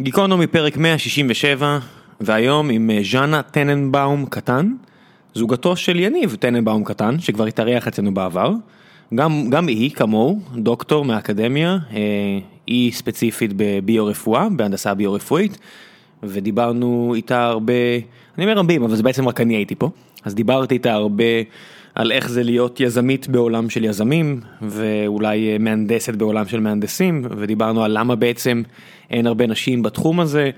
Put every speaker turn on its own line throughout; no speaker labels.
גיקונומי פרק 167, והיום עם אה, ז'אנה טננבאום קטן, זוגתו של יניב טננבאום קטן, שכבר התארח אצלנו בעבר. גם, גם היא, כמוהו, דוקטור מהאקדמיה, אה, היא ספציפית בביו-רפואה, בהנדסה ביו-רפואית, ודיברנו איתה הרבה, אני אומר רבים, אבל זה בעצם רק אני הייתי פה, אז דיברתי איתה הרבה על איך זה להיות יזמית בעולם של יזמים, ואולי אה, מהנדסת בעולם של מהנדסים, ודיברנו על למה בעצם אין הרבה נשים בתחום הזה,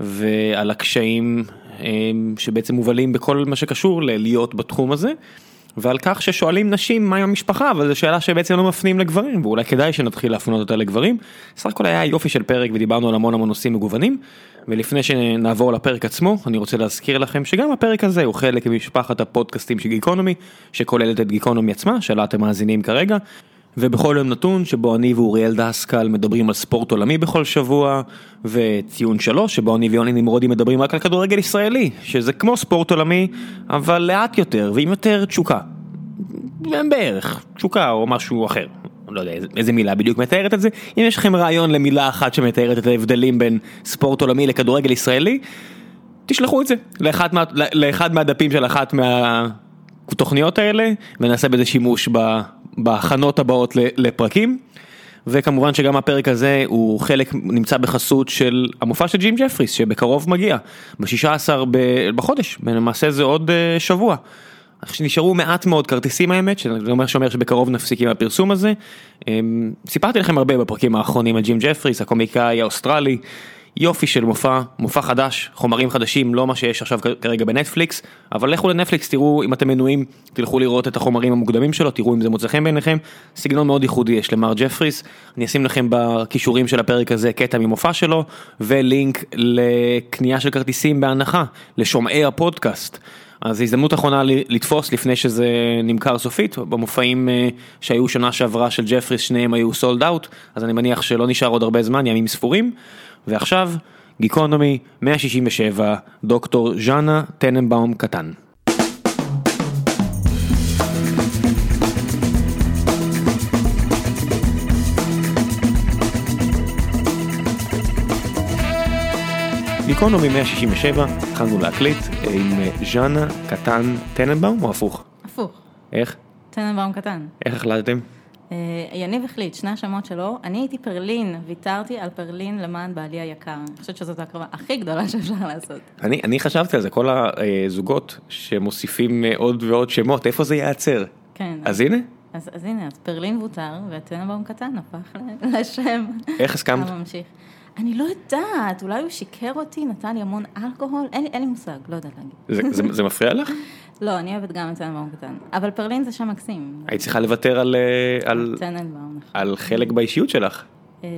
ועל הקשיים אה, שבעצם מובלים בכל מה שקשור ללהיות בתחום הזה. ועל כך ששואלים נשים מה עם המשפחה, אבל זו שאלה שבעצם לא מפנים לגברים, ואולי כדאי שנתחיל להפנות אותה לגברים. סך הכל היה יופי של פרק ודיברנו על המון המון נושאים מגוונים, ולפני שנעבור לפרק עצמו, אני רוצה להזכיר לכם שגם הפרק הזה הוא חלק ממשפחת הפודקאסטים של גיקונומי, שכוללת את גיקונומי עצמה, שלה אתם מאזינים כרגע. ובכל יום נתון שבו אני ואוריאל דסקל מדברים על ספורט עולמי בכל שבוע, וציון שלוש שבו אני ויוני נמרודי מדברים רק על כדורגל ישראלי, שזה כמו ספורט עולמי, אבל לאט יותר ועם יותר תשוקה. בערך, תשוקה או משהו אחר. לא יודע איזה מילה בדיוק מתארת את זה, אם יש לכם רעיון למילה אחת שמתארת את ההבדלים בין ספורט עולמי לכדורגל ישראלי, תשלחו את זה לאחד, מה, לאחד מהדפים של אחת מהתוכניות האלה ונעשה בזה שימוש בהכנות הבאות לפרקים. וכמובן שגם הפרק הזה הוא חלק נמצא בחסות של המופע של ג'ים ג'פריס שבקרוב מגיע ב-16 בחודש למעשה זה עוד אה, שבוע. נשארו מעט מאוד כרטיסים האמת, שזה אומר שאומר שבקרוב נפסיק עם הפרסום הזה. אמ, סיפרתי לכם הרבה בפרקים האחרונים על ג'ים ג'פריס, הקומיקאי האוסטרלי, יופי של מופע, מופע חדש, חומרים חדשים, לא מה שיש עכשיו כרגע בנטפליקס, אבל לכו לנטפליקס, תראו אם אתם מנויים, תלכו לראות את החומרים המוקדמים שלו, תראו אם זה מוצא חן בעיניכם, סגנון מאוד ייחודי יש למר ג'פריס, אני אשים לכם בקישורים של הפרק הזה קטע ממופע שלו, ולינק לקנייה של כרטיסים בהנחה, לשומעי הפודקאסט. אז הזדמנות אחרונה לתפוס לפני שזה נמכר סופית, במופעים אה, שהיו שנה שעברה של ג'פריס שניהם היו sold out, אז אני מניח שלא נשאר עוד הרבה זמן, ימים ספורים, ועכשיו גיקונומי 167, דוקטור ז'אנה טננבאום קטן. גיקונומי 167, התחלנו להקליט עם ז'אנה קטן טננבאום או הפוך?
הפוך.
איך?
טננבאום קטן.
איך החלטתם?
אה, יניב החליט, שני השמות שלו, אני הייתי פרלין, ויתרתי על פרלין למען בעלי היקר. אני חושבת שזאת ההקרבה הכי גדולה שאפשר לעשות.
אני, אני חשבתי על זה, כל הזוגות שמוסיפים עוד ועוד שמות, איפה זה ייעצר?
כן.
אז הנה.
אז, אז הנה, אז פרלין וותר, וטננבאום קטן הפך לשם.
איך הסכמת?
הממשיך. אני לא יודעת, אולי הוא שיקר אותי, נתן לי המון אלכוהול, אין, אין לי מושג, לא יודעת
להגיד. זה, זה, זה מפריע לך?
לא, אני אוהבת גם את טננבאום קטן, אבל פרלין זה שם מקסים.
היית צריכה לוותר על, אה, על,
נכון.
על חלק באישיות שלך.
אה,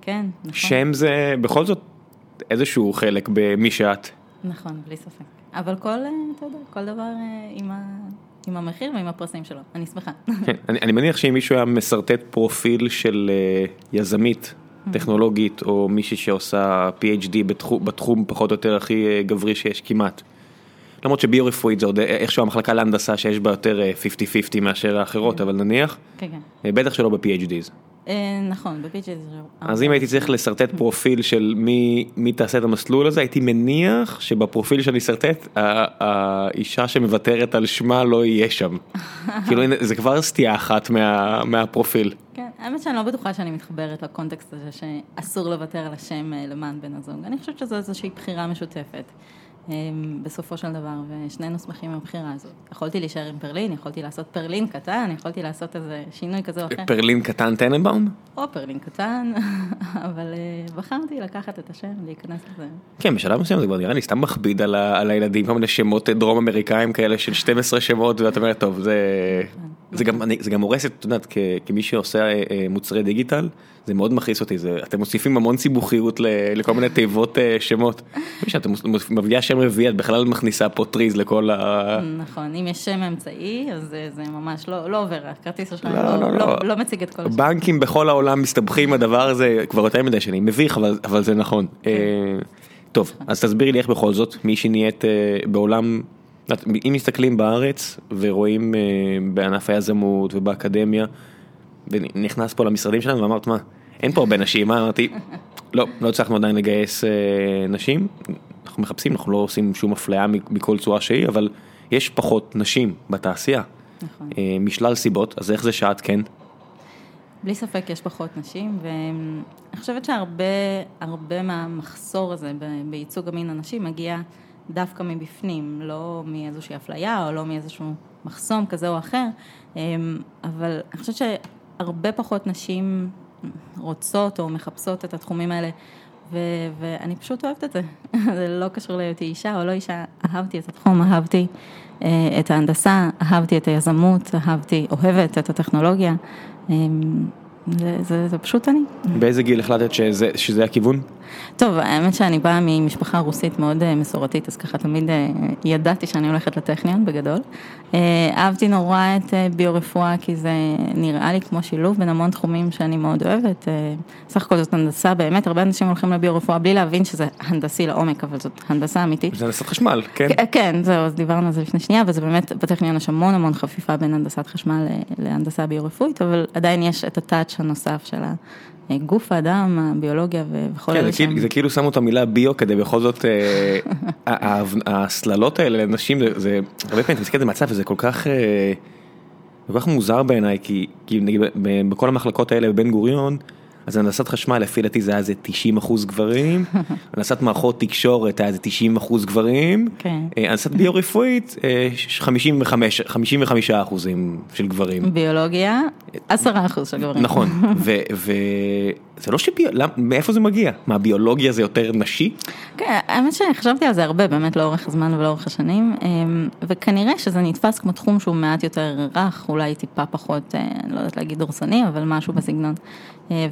כן, נכון.
שם זה בכל זאת איזשהו חלק במי שאת.
נכון, בלי ספק. אבל כל, אה, אתה יודע, כל דבר עם ה... עם המחיר ועם הפרסים שלו, אני שמחה.
כן, אני, אני מניח שאם מישהו היה משרטט פרופיל של יזמית טכנולוגית או מישהי שעושה PhD בתחום, בתחום פחות או יותר הכי גברי שיש כמעט. למרות שביו-רפואית זה עוד אה, איכשהו המחלקה להנדסה שיש בה יותר 50-50 אה, מאשר האחרות, אבל נניח,
כן, כן.
בטח שלא ב-PhDs.
נכון, ב-PhDs.
אז אם הייתי צריך לשרטט פרופיל של מי, מי תעשה את המסלול הזה, הייתי מניח שבפרופיל שאני אשרטט, האישה שמוותרת על שמה לא יהיה שם. כאילו זה כבר סטייה אחת מה, מהפרופיל.
כן, האמת שאני לא בטוחה שאני מתחברת לקונטקסט הזה שאסור לוותר על השם למען בן הזוג. אני חושבת שזו איזושהי בחירה משותפת. אמ, בסופו של דבר, ושנינו שמחים עם הבחירה הזאת. יכולתי להישאר עם פרלין, יכולתי לעשות פרלין קטן, יכולתי לעשות איזה שינוי כזה או אחר.
פרלין קטן טננבאום?
או פרלין קטן, אבל אה, בחרתי לקחת את השם, להיכנס לזה.
כן, בשלב מסוים זה כבר נראה לי סתם מכביד על, על הילדים, כל מיני שמות דרום אמריקאים כאלה של 12 שמות, ואת אומרת, טוב, זה... זה גם, אני, זה גם הורס את, את יודעת, כמי שעושה אה, אה, מוצרי דיגיטל, זה מאוד מכעיס אותי, זה, אתם מוסיפים המון סיבוכיות לכל מיני תיבות אה, שמות. כשאת מביאה שם רביעי, את בכלל מכניסה פה טריז לכל ה...
נכון, אם יש שם אמצעי, אז זה, זה ממש לא, לא עובר, הכרטיס שלך לא, לא, לא, לא, לא מציג את כל השם.
בנקים בכל העולם מסתבכים הדבר הזה כבר יותר מדי שנים, מביך, אבל, אבל זה נכון. כן. טוב, אז תסבירי לי איך בכל זאת, מי שנהיית בעולם... אם מסתכלים בארץ ורואים אה, בענף היזמות ובאקדמיה, ונכנס פה למשרדים שלנו ואמרת מה, אין פה הרבה נשים, מה אמרתי, לא, לא הצלחנו עדיין לגייס אה, נשים, אנחנו מחפשים, אנחנו לא עושים שום אפליה מכל צורה שהיא, אבל יש פחות נשים בתעשייה,
נכון.
אה, משלל סיבות, אז איך זה שאת כן?
בלי ספק יש פחות נשים, ואני חושבת שהרבה הרבה מהמחסור הזה בייצוג המין הנשי מגיע דווקא מבפנים, לא מאיזושהי אפליה או לא מאיזשהו מחסום כזה או אחר, אמ, אבל אני חושבת שהרבה פחות נשים רוצות או מחפשות את התחומים האלה. ו- ואני פשוט אוהבת את זה, זה לא קשור להיותי אישה או לא אישה, אהבתי את התחום, אהבתי אה, את ההנדסה, אהבתי את היזמות, אהבתי, אוהבת את הטכנולוגיה, אמ, זה, זה, זה פשוט אני.
באיזה גיל החלטת שזה, שזה הכיוון?
טוב, האמת שאני באה ממשפחה רוסית מאוד אה, מסורתית, אז ככה תמיד אה, ידעתי שאני הולכת לטכניון בגדול. אה, אהבתי נורא את ביו-רפואה, כי זה נראה לי כמו שילוב בין המון תחומים שאני מאוד אוהבת. סך הכל זאת הנדסה, באמת, הרבה אנשים הולכים לביו-רפואה בלי להבין שזה הנדסי לעומק, אבל זאת הנדסה אמיתית.
זה הנדסת חשמל, כן?
כן, זהו, אז דיברנו על זה לפני שנייה, וזה באמת, בטכניון יש המון המון חפיפה בין הנדסת חשמל להנדסה ביו-רפואית, אבל עדיין יש את הטאץ' הנוסף של. גוף האדם, הביולוגיה וכל
כן,
אלה
כאילו, זה כאילו שמו את המילה ביו כדי בכל זאת, אה, ההסללות האלה לנשים, זה, הרבה פעמים אתה מסתכל על זה מהצד וזה כל כך, אה, כל כך מוזר בעיניי, כי, כי נגיד בכל המחלקות האלה בבן גוריון, אז הנדסת חשמל לפי דעתי זה היה איזה 90 אחוז גברים, הנדסת מערכות תקשורת היה איזה 90 אחוז גברים,
כן.
הנדסת ביו-רפואית 55 55 אחוזים של גברים.
ביולוגיה 10 אחוז של גברים.
נכון, וזה לא שביו... מאיפה זה מגיע? מה, ביולוגיה זה יותר נשי?
כן, האמת שחשבתי על זה הרבה באמת לאורך הזמן ולאורך השנים, וכנראה שזה נתפס כמו תחום שהוא מעט יותר רך, אולי טיפה פחות, אני לא יודעת להגיד דורסני, אבל משהו בסגנון.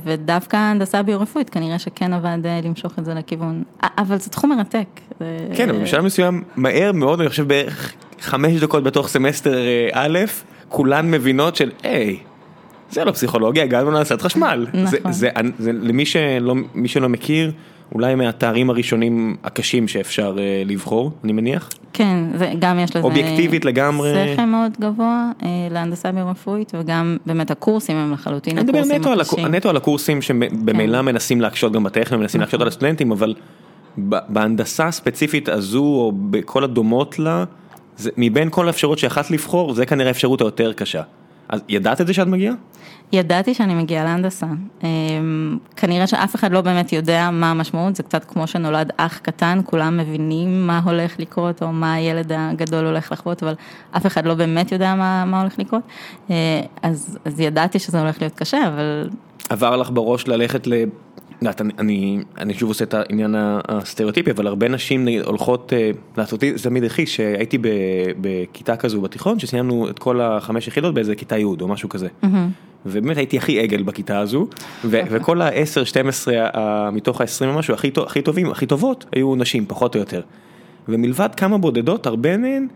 ודווקא הנדסה ביו-רפואית כנראה שכן עבד למשוך את זה לכיוון, אבל זה תחום מרתק.
כן, אבל בשלב מסוים, מהר מאוד, אני חושב בערך חמש דקות בתוך סמסטר א', כולן מבינות של, היי, זה לא פסיכולוגיה, הגענו להנדסת חשמל.
נכון.
זה, זה, זה, למי שלא, מי שלא מכיר, אולי מהתארים הראשונים הקשים שאפשר אה, לבחור, אני מניח.
כן, זה, גם יש לזה...
אובייקטיבית לגמרי.
שכר מאוד גבוה אה, להנדסה ביו-רפואית, וגם באמת הקורסים הם לחלוטין
אני מדבר
הקורסים
נטו על,
הקשים.
הקו- נטו על הקורסים שממילא
כן.
מנסים להקשות גם בטכניון, מנסים להקשות
נכון.
על הסטודנטים, אבל בהנדסה הספציפית הזו, או בכל הדומות לה, זה, מבין כל האפשרויות שיכלת לבחור, זה כנראה האפשרות היותר קשה. אז ידעת את זה שאת מגיעה?
ידעתי שאני מגיעה להנדסה. אמ, כנראה שאף אחד לא באמת יודע מה המשמעות, זה קצת כמו שנולד אח קטן, כולם מבינים מה הולך לקרות או מה הילד הגדול הולך לחוות, אבל אף אחד לא באמת יודע מה, מה הולך לקרות. אה, אז, אז ידעתי שזה הולך להיות קשה, אבל
עבר לך בראש ללכת ל... אני, אני, אני שוב עושה את העניין הסטריאוטיפי, אבל הרבה נשים נגיד, הולכות, אה, לעשות אותי זה תמיד הכי, שהייתי ב, בכיתה כזו בתיכון, שסיימנו את כל החמש יחידות באיזה כיתה י' או משהו כזה. ובאמת הייתי הכי עגל בכיתה הזו, ו- וכל ה-10, 12 ה- מתוך ה-20 ומשהו הכי, טוב- הכי טובים, הכי טובות, היו נשים, פחות או יותר. ומלבד כמה בודדות, הרבה מהן,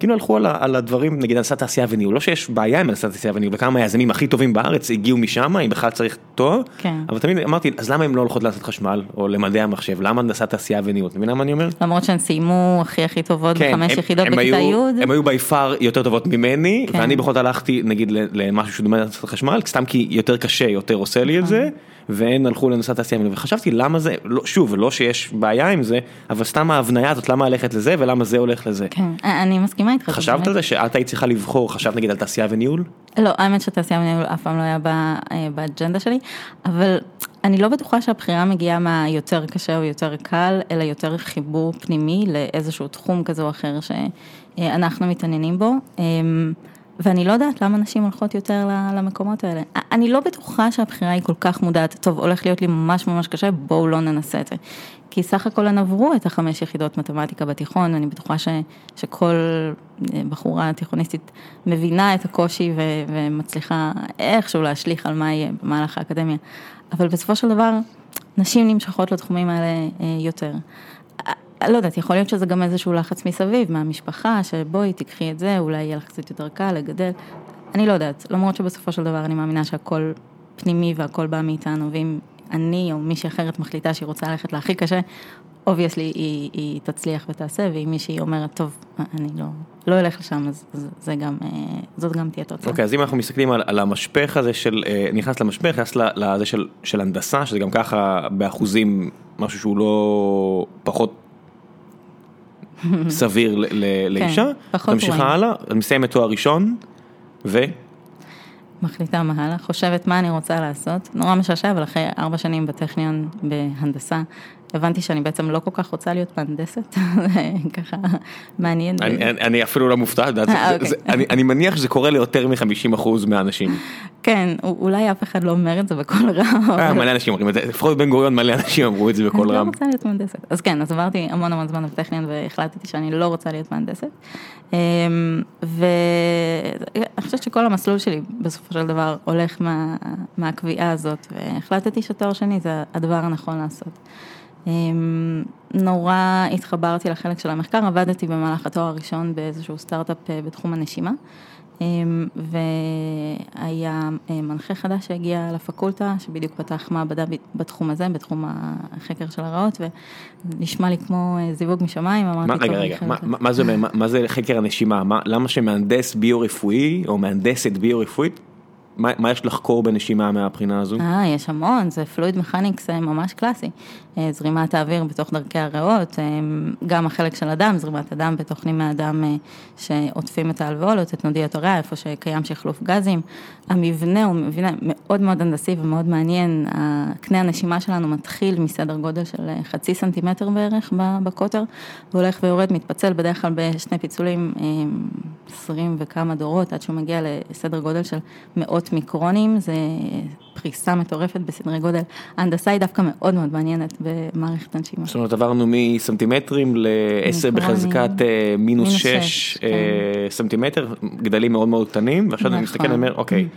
כאילו הלכו על, על הדברים, נגיד הנדסת תעשייה וניהול, לא שיש בעיה עם הנדסת תעשייה וניהול, וכמה היזמים הכי טובים בארץ הגיעו משם, אם בכלל צריך תואר,
כן.
אבל תמיד אמרתי, אז למה הם לא הולכות לעשות חשמל, או למדעי המחשב, למה הנדסת תעשייה וניהול, אתה מבין מה אני אומר?
למרות שהן סיימו הכי הכי טובות
כן,
בחמש
הם-
יחידות
הם
בכיתה י',
הם היו בי פאר יותר טובות ממני,
כן.
ואני בכל זאת הלכתי נגיד למשהו שדומה להנדסת חשמל, סתם כי יותר קשה, יותר עושה לי את
נכון.
זה, והן הלכו להנדסת תעשייה, וחשבתי למה זה, לא- שוב, לא שיש בעיה עם זה, אבל סתם ההבניה הזאת, למה ללכת לזה ולמה זה הולך לזה.
כן, אני מסכימה איתך.
חשבת על זה שאת היית צריכה לבחור, חשבת נגיד על תעשייה וניהול?
לא, האמת שתעשייה וניהול אף פעם לא היה אה, באג'נדה שלי, אבל אני לא בטוחה שהבחירה מגיעה מהיותר קשה או יותר קל, אלא יותר חיבור פנימי לאיזשהו תחום כזה או אחר שאנחנו מתעניינים בו. אמ, ואני לא יודעת למה נשים הולכות יותר למקומות האלה. אני לא בטוחה שהבחירה היא כל כך מודעת, טוב, הולך להיות לי ממש ממש קשה, בואו לא ננסה את זה. כי סך הכל הן עברו את החמש יחידות מתמטיקה בתיכון, אני בטוחה ש, שכל אה, בחורה תיכוניסטית מבינה את הקושי ו, ומצליחה איכשהו להשליך על מה יהיה במהלך האקדמיה. אבל בסופו של דבר, נשים נמשכות לתחומים האלה אה, יותר. אה, לא יודעת, יכול להיות שזה גם איזשהו לחץ מסביב, מהמשפחה, שבואי תיקחי את זה, אולי יהיה לך קצת יותר קל לגדל. אני לא יודעת, למרות שבסופו של דבר אני מאמינה שהכל פנימי והכל בא מאיתנו, ואם אני או מישהי אחרת מחליטה שהיא רוצה ללכת להכי קשה, obviously היא, היא תצליח ותעשה, ואם מישהי אומרת, טוב, אני לא, לא אלך לשם, אז זה גם, זאת גם תהיה תוצאה.
אוקיי, אז אם אנחנו מסתכלים על, על המשפך הזה של, נכנס למשפך, נכנס לזה של, של הנדסה, שזה גם ככה באחוזים משהו שהוא לא פחות סביר לאישה, כן, ממשיכה הלאה, מסיימת תואר ראשון, ו...
מחליטה מה הלאה, חושבת מה אני רוצה לעשות, נורא משעשע, אבל אחרי ארבע שנים בטכניון בהנדסה, הבנתי שאני בעצם לא כל כך רוצה להיות מהנדסת, ככה מעניין.
אני אפילו לא מופתע, אה, אוקיי. אני מניח שזה קורה ליותר מ-50% מהאנשים.
כן, אולי אף אחד לא אומר את זה בקול רם.
אה, מלא אנשים אומרים את זה, לפחות בן גוריון מלא אנשים אמרו את זה בקול רם. אני
לא רוצה להיות מהנדסת. אז כן, אז עברתי המון המון זמן בטכניון והחלטתי שאני לא רוצה להיות מהנדסת. אמ, ואני חושבת שכל המסלול שלי בסופו של דבר הולך מהקביעה הזאת, והחלטתי שתואר שני זה הדבר הנכון לעשות. אמ, נורא התחברתי לחלק של המחקר, עבדתי במהלך התואר הראשון באיזשהו סטארט-אפ אה, בתחום הנשימה. אמ, והיה אה, מנחה חדש שהגיע לפקולטה, שבדיוק פתח מעבדה בתחום הזה, בתחום החקר של הרעות, ונשמע לי כמו אה, זיווג משמיים,
אמרתי, רגע, רגע, מה, מה, זה, מה, מה זה חקר הנשימה? מה, למה שמהנדס ביו-רפואי, או מהנדסת ביו-רפואית, מה, מה יש לחקור בנשימה מהבחינה הזו?
אה, יש המון, זה פלואיד מכניקס ממש קלאסי. אה, זרימת האוויר בתוך דרכי הריאות, אה, גם החלק של הדם, זרימת הדם בתוך נימי הדם אה, שעוטפים את האלבולות, את נודיות הריאה, איפה שקיים שחלוף גזים. המבנה הוא מבנה מאוד מאוד הנדסי ומאוד מעניין, קנה הנשימה שלנו מתחיל מסדר גודל של חצי סנטימטר בערך בקוטר, והולך ויורד, מתפצל בדרך כלל בשני פיצולים, עשרים וכמה דורות, עד שהוא מגיע לסדר גודל של מאות מיקרונים, זה פריסה מטורפת בסדרי גודל. ההנדסה היא דווקא מאוד מאוד מעניינת במערכת הנשימה.
זאת אומרת עברנו מסנטימטרים ל-10 בחזקת אה, מינוס 6 אה, כן. סנטימטר, גדלים מאוד מאוד קטנים, ועכשיו אני מסתכל ואומר, אוקיי.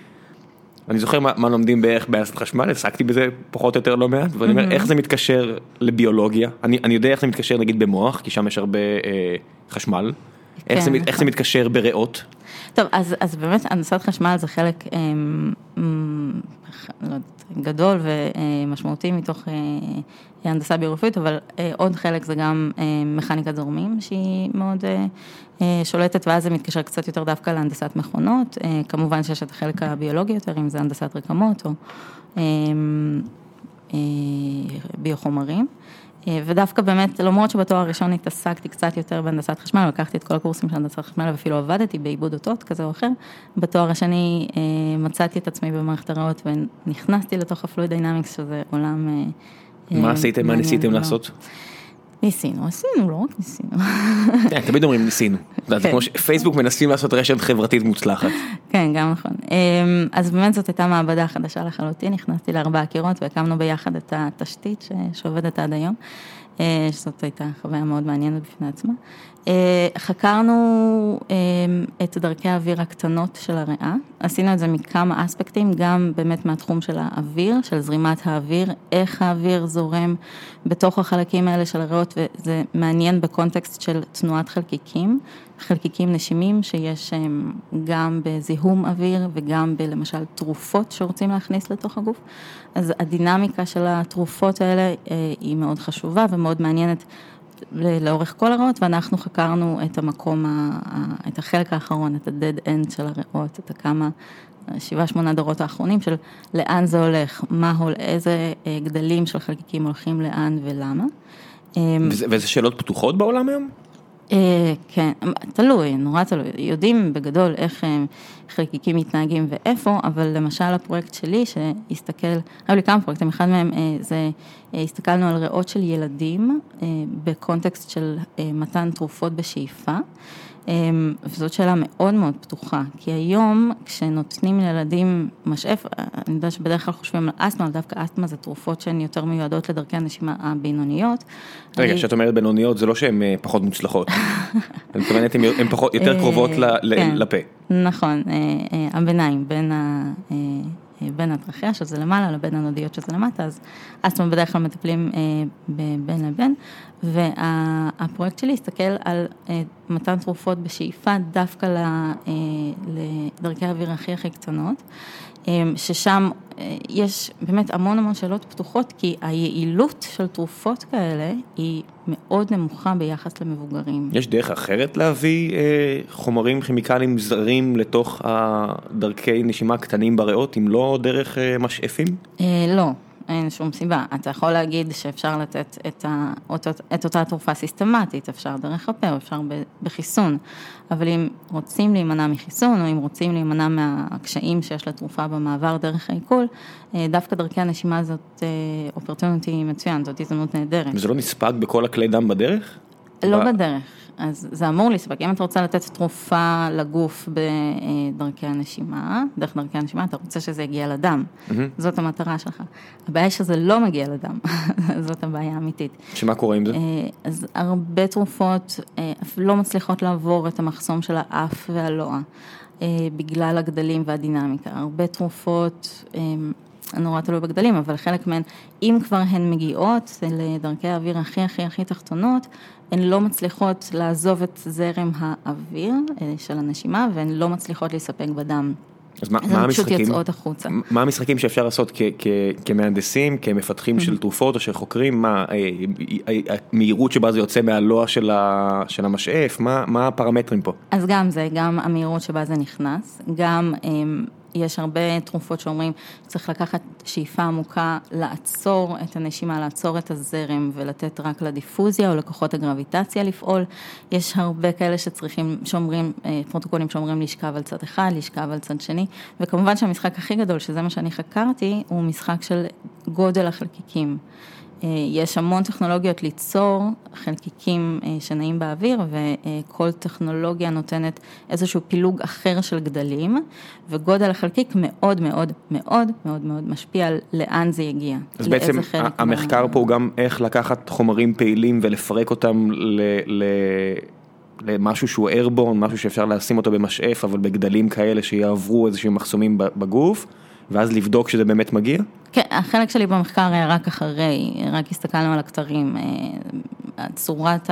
אני זוכר מה, מה לומדים בערך בהנדסת חשמל, עסקתי בזה פחות או יותר לא מעט, ואני אומר איך זה מתקשר לביולוגיה, אני, אני יודע איך זה מתקשר נגיד במוח, כי שם יש הרבה אה, חשמל, איך, זה, איך זה מתקשר בריאות?
טוב, אז, אז באמת הנדסת חשמל זה חלק אה, לא יודעת, גדול ומשמעותי מתוך אה, הנדסה ביורופית, אבל אה, עוד חלק זה גם אה, מכניקת זורמים, שהיא מאוד שולטת, ואז זה מתקשר קצת יותר דווקא להנדסת מכונות, כמובן שיש את החלק הביולוגי יותר, אם זה הנדסת רקמות או ביוחומרים. אה, ודווקא באמת, למרות שבתואר הראשון התעסקתי קצת יותר בהנדסת חשמל, לקחתי את כל הקורסים של הנדסת חשמל ואפילו עבדתי בעיבוד אותות כזה או אחר, בתואר השני אה, מצאתי את עצמי במערכת הריאות ונכנסתי לתוך ה fluid dynamics, שזה עולם...
אה, מה עשיתם, מה ניסיתם לעשות?
ניסינו, עשינו, לא רק ניסינו.
כן, תמיד אומרים ניסינו. זה כן. כמו שפייסבוק מנסים לעשות רשת חברתית מוצלחת.
כן, גם נכון. אמ, אז באמת זאת הייתה מעבדה חדשה לחלוטין, נכנסתי לארבעה קירות והקמנו ביחד את התשתית שעובדת עד היום. אה, שזאת הייתה חוויה מאוד מעניינת בפני עצמה. אה, חקרנו אה, את דרכי האוויר הקטנות של הריאה, עשינו את זה מכמה אספקטים, גם באמת מהתחום של האוויר, של זרימת האוויר, איך האוויר זורם בתוך החלקים האלה של הריאות, וזה מעניין בקונטקסט של תנועת חלקיקים, חלקיקים נשימים שיש גם בזיהום אוויר וגם בלמשל תרופות שרוצים להכניס לתוך הגוף, אז הדינמיקה של התרופות האלה היא מאוד חשובה ומאוד מעניינת. לאורך כל הריאות, ואנחנו חקרנו את המקום, את החלק האחרון, את ה-dead end של הריאות, את הכמה, שבעה שמונה דורות האחרונים של לאן זה הולך, מה, איזה אה, גדלים של חלקיקים הולכים לאן ולמה.
וזה, וזה שאלות פתוחות בעולם היום?
אה, כן, תלוי, נורא תלוי. יודעים בגדול איך אה, חלקיקים מתנהגים ואיפה, אבל למשל הפרויקט שלי שהסתכל, היו לי כמה פרויקטים, אחד מהם אה, זה, הסתכלנו על ריאות של ילדים בקונטקסט של מתן תרופות בשאיפה. אמ, וזאת שאלה מאוד מאוד פתוחה, כי היום כשנותנים לילדים משאף, אני יודעת שבדרך כלל חושבים על אסתמה, אבל דווקא אסתמה זה תרופות שהן יותר מיועדות לדרכי הנשימה הבינוניות.
רגע, כשאת אומרת בינוניות זה לא שהן אה, פחות מוצלחות, אני מתכוונת הן יותר קרובות כן. לפה.
נכון, אה, אה, הביניים בין ה... בין הטרחיה, שזה למעלה, לבין הנודיות שזה למטה, אז אסתמה בדרך כלל מטפלים בין לבין, והפרויקט שלי הסתכל על אה, מתן תרופות בשאיפה דווקא אה, לדרכי האוויר הכי הכי קטנות. ששם יש באמת המון המון שאלות פתוחות, כי היעילות של תרופות כאלה היא מאוד נמוכה ביחס למבוגרים.
יש דרך אחרת להביא חומרים כימיקליים זרים לתוך הדרכי נשימה קטנים בריאות, אם לא דרך משאפים?
לא. אין שום סיבה. אתה יכול להגיד שאפשר לתת את, ה, את אותה תרופה סיסטמטית, אפשר דרך הפה, אפשר בחיסון, אבל אם רוצים להימנע מחיסון, או אם רוצים להימנע מהקשיים שיש לתרופה במעבר דרך העיכול, אה, דווקא דרכי הנשימה הזאת אופרטוניטי מצוין, זאת הזדמנות נהדרת.
וזה לא נספג בכל הכלי דם בדרך?
לא בדרך. אז זה אמור לספק, אם אתה רוצה לתת תרופה לגוף בדרכי הנשימה, דרך דרכי הנשימה, אתה רוצה שזה יגיע לדם, mm-hmm. זאת המטרה שלך. הבעיה שזה לא מגיע לדם, זאת הבעיה האמיתית.
שמה קורה עם זה? אה,
אז הרבה תרופות אה, לא מצליחות לעבור את המחסום של האף והלוע, אה, בגלל הגדלים והדינמיקה. הרבה תרופות... נורא תלוי בגדלים, אבל חלק מהן, אם כבר הן מגיעות לדרכי האוויר הכי הכי הכי תחתונות, הן לא מצליחות לעזוב את זרם האוויר אה, של הנשימה, והן לא מצליחות להספק בדם.
אז מה, מה המשחקים?
פשוט יוצאות החוצה.
מה המשחקים שאפשר לעשות כ- כ- כמהנדסים, כמפתחים של תרופות או של חוקרים, מה, אה, אה, המהירות שבה זה יוצא מהלוע של, ה- של המשאף, מה, מה הפרמטרים פה?
אז גם זה, גם המהירות שבה זה נכנס, גם יש הרבה תרופות שאומרים, צריך לקחת שאיפה עמוקה, לעצור את הנשימה, לעצור את הזרם ולתת רק לדיפוזיה או לכוחות הגרביטציה לפעול. יש הרבה כאלה שצריכים, שאומרים, אה, פרוטוקולים שאומרים לשכב על צד אחד, לשכב על צד שני, וכמובן שהמשחק הכי גדול, שזה מה שאני חקרתי, הוא משחק של גודל החלקיקים. אה, יש המון טכנולוגיות ליצור חלקיקים אה, שנעים באוויר וכל טכנולוגיה נותנת איזשהו פילוג אחר של גדלים וגודל החלקיק מאוד מאוד מאוד מאוד מאוד משפיע על לאן זה יגיע.
אז בעצם המחקר פה הוא גם איך לקחת חומרים פעילים ולפרק אותם ל... ל... למשהו שהוא איירבורן, משהו שאפשר לשים אותו במשאף, אבל בגדלים כאלה שיעברו איזשהם מחסומים בגוף, ואז לבדוק שזה באמת מגיע?
כן, החלק שלי במחקר היה רק אחרי, רק הסתכלנו על הכתרים, אה, צורת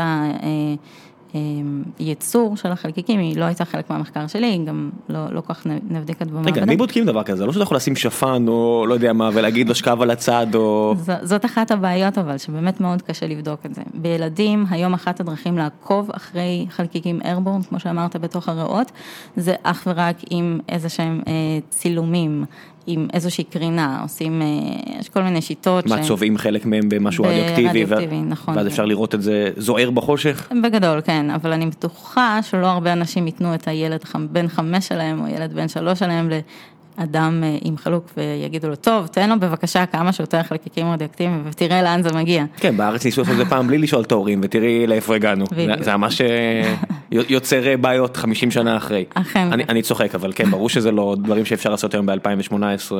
הייצור של החלקיקים היא לא הייתה חלק מהמחקר שלי, גם לא, לא כל כך נבדקת במעבדה.
רגע, מי בודקים דבר כזה? לא שאתה יכול לשים שפן או לא יודע מה ולהגיד לו שכב על הצד או...
ז, זאת אחת הבעיות אבל, שבאמת מאוד קשה לבדוק את זה. בילדים, היום אחת הדרכים לעקוב אחרי חלקיקים איירבורן, כמו שאמרת, בתוך הריאות, זה אך ורק עם איזה שהם אה, צילומים. עם איזושהי קרינה, עושים, אה, יש כל מיני שיטות.
מה, צובעים חלק מהם במשהו רדיואקטיבי?
רדיואקטיבי, נכון.
ואז אפשר לראות את זה זוהר בחושך?
בגדול, כן, אבל אני בטוחה שלא הרבה אנשים ייתנו את הילד בן חמש שלהם, או ילד בן שלוש שלהם, אדם אה, עם חלוק ויגידו לו, טוב, תן לו בבקשה כמה שיותר חלקיקים רדיואקטיביים ותראה לאן זה מגיע.
כן, בארץ ניסו לעשות את זה פעם בלי לשאול את ההורים ותראי לאיפה הגענו. זה ממש אה, יוצר בעיות 50 שנה אחרי.
אכן.
אני צוחק, אבל כן, ברור שזה לא דברים שאפשר לעשות היום ב-2018.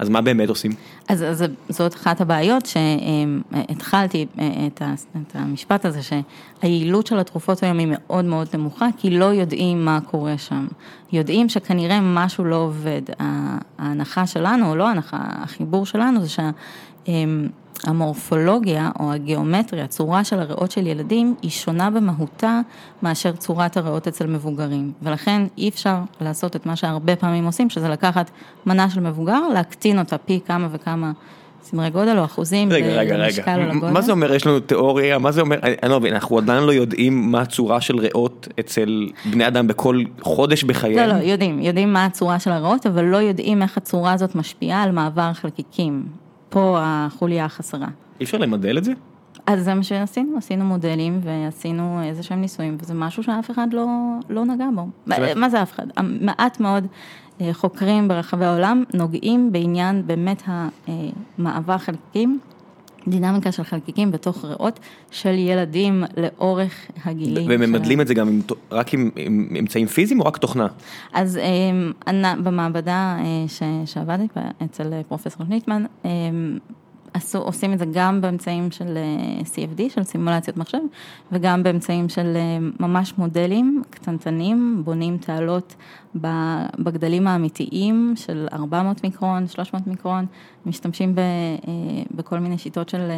אז מה באמת עושים?
אז, אז זאת אחת הבעיות שהתחלתי את, את המשפט הזה, שהיעילות של התרופות היום היא מאוד מאוד נמוכה, כי לא יודעים מה קורה שם. יודעים שכנראה משהו לא עובד. ההנחה שלנו, או לא ההנחה, החיבור שלנו זה שה... המורפולוגיה או הגיאומטריה, הצורה של הריאות של ילדים, היא שונה במהותה מאשר צורת הריאות אצל מבוגרים. ולכן אי אפשר לעשות את מה שהרבה פעמים עושים, שזה לקחת מנה של מבוגר, להקטין אותה פי כמה וכמה. סדרי גודל או אחוזים
רגע, רגע, רגע, מה זה אומר יש לנו תיאוריה, מה זה אומר, אני לא מבין, אנחנו עדיין לא יודעים מה הצורה של ריאות אצל בני אדם בכל חודש בחייהם?
לא, לא, יודעים, יודעים מה הצורה של הריאות, אבל לא יודעים איך הצורה הזאת משפיעה על מעבר חלקיקים. פה החוליה החסרה.
אי אפשר למדל את זה?
אז זה מה שעשינו, עשינו מודלים ועשינו איזה שהם ניסויים, וזה משהו שאף אחד לא, לא נגע בו. מה זה אף אחד? מעט מאוד אה, חוקרים ברחבי העולם נוגעים בעניין באמת המעבר חלקיקים, דינמיקה של חלקיקים בתוך ריאות של ילדים לאורך הגילים.
וממדלים של... את זה גם עם, רק עם, עם אמצעים פיזיים או רק תוכנה?
אז אה, במעבדה אה, שעבדתי אצל פרופסור שניטמן, עשו, עושים את זה גם באמצעים של אה, CFD, של סימולציית מחשב, וגם באמצעים של אה, ממש מודלים קטנטנים, בונים תעלות בגדלים האמיתיים של 400 מיקרון, 300 מיקרון, משתמשים ב, אה, בכל מיני שיטות של, אה,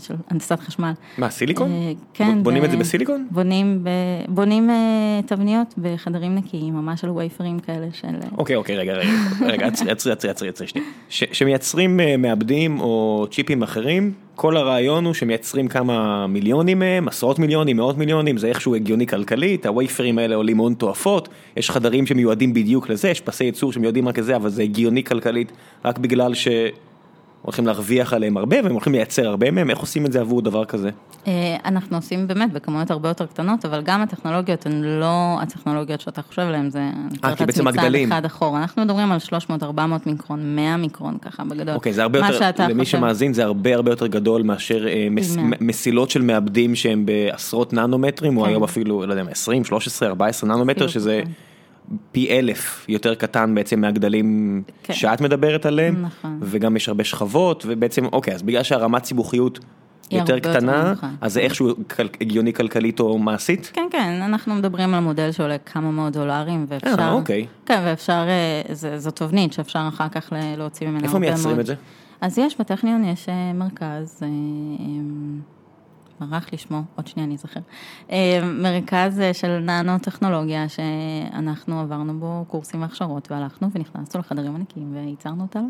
של הנדסת חשמל.
מה, סיליקון?
אה, כן.
בונים
ב-
את זה בסיליקון?
בונים, ב, בונים אה, תבניות בחדרים נקיים, ממש על וייפרים כאלה של...
אוקיי, אוקיי, רגע, רגע, רגע, עצרי, עצרי, עצרי, עצרי, עצרי, שנייה. שמייצרים אה, מעבדים או צ'יפים אחרים, כל הרעיון הוא שמייצרים כמה מיליונים מהם, עשרות מיליונים, מאות מיליונים, זה איכשהו הגיוני כלכלית, הווייפרים האלה עולים הון תועפות, יש חדרים שמיועדים בדיוק לזה, יש פסי ייצור שמיועדים רק לזה, אבל זה הגיוני כלכלית, רק בגלל שהולכים להרוויח עליהם הרבה, והם הולכים לייצר הרבה מהם, איך עושים את זה עבור דבר כזה?
אה, אנחנו עושים באמת בכמויות הרבה יותר קטנות, אבל גם הטכנולוגיות הן לא הטכנולוגיות שאתה חושב עליהן, זה...
אה, כי בעצם הגדלים.
אחד אחורה, אנחנו מדברים על 300, 400 מיקרון, 100 מיקרון ככה בגדול.
אוקיי, זה הרבה יותר, למי
חושב.
שמאזין זה הרבה הרבה יותר גדול מאשר אה, מס. מסילות של מעבדים שהם בעשרות ננומטרים, או
כן.
היום אפילו, לא יודע, מה, 20, 13, 14 ננומטר, שזה
פחות.
פי אלף יותר קטן בעצם מהגדלים
כן.
שאת מדברת עליהם,
נכון.
וגם יש הרבה שכבות, ובעצם, אוקיי, אז בגלל שהרמת סיבוכיות יותר
יותר
קטנה,
נמוכה.
אז זה איכשהו כל, הגיוני כלכלית או מעשית?
כן, כן, אנחנו מדברים על מודל שעולה כמה מאות דולרים, ואפשר...
אה, אוקיי.
כן, ואפשר, אה, זה- זו תובנית שאפשר אחר כך להוציא ממנה
איפה
הרבה
מייצרים
מאוד.
את זה?
אז יש, בטכניון יש אה, מרכז, אה, אה, ברח לי שמו, עוד שנייה אני אזכר, אה, מרכז אה, של ננו טכנולוגיה, שאנחנו עברנו בו קורסים והכשרות, והלכנו ונכנסנו לחדרים ענקיים וייצרנו אותה.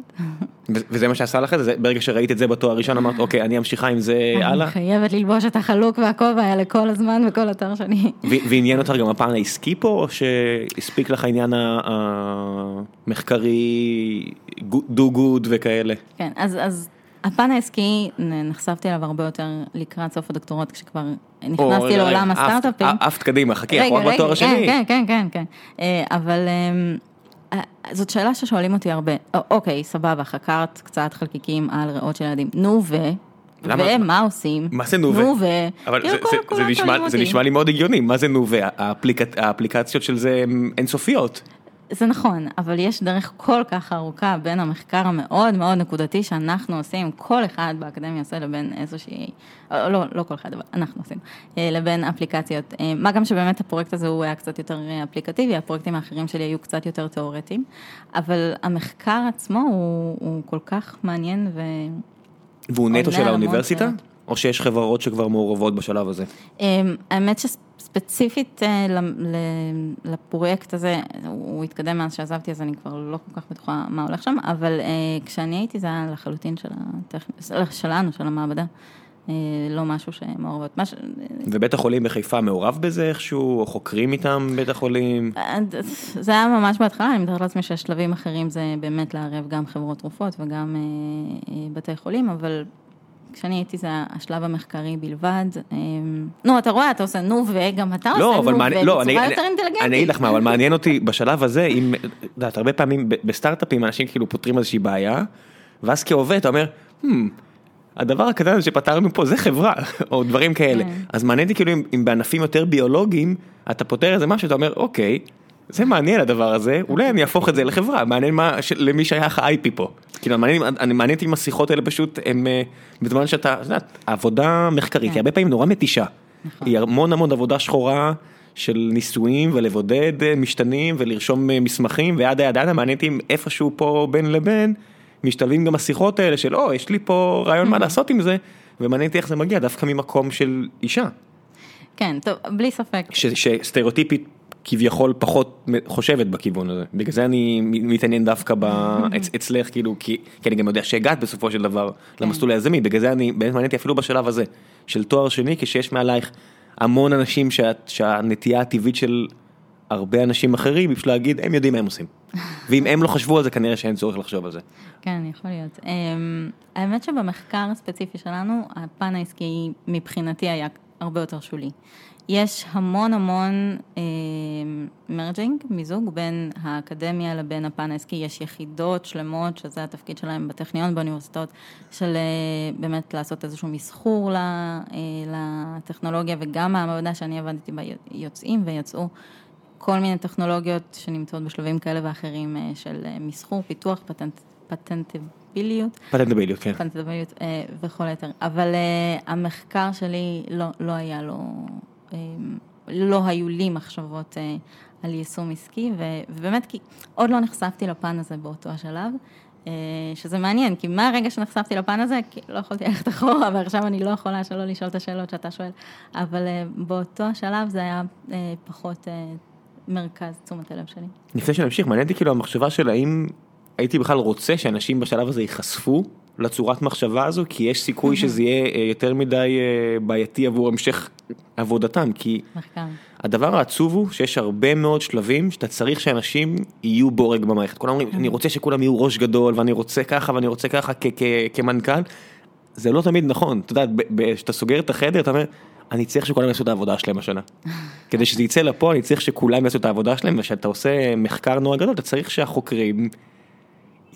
ו- וזה מה שעשה לך את זה? ברגע שראית את זה בתואר הראשון אמרת, אוקיי, אני ממשיכה עם זה הלאה?
אני חייבת ללבוש את החלוק והכובע האלה כל הזמן בכל אתר שאני...
ועניין אותך גם הפן העסקי פה, או שהספיק לך העניין המחקרי, do good וכאלה?
כן, אז, אז הפן העסקי, נ- נחשפתי אליו הרבה יותר לקראת סוף הדוקטורט, כשכבר נכנסתי לעולם הסטארט-אפים.
עפת קדימה, חכי, אנחנו רק בתואר
רגע,
השני.
כן, כן, כן, כן. אה, אבל אמ, אה, זאת שאלה ששואלים אותי הרבה. אה, אוקיי, סבבה, חקרת קצת חלקיקים על ריאות של ילדים. נו ו...
למה?
ומה עושים?
מה זה נו ו?
נו ו...
אבל
כאילו,
זה- זה- נשמע- זה. נשמע לי מאוד הגיוני, מה זה נו והאפליקציות האפליקציות של זה הן אינסופיות.
זה נכון, אבל יש דרך כל כך ארוכה בין המחקר המאוד מאוד נקודתי שאנחנו עושים, כל אחד באקדמיה עושה לבין איזושהי, אה, לא, לא כל אחד, אבל אנחנו עושים, אה, לבין אפליקציות. אה, מה גם שבאמת הפרויקט הזה הוא היה קצת יותר אפליקטיבי, הפרויקטים האחרים שלי היו קצת יותר תיאורטיים, אבל המחקר עצמו הוא, הוא כל כך מעניין ו...
והוא נטו של האוניברסיטה? או שיש חברות שכבר מעורבות בשלב הזה?
אמ, האמת שספציפית אה, ל- ל- לפרויקט הזה, הוא התקדם מאז שעזבתי, אז אני כבר לא כל כך בטוחה מה הולך שם, אבל אה, כשאני הייתי זה היה לחלוטין של הטכניקה, שלנו, של המעבדה, אה, לא משהו שמעורבות. מש...
ובית החולים בחיפה מעורב בזה איכשהו, או חוקרים איתם בית החולים?
אה, זה היה ממש בהתחלה, אני מתארת לעצמי שהשלבים אחרים זה באמת לערב גם חברות תרופות וגם אה, אה, בתי חולים, אבל כשאני הייתי זה השלב המחקרי בלבד. אה, נו, אתה רואה, אתה עושה נו וגם אתה
לא,
עושה נו
לא, אני,
ובצורה
אני,
יותר אינטליגנטית.
אני אגיד לך מה, אבל מעניין אותי בשלב הזה, אם, את יודעת, הרבה פעמים בסטארט-אפים אנשים כאילו פותרים איזושהי בעיה, ואז כעובד אתה אומר, hmm, הדבר הקטן הזה שפתרנו פה זה חברה, או דברים כאלה.
כן.
אז מעניין אותי כאילו אם בענפים יותר ביולוגיים, אתה פותר איזה משהו, אתה אומר, אוקיי, זה מעניין הדבר הזה, אולי אני אהפוך את זה לחברה, מעניין מה, ש- למי שייך ה-IP פה. כאילו, מעניין, אני מעניין אותי אם השיחות האלה פשוט, הם, אה, בזמן שאתה, את יודעת, עבודה מחקרית,
כן.
היא הרבה פעמים נורא מתישה.
נכון.
היא המון המון עבודה שחורה של ניסויים ולבודד אה, משתנים ולרשום אה, מסמכים וידה ידה ידה, מעניין אותי אם איפשהו פה בין לבין משתלבים גם השיחות האלה של או יש לי פה רעיון מה לעשות עם זה ומעניין אותי איך זה מגיע דווקא ממקום של אישה
כן, טוב, בלי ספק.
ש- שסטריאוטיפית כביכול פחות חושבת בכיוון הזה בגלל זה אני מתעניין דווקא ב- אצ- אצלך כאילו כי כי אני גם יודע שהגעת בסופו של דבר למסלול היזמי בגלל זה אני באמת מעניין אפילו בשלב הזה של תואר שני כשיש מעלייך המון אנשים שאת- שהנטייה הטבעית של הרבה אנשים אחרים פשוט להגיד הם יודעים מה הם עושים ואם הם לא חשבו על זה כנראה שאין צורך לחשוב על זה.
כן, יכול להיות. אמ, האמת שבמחקר הספציפי שלנו, הפן העסקי מבחינתי היה הרבה יותר שולי. יש המון המון מרג'ינג, מיזוג בין האקדמיה לבין הפן העסקי, יש יחידות שלמות שזה התפקיד שלהם בטכניון באוניברסיטאות, של אה, באמת לעשות איזשהו מסחור ל- אה, לטכנולוגיה וגם המעבדה שאני עבדתי בה יוצאים ויצאו כל מיני טכנולוגיות שנמצאות בשלבים כאלה ואחרים אה, של אה, מסחור, פיתוח, פטנט, פטנטביליות,
פטנטביליות כן.
פטנטביליות אה, וכל היתר. אבל אה, המחקר שלי לא, לא היה לו, אה, לא היו לי מחשבות אה, על יישום עסקי, ובאמת כי עוד לא נחשפתי לפן הזה באותו השלב. אה, שזה מעניין, כי מהרגע שנחשפתי לפן הזה, כי לא יכולתי ללכת אחורה, ועכשיו אני לא יכולה שלא לשאול את השאלות שאתה שואל, אבל אה, באותו השלב זה היה פחות מרכז תשומת הלב שלי.
לפני שנמשיך, מעניין אותי כאילו המחשבה של האם הייתי בכלל רוצה שאנשים בשלב הזה ייחשפו לצורת מחשבה הזו, כי יש סיכוי שזה יהיה יותר מדי בעייתי עבור המשך עבודתם, כי מחקר. הדבר העצוב הוא שיש הרבה מאוד שלבים שאתה צריך שאנשים יהיו בורג במערכת. כולם אומרים, אני רוצה שכולם יהיו ראש גדול, ואני רוצה ככה, ואני רוצה ככה כמנכ"ל. זה לא תמיד נכון, אתה יודע, כשאתה סוגר את החדר, אתה אומר, אני צריך שכולם יעשו את העבודה שלהם השנה. כדי שזה יצא לפועל, אני צריך שכולם יעשו את העבודה שלהם, וכשאתה עושה מחקר נורא גדול, אתה צריך שהחוקרים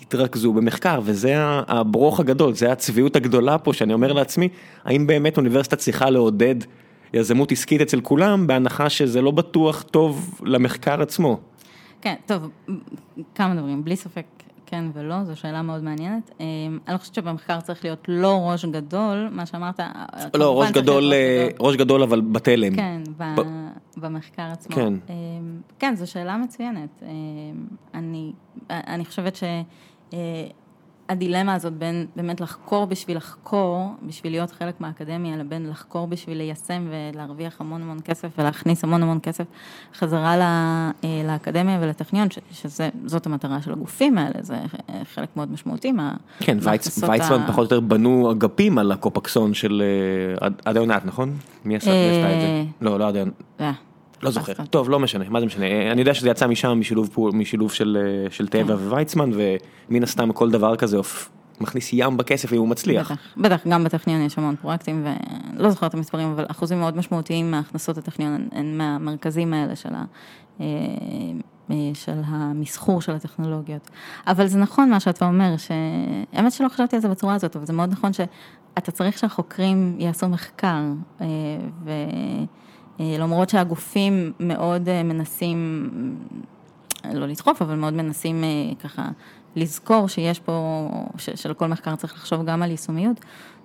יתרכזו במחקר, וזה הברוך הגדול, זה הצביעות הגדולה פה, שאני אומר לעצמי, האם באמת אוניברסיטה צריכה לעודד יזמות עסקית אצל כולם, בהנחה שזה לא בטוח טוב למחקר עצמו.
כן, טוב, כמה דברים, בלי ספק כן ולא, זו שאלה מאוד מעניינת. אמ, אני לא חושבת שבמחקר צריך להיות לא ראש גדול, מה שאמרת,
לא, ראש גדול, אה, ראש גדול אבל בתלם.
כן, ב... במחקר עצמו. כן. אמ, כן, זו שאלה מצוינת. אני, אני חושבת ש... אה, הדילמה הזאת בין באמת לחקור בשביל לחקור, בשביל להיות חלק מהאקדמיה, לבין לחקור בשביל ליישם ולהרוויח המון המון כסף ולהכניס המון המון כסף חזרה אה, לאקדמיה ולטכניון, שזאת המטרה של הגופים האלה, זה חלק מאוד משמעותי מה...
כן, ויצמן ה... פחות או יותר בנו אגפים על הקופקסון של אה, עד עד נכון? מי עשה את זה? לא, לא עד לא זוכר, טוב לא משנה, מה זה משנה, אני יודע שזה יצא משם משילוב של של טבע כן. וויצמן ומן הסתם כל דבר כזה מכניס ים בכסף אם הוא מצליח.
בטח, בטח, גם בטכניון יש המון פרויקטים ולא זוכר את המספרים אבל אחוזים מאוד משמעותיים מהכנסות הטכניון הם מהמרכזים האלה של, ה, אה, אה, של המסחור של הטכנולוגיות. אבל זה נכון מה שאתה אומר, האמת שלא חשבתי על זה בצורה הזאת, אבל זה מאוד נכון שאתה צריך שהחוקרים יעשו מחקר אה, ו... אה, למרות שהגופים מאוד אה, מנסים, לא לדחוף, אבל מאוד מנסים אה, ככה לזכור שיש פה, שלכל מחקר צריך לחשוב גם על יישומיות.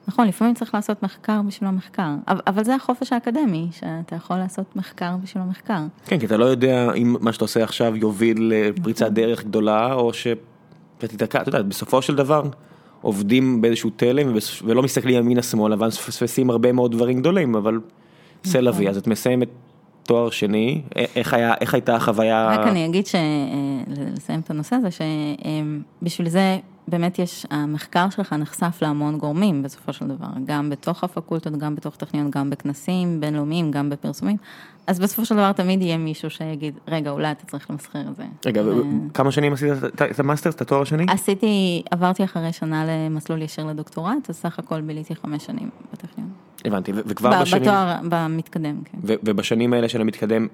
נכון, לפעמים צריך לעשות מחקר בשביל המחקר, אבל זה החופש האקדמי, שאתה יכול לעשות מחקר בשביל המחקר.
כן, כי אתה לא יודע אם מה שאתה עושה עכשיו יוביל לפריצת נכון. דרך גדולה, או שתתקע, אתה יודע, בסופו של דבר עובדים באיזשהו תלם ולא מסתכלים ימינה-שמאלה, ואז מפספסים הרבה מאוד דברים גדולים, אבל סלווי, נכון. אז את מסיימת תואר שני, איך, היה, איך הייתה החוויה?
רק אני אגיד, ש... לסיים את הנושא הזה, שבשביל זה באמת יש, המחקר שלך נחשף להמון גורמים בסופו של דבר, גם בתוך הפקולטות, גם בתוך טכניון, גם בכנסים בינלאומיים, גם בפרסומים, אז בסופו של דבר תמיד יהיה מישהו שיגיד, רגע, אולי אתה צריך למסחר את זה.
רגע, ו... כמה שנים עשית את המאסטרס, את התואר השני?
עשיתי, עברתי אחרי שנה למסלול ישיר לדוקטורט, אז סך הכל ביליתי חמש שנים בטכניון.
הבנתי, וכבר בשנים...
בתואר, במתקדם, כן.
ובשנים האלה של המתקדם,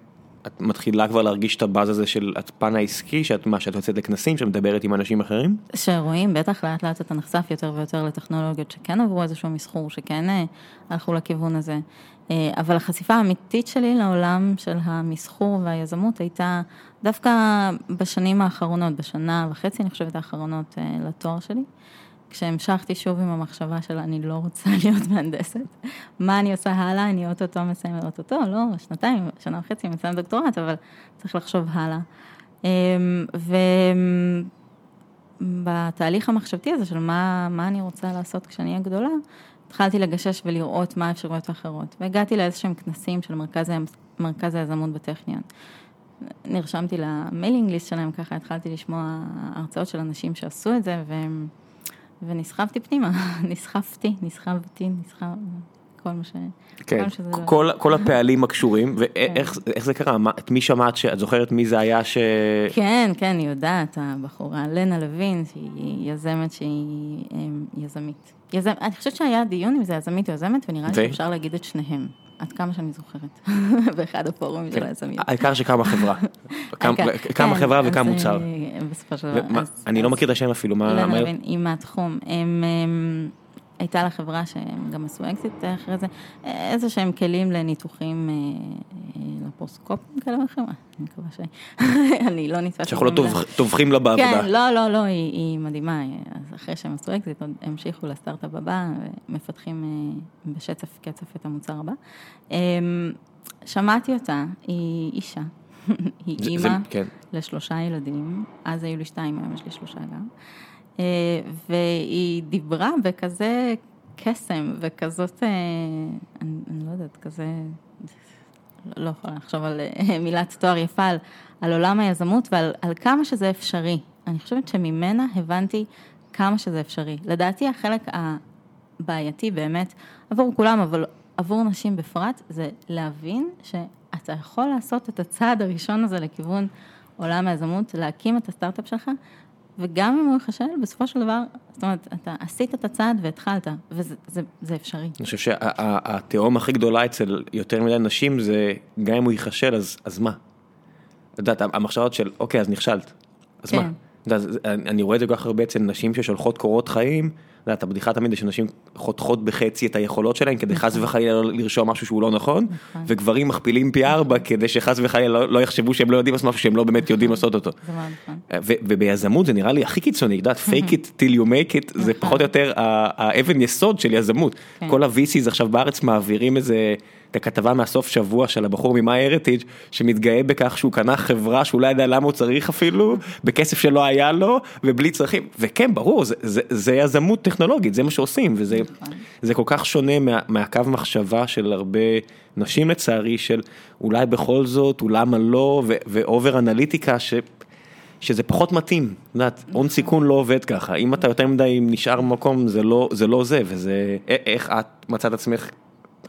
את מתחילה כבר להרגיש את הבאז הזה של הפן העסקי, שאת מה, שאת יוצאת לכנסים, שאת מדברת עם אנשים אחרים?
שרואים, בטח לאט לאט אתה נחשף יותר ויותר לטכנולוגיות שכן עברו איזשהו מסחור, שכן אה, הלכו לכיוון הזה. אה, אבל החשיפה האמיתית שלי לעולם של המסחור והיזמות הייתה דווקא בשנים האחרונות, בשנה וחצי אני חושבת האחרונות אה, לתואר שלי. כשהמשכתי שוב עם המחשבה של אני לא רוצה להיות מהנדסת, מה אני עושה הלאה, אני אוטוטו מסיימת אוטוטו, לא, שנתיים, שנה וחצי מסיים דוקטורט, אבל צריך לחשוב הלאה. אמ, ובתהליך המחשבתי הזה של מה, מה אני רוצה לעשות כשאני אהיה גדולה, התחלתי לגשש ולראות מה האפשרויות האחרות. והגעתי לאיזשהם כנסים של מרכז, מרכז היזמות בטכניון. נרשמתי למיילינג ליסט שלהם, ככה התחלתי לשמוע הרצאות של אנשים שעשו את זה, והם... ונסחבתי פנימה, נסחפתי, נסחבתי, נסחב... כל מה ש...
כן, כל, כל הפעלים הקשורים, ואיך כן. זה קרה? מה, את מי שמעת, את זוכרת מי זה היה ש...
כן, כן, אני יודעת, הבחורה, לנה לוין, שהיא יזמת שהיא אמ, יזמית. יזמ... אני חושבת שהיה דיון אם זה יזמית או יזמת, ונראה לי שאפשר להגיד את שניהם. עד כמה שאני זוכרת, באחד הפורומים של כן. היזמיות.
העיקר שקמה חברה, קמה כן, חברה וקם מוצר.
אה, בסופו של דבר.
אני לא מכיר את השם אפילו, מה...
לא מבין, היא מהתחום. הייתה לה חברה שהם גם עשו אקזיט אחרי זה, איזה שהם כלים לניתוחים אה, לפרוסקופים כאלה ואחרים, אני מקווה ש... אני לא נתפסת.
שאנחנו לא טובחים לה בעבודה.
כן, לא, לא, לא, היא, היא מדהימה, אז אחרי שהם עשו אקזיט, המשיכו לסטארט-אפ הבא, ומפתחים אה, בשצף קצף את המוצר הבא. שמעתי אותה, היא אישה, היא אימא כן. לשלושה ילדים, אז היו לי שתיים, היום יש לי שלושה גם. אה, והיא דיברה בכזה קסם וכזאת, אה, אני, אני לא יודעת, כזה, לא יכולה לחשוב על אה, מילת תואר יפה, על, על עולם היזמות ועל על כמה שזה אפשרי. אני חושבת שממנה הבנתי כמה שזה אפשרי. לדעתי החלק הבעייתי באמת, עבור כולם, אבל עבור נשים בפרט, זה להבין שאתה יכול לעשות את הצעד הראשון הזה לכיוון עולם היזמות, להקים את הסטארט-אפ שלך, וגם אם הוא ייכשל, בסופו של דבר, זאת אומרת, אתה עשית את הצעד והתחלת, וזה זה, זה אפשרי.
אני חושב שהתהום הכי גדולה אצל יותר מדי נשים זה, גם אם הוא ייכשל, אז, אז מה? את יודעת, המחשבות של, אוקיי, אז נכשלת, אז
כן.
מה? יודעת, אני רואה את זה כל כך הרבה אצל נשים ששולחות קורות חיים, יודעת, הבדיחה תמיד זה שנשים חותכות בחצי את היכולות שלהן כדי חס וחלילה לא לרשום משהו שהוא לא נכון,
נכון.
וגברים מכפילים פי ארבע כדי שחס וחלילה לא, לא יחשבו שהם לא יודעים לעשות משהו שהם לא באמת יודעים לעשות אותו.
נכון.
ו- וביזמות זה נראה לי הכי קיצוני, את יודעת, fake it till you make it, זה פחות או יותר האבן יסוד של יזמות.
כן.
כל ה-VCs עכשיו בארץ מעבירים איזה, את הכתבה מהסוף שבוע של הבחור מ-MyHeritage, שמתגאה בכך שהוא קנה חברה שהוא לא ידע למה הוא צריך אפילו, בכסף שלא היה לו, ובלי צרכים, וכן, ברור, זה, זה, זה יזמות טכנולוגית, זה מה שעושים, וזה
נכון.
זה כל כך שונה מה, מהקו מחשבה של הרבה נשים לצערי, של אולי בכל זאת, אולמה לא, ואובר אנליטיקה, ש... שזה פחות מתאים, את יודעת, הון סיכון לא עובד ככה, אם אתה יותר מדי נשאר במקום זה לא זה, לא זה וזה, איך את מצאת עצמך,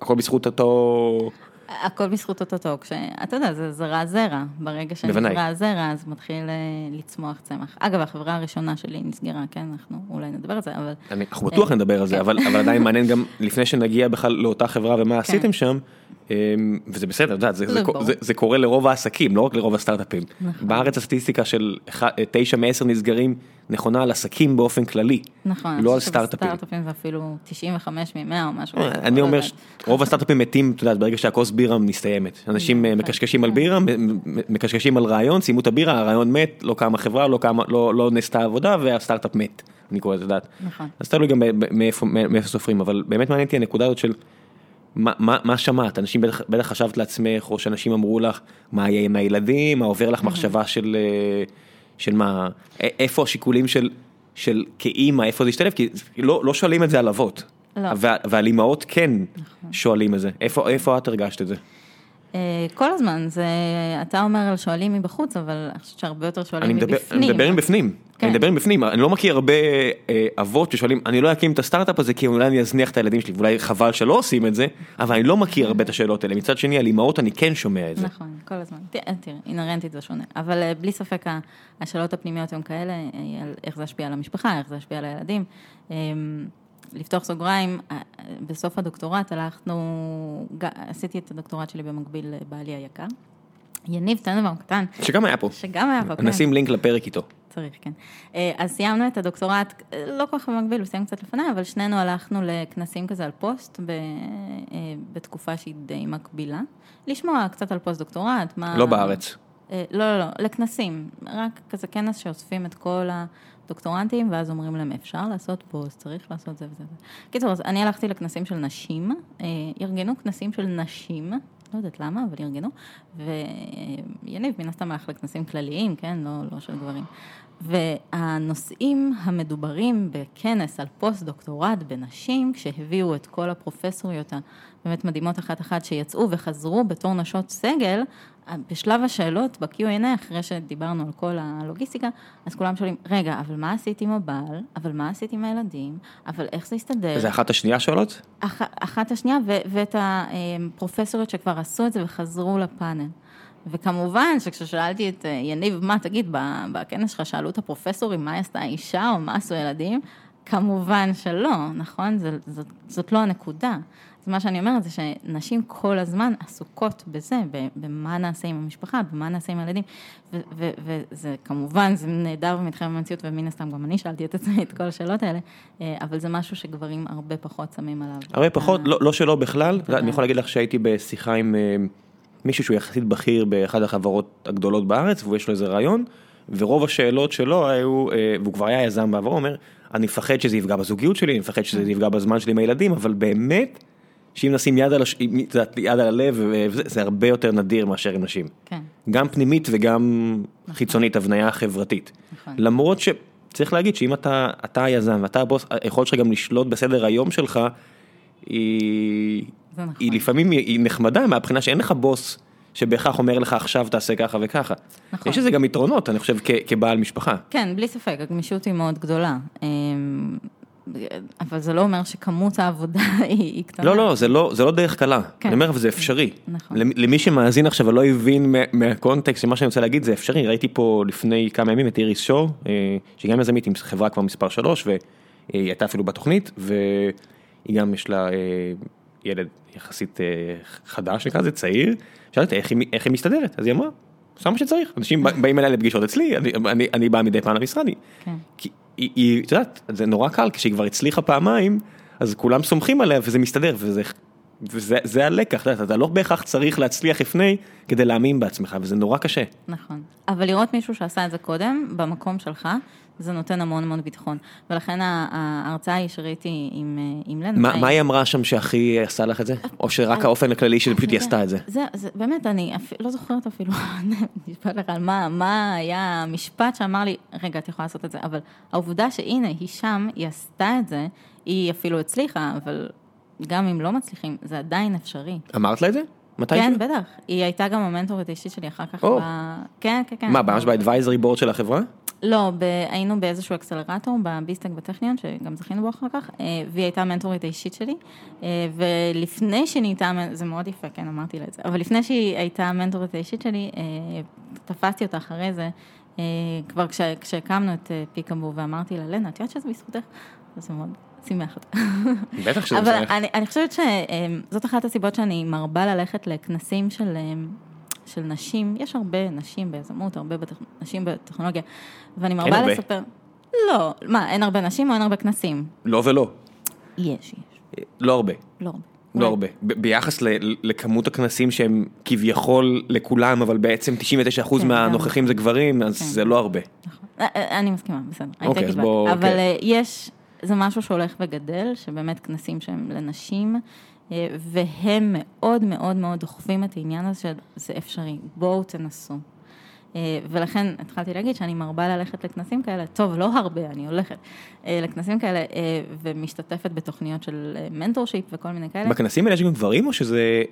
הכל בזכות אותו,
הכל בזכות אותו טוק, שאתה יודע, זה זרע זרע, ברגע. שנזרע הזרע, אז מתחיל אה, לצמוח צמח. אגב, החברה הראשונה שלי נסגרה, כן, אנחנו אולי נדבר על זה, אבל
אני, אנחנו בטוח נדבר על זה, אבל, אבל עדיין מעניין גם לפני שנגיע בכלל לאותה חברה ומה עשיתם שם, וזה בסדר, את יודעת, זה, זה,
לא.
זה, זה קורה לרוב העסקים, לא רק לרוב הסטארט-אפים.
נכון.
בארץ הסטטיסטיקה של אחד- תשע מעשר נסגרים נכונה על עסקים באופן כללי,
נכון,
לא על סטארט-אפים.
שבסטארט-אפים זה אפילו 95 מ-100 או משהו. כזה,
אני
לא
אומר,
יודעת.
רוב הסטארט-אפים מתים, את יודעת, ברגע שהכוס בירה מסתיימת. אנשים אה, מקשקשים על בירה, מקשקשים על רעיון, סיימו את הבירה, הרעיון מת, לא קמה חברה, לא קמה, לא לא נעשתה עבודה והסטארט-אפ מת. אני קורא לזה, את יודעת.
נכון.
אז תלוי גם מאיפה מאיפה סופרים, אבל באמת מעניין אותי הנקודה הזאת של מה- מה מה שמעת, אנשים בטח חשבת לעצמך, או שאנשים אמרו לך, מה יהיה עם הילדים, מה עובר לך מחשבה של אה, של מה, איפה השיקולים של של כאימא, איפה זה ישתלב, כי לא לא שואלים את זה על אבות.
לא.
ועל אימהות כן שואלים את זה, איפה איפה את הרגשת את זה?
אה, כל הזמן, זה, אתה אומר שואלים מבחוץ, אבל אני חושבת שהרבה יותר
אני
שואלים
מדבר,
מבפנים.
אני מדבר מבפנים,
כן.
אני מדבר מבפנים, אני לא מכיר הרבה אה, אבות ששואלים, אני לא אקים את הסטארט-אפ הזה כי אולי אני אזניח את הילדים שלי, ואולי חבל שלא עושים את זה, אבל אני לא מכיר הרבה את השאלות האלה, מצד שני על אימהות אני כן שומע את זה.
נכון, כל הזמן. תראה, תראה, אינהרנטית זה שונה. אבל אה, בלי ספק השאלות הפנימיות הן כאלה, אה, איך זה ישפיע על המשפחה, איך זה ישפיע על הילדים. אה, לפתוח סוגריים, אה, בסוף הדוקטורט הלכנו, ג- עשיתי את הדוקטורט שלי במקביל לבעלי היקר. יניב טננבאום קטן,
שגם היה פה,
שגם היה פה, כן.
נשים לינק לפרק איתו.
צריך, כן. אה, אז סיימנו את הדוקטורט, אה, לא כל כך במקביל, הוא סיים קצת לפניי, אבל שנינו הלכנו לכנסים כזה על פוסט ב, אה, בתקופה שהיא די מקבילה, לשמוע קצת על פוסט דוקטורט, מה...
לא בארץ.
לא, לא, לא, לכנסים, רק כזה כנס שאוספים את כל הדוקטורנטים, ואז אומרים להם, אפשר לעשות פוסט, צריך לעשות זה וזה. קיצור, אז אני הלכתי לכנסים של נשים, ארגנו כנסים של נשים, לא יודעת למה, אבל ארגנו, ויניב מן הסתם הלך לכנסים כלליים, כן, לא, לא של גברים. והנושאים המדוברים בכנס על פוסט דוקטורט בנשים, כשהביאו את כל הפרופסוריות הבאמת מדהימות אחת-אחת שיצאו וחזרו בתור נשות סגל, בשלב השאלות ב-Q&A, אחרי שדיברנו על כל הלוגיסטיקה, אז כולם שואלים, רגע, אבל מה עשית עם הבעל? אבל מה עשית עם הילדים? אבל איך זה הסתדר?
זה אחת השנייה שואלות?
אח, אחת השנייה, ו, ואת הפרופסוריות שכבר עשו את זה וחזרו לפאנל. וכמובן שכששאלתי את אה, יניב, מה, תגיד, בכנס שלך שאלו את הפרופסורים מה עשתה האישה או מה עשו ילדים? כמובן שלא, נכון? זה, זאת, זאת לא הנקודה. אז מה שאני אומרת זה שנשים כל הזמן עסוקות בזה, במה נעשה עם המשפחה, במה נעשה עם הילדים, וזה כמובן, זה נהדר ומתחייב במציאות, ומן הסתם גם אני שאלתי את עצמי את כל השאלות האלה, אה, אבל זה משהו שגברים הרבה פחות שמים עליו.
הרבה פחות,
אה,
לא לא שלא בכלל. אני יכול להגיד לך שהייתי בשיחה עם אה, מישהו שהוא יחסית בכיר באחד החברות הגדולות בארץ, ויש לו איזה רעיון, ורוב השאלות שלו היו, והוא כבר היה יזם בעברו, אומר, אני מפחד שזה יפגע בזוגיות שלי, אני מפחד שזה יפגע בזמן שלי עם הילדים, אבל באמת, שאם נשים יד על, הש... יד על הלב, וזה, זה הרבה יותר נדיר מאשר עם נשים.
כן,
גם פנימית וגם חיצונית, הבניה חברתית.
נכון.
למרות ש... צריך להגיד שאם אתה, אתה היזם ואתה הבוס, היכולת שלך גם לשלוט בסדר היום שלך, היא,
נכון.
היא לפעמים היא נחמדה מהבחינה שאין לך בוס שבהכרח אומר לך עכשיו תעשה ככה וככה.
נכון.
יש לזה גם יתרונות, אני חושב, כבעל משפחה.
כן, בלי ספק, הגמישות היא מאוד גדולה. אבל זה לא אומר שכמות העבודה היא קטנה.
לא, לא, זה לא, זה לא דרך קלה.
כן.
אני אומר, אבל זה אפשרי.
נכון.
למ- למי שמאזין עכשיו ולא הבין מה- מהקונטקסט של מה שאני רוצה להגיד, זה אפשרי. ראיתי פה לפני כמה ימים את איריס שור, אה, שהיא גם יזמית עם חברה כבר מספר 3, והיא הייתה אפילו בתוכנית, והיא גם יש לה אה, ילד יחסית אה, חדש נקרא לזה, צעיר. שאלתי איך איך היא מסתדרת, אז היא אמרה, עושה מה שצריך. אנשים בא- באים אליי לפגישות אצלי, אני- אני- אני בא מדי פעם למשרד.
כן.
כי היא, את יודעת, זה נורא קל, כשהיא כבר הצליחה פעמיים, אז כולם סומכים עליה וזה מסתדר, וזה, וזה זה הלקח, אתה לא בהכרח צריך להצליח לפני כדי להאמין בעצמך, וזה נורא קשה.
נכון. אבל לראות מישהו שעשה את זה קודם, במקום שלך, זה נותן המון המון ביטחון. ולכן ההרצאה היא שראיתי עם, אה, עם לנה.
מה, מה היא אמרה שם שהכי עשה לך את זה? או שרק האופן הכללי שפשוט היא עשתה את זה?
זה, זה באמת, אני אפ... לא זוכרת אפילו, נשבע לך על מה, מה היה המשפט שאמר לי, רגע, את יכולה לעשות את זה, אבל העובדה שהנה, היא שם, היא עשתה את זה, היא אפילו הצליחה, אבל גם אם לא מצליחים, זה עדיין אפשרי.
אמרת לה את זה? מתי?
כן,
זה?
בטח. היא הייתה גם המנטורית האישית שלי אחר כך.
או.
ב... כן, כן, כן.
מה, ממש באדוויזרי בורד של החברה?
לא, ב... היינו באיזשהו אקסלרטור בביסטק בטכניון, שגם זכינו בו אחר כך, אה, והיא הייתה המנטורית האישית שלי, אה, ולפני שהיא נהייתה, זה מאוד יפה, כן, אמרתי לה את זה, אבל לפני שהיא הייתה המנטורית האישית שלי, אה, תפסתי אותה אחרי זה, כבר כש... כשהקמנו את פיקאבו, ואמרתי לה, לנה, את יודעת שזה בזכותך? אז זה מאוד שימח אותה.
בטח שזה
אבל
משמח.
אני, אני חושבת שזאת אחת הסיבות שאני מרבה ללכת לכנסים של, אמ, של נשים, יש הרבה נשים ביזמות, הרבה בטכ... נשים בטכנולוגיה, ואני מרבה
הרבה.
לספר, לא, מה, אין הרבה נשים או אין הרבה כנסים?
לא ולא.
יש, יש,
לא הרבה.
לא הרבה.
לא הרבה. ב- ביחס ל- לכמות הכנסים שהם כביכול לכולם, אבל בעצם 99%
כן,
מהנוכחים זה גברים, אז
כן.
זה לא הרבה.
נכון. אה, אה, אני מסכימה, בסדר.
אוקיי, אז
כתבה.
בוא-
אבל
כן.
יש, זה משהו שהולך וגדל, שבאמת כנסים שהם לנשים, אה, והם מאוד מאוד מאוד דוחפים את העניין הזה שזה אפשרי, בואו תנסו. אה, ולכן התחלתי להגיד שאני מרבה ללכת לכנסים כאלה, טוב, לא הרבה, אני הולכת אה, לכנסים כאלה, ומשתתפת בתוכניות של מנטורשיפ וכל מיני כאלה.
בכנסים האלה יש גם גברים או שזה,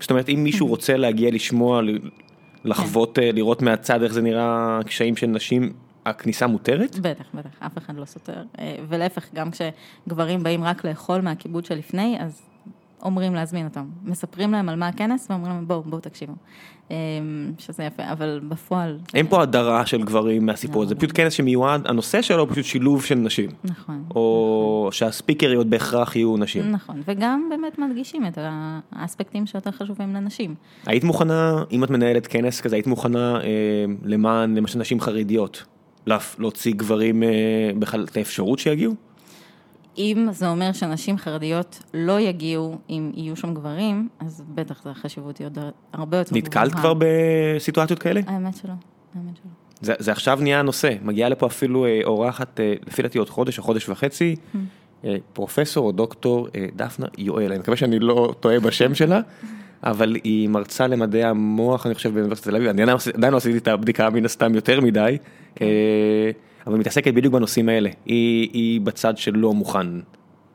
זאת אומרת אם מישהו רוצה להגיע לשמוע, לחוות, אה, לראות מהצד איך זה נראה קשיים של נשים, הכניסה מותרת?
בטח, בטח, אף אחד לא סותר. אה, ולהפך, גם כשגברים באים רק לאכול מהכיבוד שלפני, אז אומרים להזמין אותם. מספרים להם על מה הכנס ואומרים להם בואו, בואו תקשיבו. אה, שזה יפה, אבל בפועל...
אין פה הדרה של גברים מהסיפור הזה,
לא.
פשוט כנס שמיועד, הנושא שלו הוא פשוט שילוב של נשים,
נכון.
או שהספיקריות בהכרח יהיו נשים.
נכון, וגם באמת מדגישים את האספקטים שיותר חשובים לנשים.
היית מוכנה, אם את מנהלת כנס כזה, היית מוכנה אה, למען למשל נשים חרדיות, להוציא גברים אה, בכלל את האפשרות שיגיעו?
אם זה אומר שנשים חרדיות לא יגיעו אם יהיו שם גברים, אז בטח זה החשיבות היא עוד הרבה יותר
נתקלת כבר בסיטואציות כאלה?
האמת שלא, האמת שלא.
זה, זה עכשיו נהיה הנושא, מגיעה לפה אפילו אה, אורחת, אה, לפי דעתי עוד חודש או חודש וחצי, אה, פרופסור או דוקטור אה, דפנה יואל, אני מקווה שאני לא טועה בשם שלה, אבל היא מרצה למדעי המוח, אני חושב, באוניברסיטת תל אביב, אני עדיין, לא עשיתי את הבדיקה מן הסתם יותר מדי, אה, אבל מתעסקת בדיוק בנושאים האלה, היא, היא בצד שלא מוכן,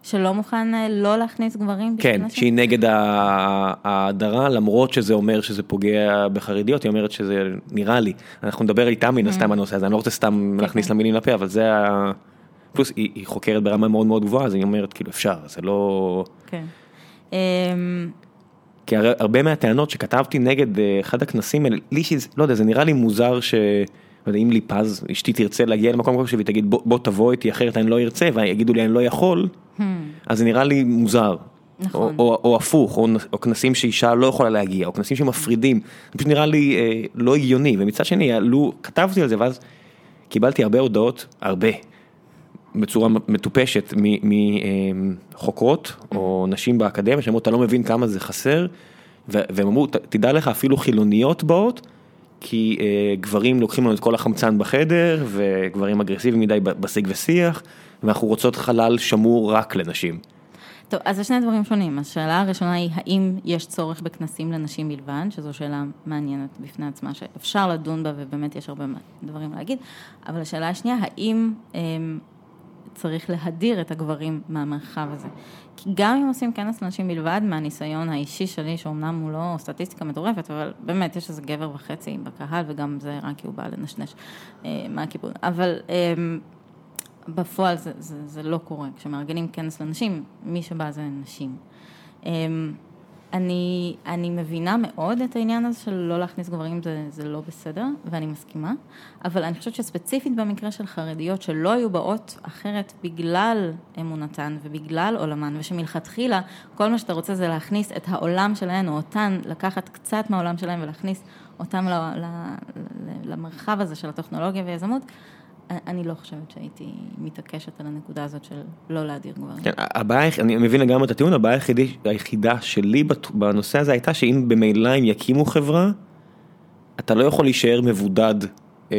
שלא מוכן אה, לא להכניס גברים?
כן? שהיא נגד ההדרה, למרות שזה אומר שזה פוגע בחרדיות, היא אומרת שזה נראה לי, אנחנו נדבר איתה מן הסתם בנושא הזה, אני לא רוצה סתם להכניס לה מילים לפה, אבל זה ה... פלוס היא, היא חוקרת ברמה מאוד מאוד גבוהה, אז היא אומרת כאילו אפשר, זה לא...
כן.
כי הר- הרבה מהטענות שכתבתי נגד אה, אחד הכנסים האלה, לי שזה, לא יודע, זה נראה לי מוזר ש... לא יודע, אם ליפז, אשתי תרצה להגיע למקום כלשהו והיא תגיד בוא, בוא תבוא איתי אחרת אני לא ארצה, ויגידו לי אני לא יכול, אז זה נראה לי מוזר.
נכון.
או, או, או הפוך, או, או כנסים שאישה לא יכולה להגיע, או כנסים שמפרידים, זה פשוט נראה לי אה, לא הגיוני, ומצד שני, עלו, כתבתי על זה ואז קיבלתי הרבה הודעות, הרבה, בצורה מטופשת מחוקרות או נשים באקדמיה, שאמרו אתה לא מבין כמה זה חסר, והם אמרו "ת- תדע לך אפילו חילוניות באות, כי אה, גברים לוקחים לנו את כל החמצן בחדר, וגברים אגרסיביים מדי בשיג ושיח, ואנחנו רוצות חלל שמור רק לנשים.
טוב, אז זה שני דברים שונים. השאלה הראשונה היא, האם יש צורך בכנסים לנשים בלבד, שזו שאלה מעניינת בפני עצמה, שאפשר לדון בה ובאמת יש הרבה דברים להגיד, אבל השאלה השנייה, האם אה, צריך להדיר את הגברים מהמרחב הזה? כי גם אם עושים כנס לנשים בלבד, מהניסיון האישי שלי, שאומנם הוא לא סטטיסטיקה מטורפת, אבל באמת יש איזה גבר וחצי בקהל, וגם זה רק כי הוא בא לנשנש אה, מהכיוון. אבל... אה, בפועל זה, זה, זה לא קורה, כשמארגנים כנס לנשים, מי שבא זה נשים. אמ, אני, אני מבינה מאוד את העניין הזה של לא להכניס גברים זה, זה לא בסדר, ואני מסכימה, אבל אני חושבת שספציפית במקרה של חרדיות שלא היו באות אחרת בגלל אמונתן ובגלל עולמן, ושמלכתחילה כל מה שאתה רוצה זה להכניס את העולם שלהן או אותן, לקחת קצת מהעולם שלהן ולהכניס אותם ל, ל, ל, למרחב הזה של הטכנולוגיה ויזמות, אני לא חושבת שהייתי מתעקשת על הנקודה הזאת של לא להדיר גברים.
כן, הבעיה, אני מבין לגמרי את הטיעון, הבעיה היחידי, היחידה שלי בנושא הזה הייתה שאם במילא הם יקימו חברה, אתה לא יכול להישאר מבודד אה,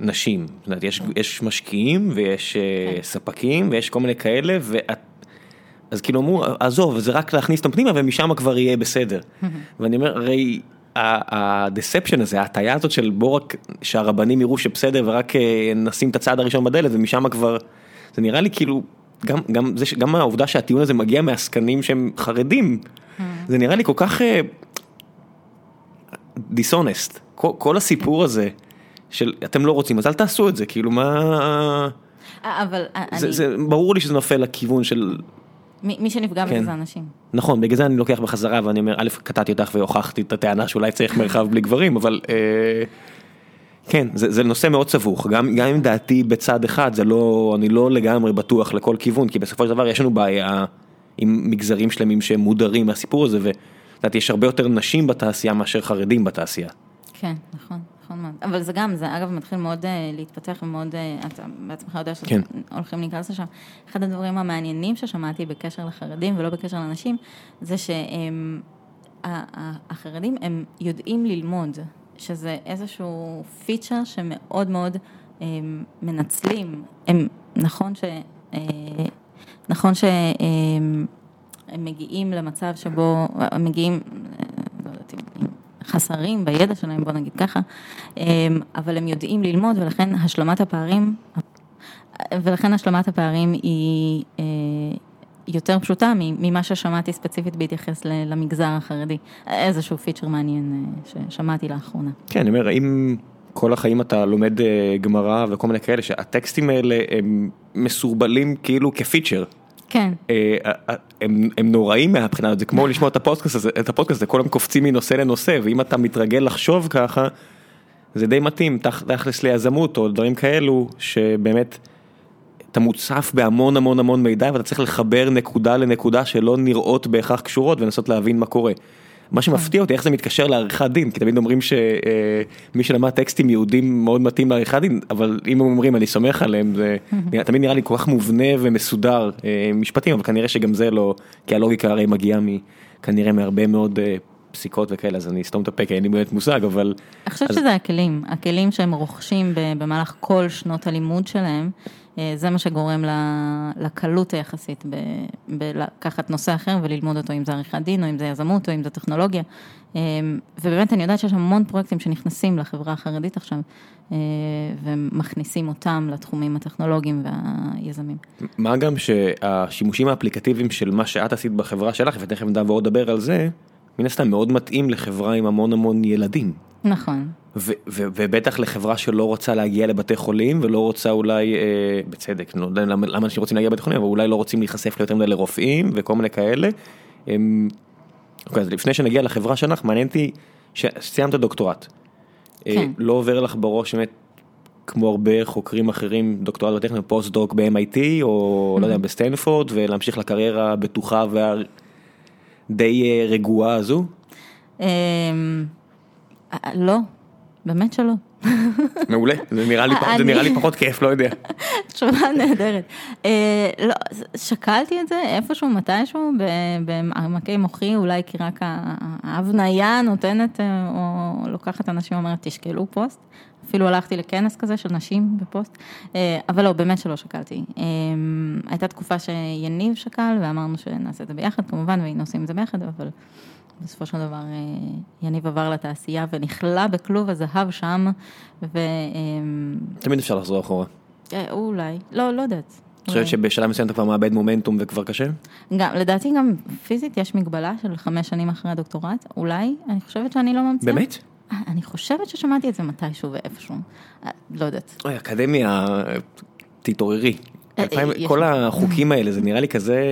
נשים. זאת אומרת, יש, יש משקיעים ויש אה, כן. ספקים ויש כל מיני כאלה, ואת, אז כאילו אמרו, עזוב, זה רק להכניס אותם פנימה ומשם כבר יהיה בסדר. ואני אומר, הרי... הדספשן הזה, ההטייה הזאת של בוא רק שהרבנים יראו שבסדר ורק אה, נשים את הצעד הראשון בדלת ומשם כבר, זה נראה לי כאילו, גם, גם, זה, גם העובדה שהטיעון הזה מגיע מעסקנים שהם חרדים, mm. זה נראה לי כל כך דיסונסט, כל, כל הסיפור הזה של אתם לא רוצים אז אל תעשו את זה, כאילו מה...
אבל
זה, אני... זה ברור לי שזה נופל לכיוון של
מי שנפגע כן. בזה זה אנשים.
נכון, בגלל זה אני לוקח בחזרה ואני אומר, א', קטעתי אותך והוכחתי את הטענה שאולי צריך מרחב בלי גברים, אבל אה, כן, זה, זה נושא מאוד סבוך, גם, גם אם דעתי בצד אחד, זה לא, אני לא לגמרי בטוח לכל כיוון, כי בסופו של דבר יש לנו בעיה עם מגזרים שלמים שהם מודרים מהסיפור הזה, ולדעתי יש הרבה יותר נשים בתעשייה מאשר חרדים בתעשייה.
כן, נכון. נכון מאוד, אבל זה גם, זה אגב מתחיל מאוד uh, להתפתח ומאוד, uh, אתה בעצמך יודע שאתם כן. להיכנס לשם. אחד הדברים המעניינים ששמעתי בקשר לחרדים ולא בקשר לנשים, זה שהחרדים הם יודעים ללמוד, שזה איזשהו פיצ'ר שמאוד מאוד um, מנצלים. הם, נכון ש... נכון שהם מגיעים למצב שבו, הם מגיעים, לא יודעת אם חסרים בידע שלהם, בוא נגיד ככה, אמ, אבל הם יודעים ללמוד ולכן השלמת הפערים, ולכן השלמת הפערים היא אה, יותר פשוטה ממה ששמעתי ספציפית בהתייחס למגזר החרדי. איזשהו פיצ'ר מעניין אה, ששמעתי לאחרונה.
כן, אני אומר, אם כל החיים אתה לומד אה, גמרא וכל מיני כאלה, שהטקסטים האלה הם מסורבלים כאילו כפיצ'ר.
כן.
אה, אה, אה, הם, הם נוראים מהבחינה הזאת, זה כמו לשמוע את הפודקאסט הזה, את הפודקאסט הזה, כולם קופצים מנושא לנושא, ואם אתה מתרגל לחשוב ככה, זה די מתאים, תכלס ליזמות או דברים כאלו, שבאמת, אתה מוצף בהמון המון המון מידע ואתה צריך לחבר נקודה לנקודה שלא נראות בהכרח קשורות ולנסות להבין מה קורה. מה שמפתיע אותי איך זה מתקשר לעריכת דין כי תמיד אומרים שמי שלמד טקסטים יהודים מאוד מתאים לעריכת דין אבל אם הם אומרים אני סומך עליהם זה תמיד נראה לי כל כך מובנה ומסודר אה, משפטים אבל כנראה שגם זה לא כי הלוגיקה הרי מגיעה כנראה מהרבה מאוד אה, פסיקות וכאלה אז אני אסתום את הפה כי אין לי באמת מושג אבל.
אני חושבת שזה הכלים הכלים שהם רוכשים במהלך כל שנות הלימוד שלהם. אה, זה מה שגורם לקלות היחסית בלקחת נושא אחר וללמוד אותו, אם זה עריכת דין, או אם זה יזמות, או אם זה טכנולוגיה. אה, ובאמת אני יודעת שיש המון פרויקטים שנכנסים לחברה החרדית עכשיו, אה, ומכניסים אותם לתחומים הטכנולוגיים והיזמים.
מה גם שהשימושים האפליקטיביים של מה שאת עשית בחברה שלך, ותכף נדבר על זה, מן הסתם מאוד מתאים לחברה עם המון המון ילדים.
נכון.
ובטח לחברה שלא רוצה להגיע לבתי חולים ולא רוצה אולי, אה, בצדק, לא יודע למה אנשים רוצים להגיע לבתי חולים, אבל אולי לא רוצים להיחשף ליותר מדי לרופאים וכל מיני כאלה. הם... אוקיי, אז לפני שנגיע לחברה שלך, מעניין אותי שסיימת דוקטורט. אה, כן. לא עובר לך בראש באמת, כמו הרבה חוקרים אחרים, דוקטורט בטכניון, פוסט-דוק ב-MIT או לא יודע, בסטנפורד, ולהמשיך לקריירה הבטוחה והדי אה, רגועה הזו?
אמ, לא, באמת שלא.
מעולה, זה נראה לי פחות- זה
אני-
נראה לי פחות כיף, לא יודע.
תשובה נהדרת. אה, לא, שקלתי את זה איפשהו, מתישהו, במעמקי מוחי, אולי כי רק ההבניה נותנת, אה, או לוקחת אנשים ואומרת, תשקלו פוסט. אפילו הלכתי לכנס כזה של נשים בפוסט, אה, אבל לא, באמת שלא שקלתי. אה, הייתה תקופה שיניב שקל, ואמרנו שנעשה את זה ביחד, כמובן, והיינו עושים את זה ביחד, אבל בסופו של דבר אה, יניב עבר לתעשייה ונכלא בכלוב הזהב שם, ו... אה,
תמיד אפשר לחזור אחורה.
אה, אולי, לא, לא יודעת.
את חושבת שבשלב מסוים אתה כבר מאבד מומנטום וכבר קשה?
גם, לדעתי גם פיזית יש מגבלה של חמש שנים אחרי הדוקטורט, אולי, אני חושבת שאני לא ממציאה.
באמת?
אה, אני חושבת ששמעתי את זה מתישהו ואיפשהו, לא יודעת.
אוי, אקדמיה, תתעוררי.
אה, יש
כל. החוקים האלה, זה נראה לי כזה...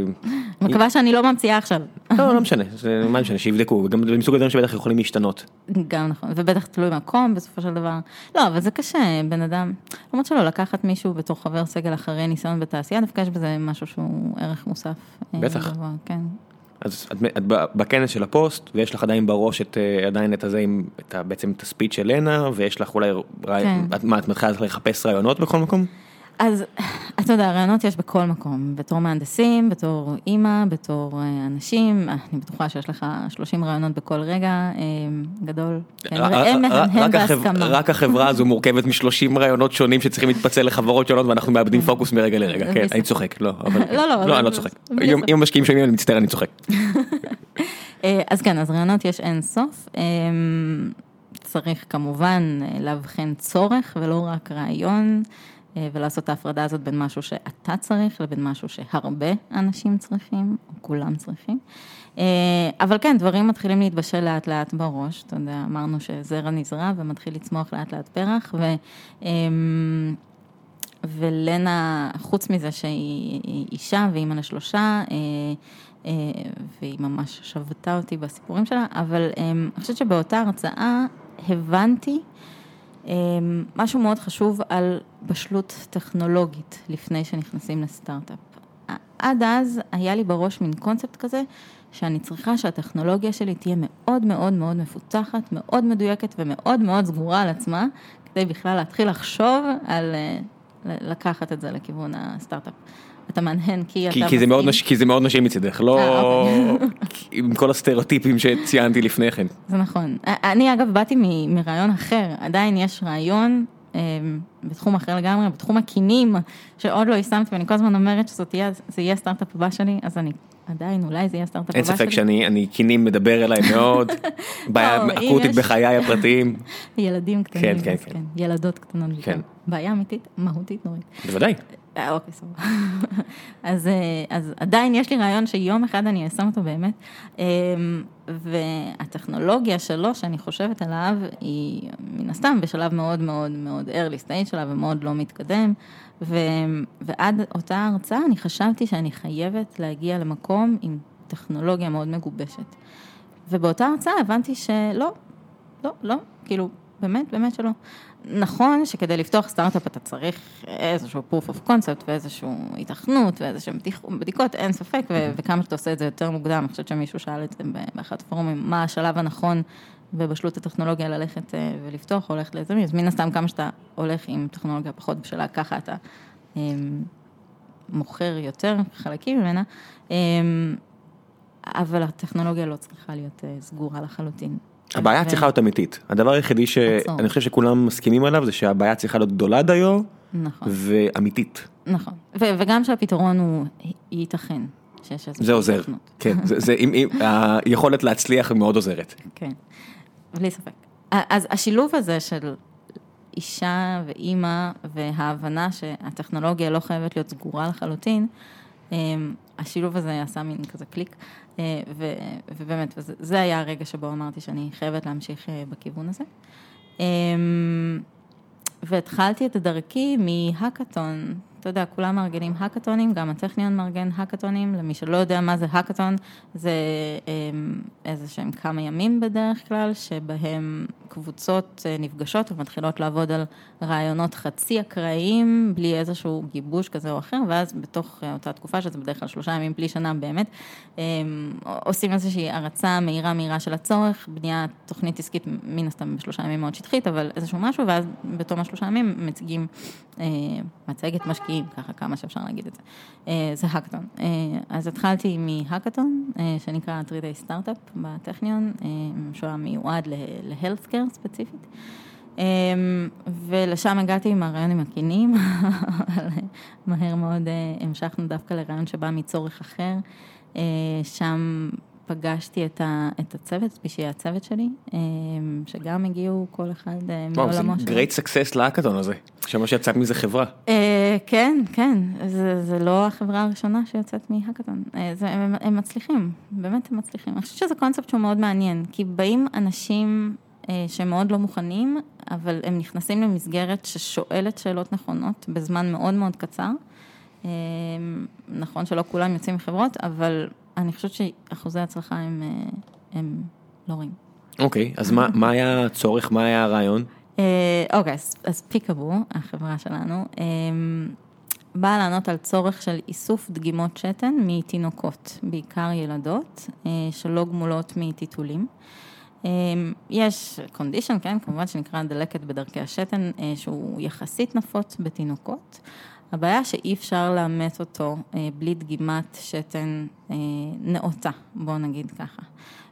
מקווה שאני לא ממציאה עכשיו.
לא, לא משנה, זה מה משנה, שיבדקו, גם זה מסוג הדברים שבטח יכולים להשתנות.
גם נכון, ובטח תלוי מקום בסופו של דבר. לא, אבל זה קשה, בן אדם, למרות שלא, לקחת מישהו בתור חבר סגל אחרי ניסיון בתעשייה, דווקא יש בזה משהו שהוא ערך מוסף. אה,
בטח.
כן.
אז את, את בכנס של הפוסט, ויש לך עדיין בראש את, אה, עדיין את הזה, עם, את בעצם את הספיץ' של לנה, ויש לך אולי.
כן.
את, מה, את מתחילה לחפש רעיונות בכל מקום?
אז אתה יודע, רעיונות יש בכל מקום, בתור מהנדסים, בתור אימא, בתור אה, אנשים, אה, אני בטוחה שיש לך 30 רעיונות בכל רגע, אה, גדול. כן,
רק החברה הזו מורכבת מ-30 רעיונות שונים שצריכים להתפצל לחברות שונות ואנחנו מאבדים פוקוס מרגע לרגע, כן. אני צוחק, לא, אבל,
לא, לא, אבל-
אני לא צוחק, אם המשקיעים שומעים אני מצטער, אני צוחק.
אז כן, אז רעיונות יש אין סוף. אה, צריך כמובן לאבחן צורך ולא רק רעיון, ולעשות את ההפרדה הזאת בין משהו שאתה צריך לבין משהו שהרבה אנשים צריכים, או כולם צריכים. אה, אבל כן, דברים מתחילים להתבשל לאט לאט בראש, אתה יודע, אמרנו שזרע נזרע ומתחיל לצמוח לאט לאט פרח, ו... אה, ולנה, חוץ מזה שהיא היא אישה ואימא לשלושה, אה, אה, והיא ממש שבתה אותי בסיפורים שלה, אבל אה, אני חושבת שבאותה הרצאה הבנתי אה, משהו מאוד חשוב על בשלות טכנולוגית לפני שנכנסים לסטארט-אפ. עד אז היה לי בראש מין קונספט כזה, שאני צריכה שהטכנולוגיה שלי תהיה מאוד מאוד מאוד מפותחת, מאוד מדויקת ומאוד מאוד סגורה על עצמה, כדי בכלל להתחיל לחשוב על אה, לקחת את זה לכיוון הסטארט-אפ. אתה מהנהן כי אתה
כי, כי, זה מאוד. נש... כי זה מאוד נשי מצידך, לא
אה,
עם כל הסטריאוטיפים שציינתי לפני כן.
זה נכון. אני אגב באתי מ- מרעיון אחר, עדיין יש רעיון אה, בתחום אחר לגמרי, בתחום הקינים, שעוד לא יישמתי, ואני כל הזמן אומרת שזה יהיה, זה יהיה הסטארט-אפ הבא שלי, אז אני עדיין, אולי זה יהיה הסטארט-אפ
אין
הבא שלי.
ספק שאני אני קינים מדבר אליי מאוד, בעיה
לא,
אקוטית בחיי הפרטיים,
ילדים קטנים,
כן, כן, כן.
ילדות קטנות,
כן.
בעיה אמיתית, מהותית נוראית.
בוודאי.
אה, אוקיי, סבבה. אז, אה, אז עדיין יש לי רעיון שיום אחד אני אשם אותו באמת, אה, והטכנולוגיה שלו, שאני חושבת עליו, היא מן הסתם בשלב מאוד מאוד מאוד early stage שלה ומאוד לא מתקדם, ו, ועד אותה הרצאה אני חשבתי שאני חייבת להגיע למקום עם טכנולוגיה מאוד מגובשת. ובאותה הרצאה הבנתי שלא, לא, לא, כאילו, באמת, באמת שלא. נכון שכדי לפתוח סטארט-אפ אתה צריך איזשהו proof of concept ואיזושהי היתכנות ואיזשהם בדיקות, אין ספק, ו- וכמה שאתה עושה את זה יותר מוקדם, אני חושבת שמישהו שאל את זה באחד הפורומים, מה השלב הנכון בבשלות הטכנולוגיה ללכת אה, ולפתוח או ללכת ליזמים, אז מן הסתם כמה שאתה הולך עם טכנולוגיה פחות בשלה, ככה אתה אה, מוכר יותר חלקים ממנה, אה, אבל הטכנולוגיה לא צריכה להיות אה, סגורה לחלוטין.
הבעיה
ו-
צריכה להיות אמיתית. הדבר היחידי. שאני חושב שכולם מסכימים עליו זה שהבעיה צריכה להיות גדולה דיו
נכון.
ואמיתית.
נכון, ו- וגם שהפתרון הוא ייתכן, שיש
זה עוזר. כן, זה, זה, אם, אם, היכולת להצליח מאוד עוזרת.
כן, בלי ספק. אז השילוב הזה של אישה ואימא וההבנה שהטכנולוגיה לא חייבת להיות סגורה לחלוטין, אמ, השילוב הזה עשה מין כזה קליק, ו- ובאמת, וזה, זה היה הרגע שבו אמרתי שאני חייבת להמשיך אה, בכיוון הזה. אמ, והתחלתי את דרכי מהאקתון, אתה יודע, כולם מארגנים האקתונים, גם הטכניון מארגן האקתונים, למי שלא יודע מה זה האקתון, זה אמ, איזה שהם כמה ימים בדרך כלל, שבהם קבוצות אה, נפגשות ומתחילות לעבוד על רעיונות חצי אקראיים, בלי איזשהו גיבוש כזה או אחר, ואז בתוך אה, אותה תקופה, שזה בדרך כלל שלושה ימים בלי שנה באמת, אה, עושים איזושהי הרצה מהירה מהירה של הצורך, בניית תוכנית עסקית מן הסתם בשלושה ימים מאוד שטחית, אבל איזשהו משהו, ואז בתום השלושה ימים מציגים מצגת משקיעים, ככה כמה שאפשר להגיד את זה. זה האקתון. אז התחלתי מהאקתון, שנקרא 3D סטארט-אפ בטכניון, שהוא מיועד ל-healthcare. ספציפית. ולשם הגעתי עם הרעיונים הכנים, אבל מהר מאוד אה, המשכנו דווקא לרעיון שבא מצורך אחר. אה, שם פגשתי את, ה, את הצוות, בשביל הצוות שלי, אמ, שגם הגיעו כל אחד אה, מעולמו
שלו. זה great success להאקתון הזה, שמע שיצאת מזה חברה.
כן, כן, זה, זה לא החברה הראשונה שיוצאת מהאקתון, הם, הם מצליחים, באמת הם מצליחים. אני חושבת שזה קונספט שהוא מאוד מעניין, כי באים אנשים אה, שהם מאוד לא מוכנים, אבל הם נכנסים למסגרת ששואלת שאלות נכונות בזמן מאוד מאוד קצר. אה, נכון שלא כולם יוצאים מחברות, אבל אני חושבת שאחוזי הצלחה הם, אה, הם לא רואים.
אוקיי, אז מה, מה היה הצורך, מה היה הרעיון?
אוקיי, אז, אז פיקאבו, החברה שלנו, באה לענות על צורך של איסוף דגימות שתן מתינוקות, בעיקר ילדות, שלא גמולות מטיטולים. אמ, יש קונדישן, כן, כמובן שנקרא דלקת בדרכי השתן, אה, שהוא יחסית נפוץ בתינוקות. הבעיה שאי אפשר לאמת אותו אה, בלי דגימת שתן אה, נאותה, בואו נגיד ככה.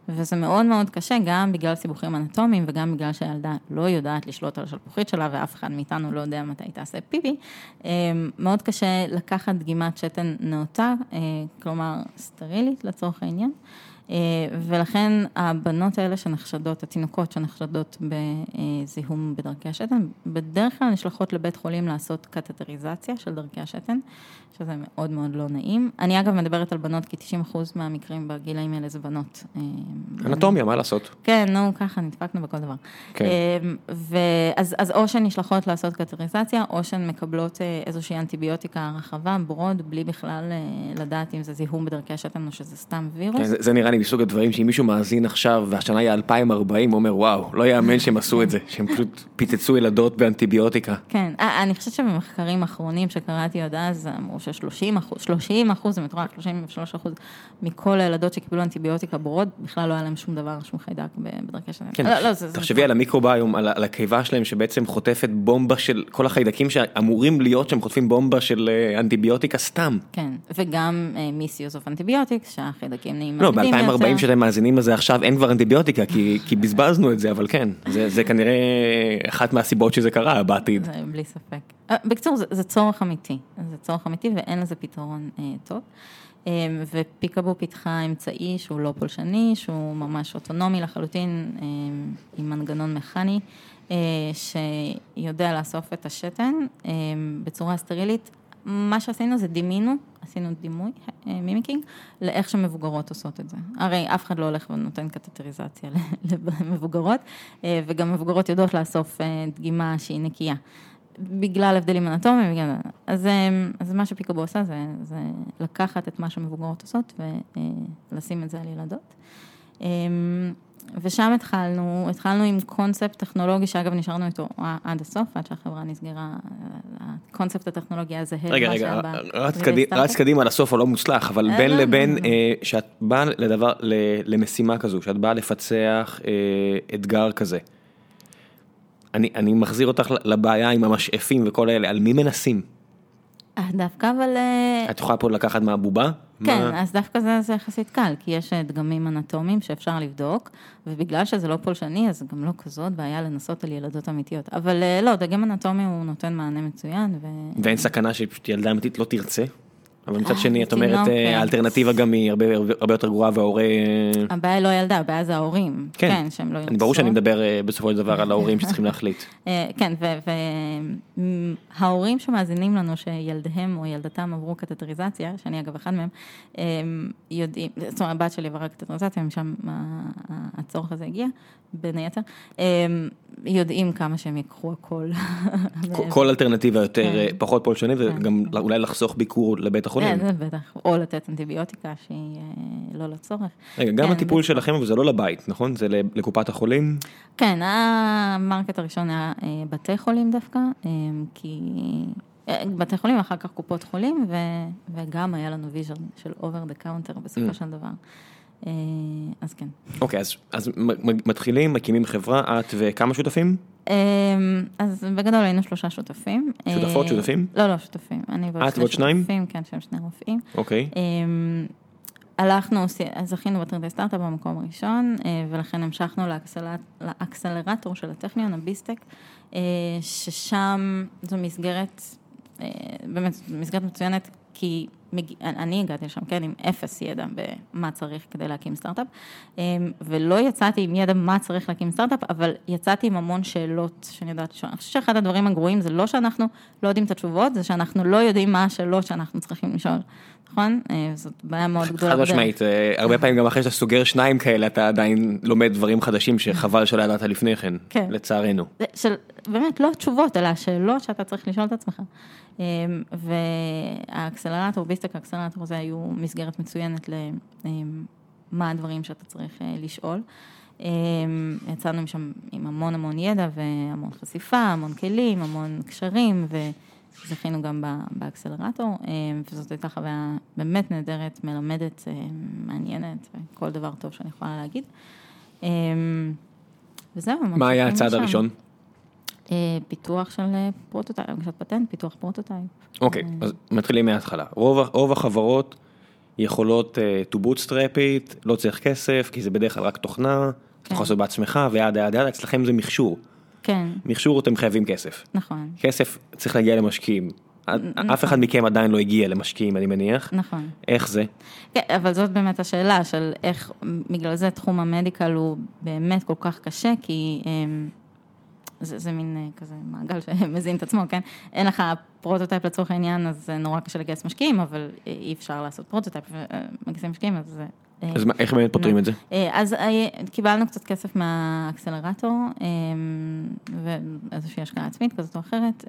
וזה מאוד מאוד קשה, גם בגלל סיבוכים אנטומיים וגם בגלל שהילדה לא יודעת לשלוט על השלפוחית שלה ואף אחד מאיתנו לא יודע מתי היא תעשה פיפי. מאוד קשה לקחת דגימת שתן נאותה, כלומר סטרילית לצורך העניין. אה, ולכן הבנות האלה שנחשדות, התינוקות שנחשדות בזיהום בדרכי השתן, בדרך כלל נשלחות לבית חולים לעשות קתטריזציה של דרכי השתן, שזה מאוד מאוד לא נעים. אני אגב מדברת על בנות, כי 90% מהמקרים בגילאים האלה זה בנות.
אה, אנטומיה, מה לעשות?
כן, נו, ככה, נדפקנו בכל דבר. כן. אה, ואז, אז או שהן נשלחות לעשות קתטריזציה, או שהן מקבלות איזושהי אנטיביוטיקה רחבה, ברוד, בלי בכלל לדעת אם זה זיהום בדרכי השתן או שזה סתם וירוס. כן,
זה, זה נראה לי מסוג הדברים שאם מישהו מאזין עכשיו והשנה היא 2040, הוא אומר וואו, לא יאמן שהם עשו את זה, שהם פשוט פיצצו ילדות באנטיביוטיקה.
כן, אה, אני חושבת שבמחקרים אחרונים שקראתי עד אז, אמרו ש-30 אחוז, 30 אחוז, זה מטורף, 33 אחוז מכל הילדות שקיבלו אנטיביוטיקה בורוד, בכלל לא היה להם שום דבר, שום חיידק בדרכי שלהם.
כן, לא, לא, תחשבי על המיקרוביום, על, על הקיבה שלהם שבעצם חוטפת בומבה של כל החיידקים שאמורים להיות שהם חוטפים בומבה של אה, אנטיביוטיקה סתם.
כן, וגם misuse of antibiotics, שהחיידקים נהיים
לא, ב-2040 שאתם מאזינים לזה עכשיו אין כבר אנטיביוטיקה כי, כי בזבזנו את זה, אבל כן, זה, זה כנראה אחת מהסיבות שזה קרה בעתיד.
זה בלי ספק. אה, בקיצור, זה, זה צורך אמיתי, זה צורך אמיתי ואין לזה פתרון אה, טוב. אה, ופיקאבו פיתחה אמצעי שהוא לא פולשני, שהוא ממש אוטונומי לחלוטין, אה, עם מנגנון מכני, אה, שיודע לאסוף את השתן אה, בצורה סטרילית. מה שעשינו זה דימינו עשינו דימוי, אה, מימיקינג, לאיך שמבוגרות עושות את זה. הרי אף אחד לא הולך ונותן קטטריזציה למבוגרות, אה, וגם מבוגרות יודעות לאסוף דגימה שהיא נקייה. בגלל הבדלים אנטומיים, אז, אז מה שפיקובו עושה זה, זה לקחת את מה שמבוגרות עושות ולשים את זה על ילדות. ושם התחלנו, התחלנו עם קונספט טכנולוגי, שאגב נשארנו איתו עד הסוף, עד שהחברה נסגרה, הקונספט הטכנולוגי הזה.
רגע, רגע, רץ קדימה לסוף הלא מוצלח, אבל בין לא, לבין, לא, לא. אה, שאת באה לדבר, למשימה כזו, שאת באה לפצח אה, אתגר כזה. אני מחזיר אותך לבעיה עם המשאפים וכל אלה, על מי מנסים?
דווקא אבל...
אה, את יכולה פה לקחת מהבובה?
כן, מה... אז דווקא זה, זה יחסית קל, כי יש אה, דגמים אנטומיים שאפשר לבדוק, ובגלל שזה לא פולשני, אז גם לא כזאת בעיה לנסות על ילדות אמיתיות. אבל אה, לא, דגם אנטומי הוא נותן מענה מצוין. ו...
ואין סכנה שילדה אמיתית לא תרצה? אבל מצד שני את אומרת אה, האלטרנטיבה גם היא הרבה יותר גרועה וההורה...
הבעיה היא לא ילדה, הבעיה זה ההורים. כן, כן שהם לא
ירצו. ברור שאני מדבר אה, בסופו של דבר על ההורים שצריכים להחליט.
אה, כן, וההורים שמאזינים לנו שילדיהם או ילדתם עברו קטטריזציה, שאני אגב אחד מהם, יודעים, זאת אומרת הבת שלי עברה קטטריזציה, משם הצורך הזה הגיע, בין היתר, יודעים כמה שהם ייקחו הכל.
כל אלטרנטיבה יותר, כן. פחות פולשנית, וגם כן. אולי לחסוך ביקור לבית החולים.
כן, זה בטח, או לתת אנטיביוטיקה שהיא לא לצורך.
רגע, גם
כן,
הטיפול. שלכם, אבל זה לא לבית, נכון? זה לקופת החולים?
כן, המרקט הראשון היה אה, בתי חולים דווקא, אה, כי... אה, בתי חולים, אחר כך קופות חולים, ו, וגם היה לנו vision של over the counter בסופו
Mm.
של דבר. אה, אז כן.
אוקיי, אז, אז מתחילים, מקימים חברה, את וכמה שותפים?
אה, אז בגדול היינו שלושה שותפים.
שותפות,
אה,
שותפים?
לא, לא, שותפים. אני ועוד שני
ועוד שניים?
שותפים, כן, שהם שני רופאים.
אוקיי.
הלכנו, זכינו בטרנדי סטארט-אפ במקום הראשון, ולכן המשכנו לאקסלרטור של הטכניון, הביסטק, ששם זו מסגרת, באמת, מסגרת מצוינת, כי מג... אני הגעתי לשם, כן, עם אפס ידע במה צריך כדי להקים סטארט-אפ, אה, ולא יצאתי עם ידע מה צריך להקים סטארט-אפ, אבל יצאתי עם המון שאלות שאני יודעת לשאול. אני חושבת שאחד הדברים הגרועים זה לא שאנחנו לא יודעים את התשובות, זה שאנחנו לא יודעים מה השאלות שאנחנו צריכים לשאול, נכון? אה, זאת בעיה מאוד גדולה.
חד. משמעית, אה, הרבה פעמים גם אחרי שאתה סוגר שניים כאלה, אתה עדיין לומד דברים חדשים שחבל שלא ידעת לפני כן,
כן.
לצערנו.
של, באמת, לא התשובות, אלא השאלות שאתה צריך לשאול את עצמך. אמ, והאקסלרטור, ביסטק האקסלרטור הזה היו מסגרת מצוינת למה הדברים שאתה צריך אה, לשאול. יצאנו משם עם המון המון ידע והמון חשיפה, המון כלים, המון קשרים, וזכינו גם באקסלרטור, אמ, וזאת הייתה חוויה באמת נהדרת, מלמדת, אמ, מעניינת, וכל דבר טוב שאני יכולה להגיד. אמ, וזהו,
מה היה הצעד
משם.
הראשון?
אה, פיתוח של אה, prototype, הגשת פטנט, פיתוח prototype.
אוקיי, אז מתחילים מההתחלה. רוב, רוב החברות יכולות uh, to bootstrap it, לא צריך כסף, כי זה בדרך כלל רק תוכנה, אתה יכול לעשות בעצמך ויד יד יד, אצלכם זה מכשור.
כן,
מכשור אתם חייבים כסף.
נכון,
כסף צריך להגיע למשקיעים. אף אחד מכם עדיין לא הגיע למשקיעים, אני מניח.
נכון.
איך זה?
כן, אבל זאת באמת השאלה של איך, בגלל זה תחום ה medical הוא באמת כל כך קשה, כי אמ, זה, זה מין אה, כזה מעגל שמזין את עצמו, כן? אין לך prototype לצורך העניין, אז זה נורא קשה לגייס משקיעים, אבל אה, אי אפשר לעשות prototype ומגייסים משקיעים, אז זה... אה,
אז מה- איך באמת פותרים את זה?
אה, אז אה, קיבלנו קצת כסף מהאקסלרטור, אה, ואיזושהי השקעה עצמית כזאת או אחרת,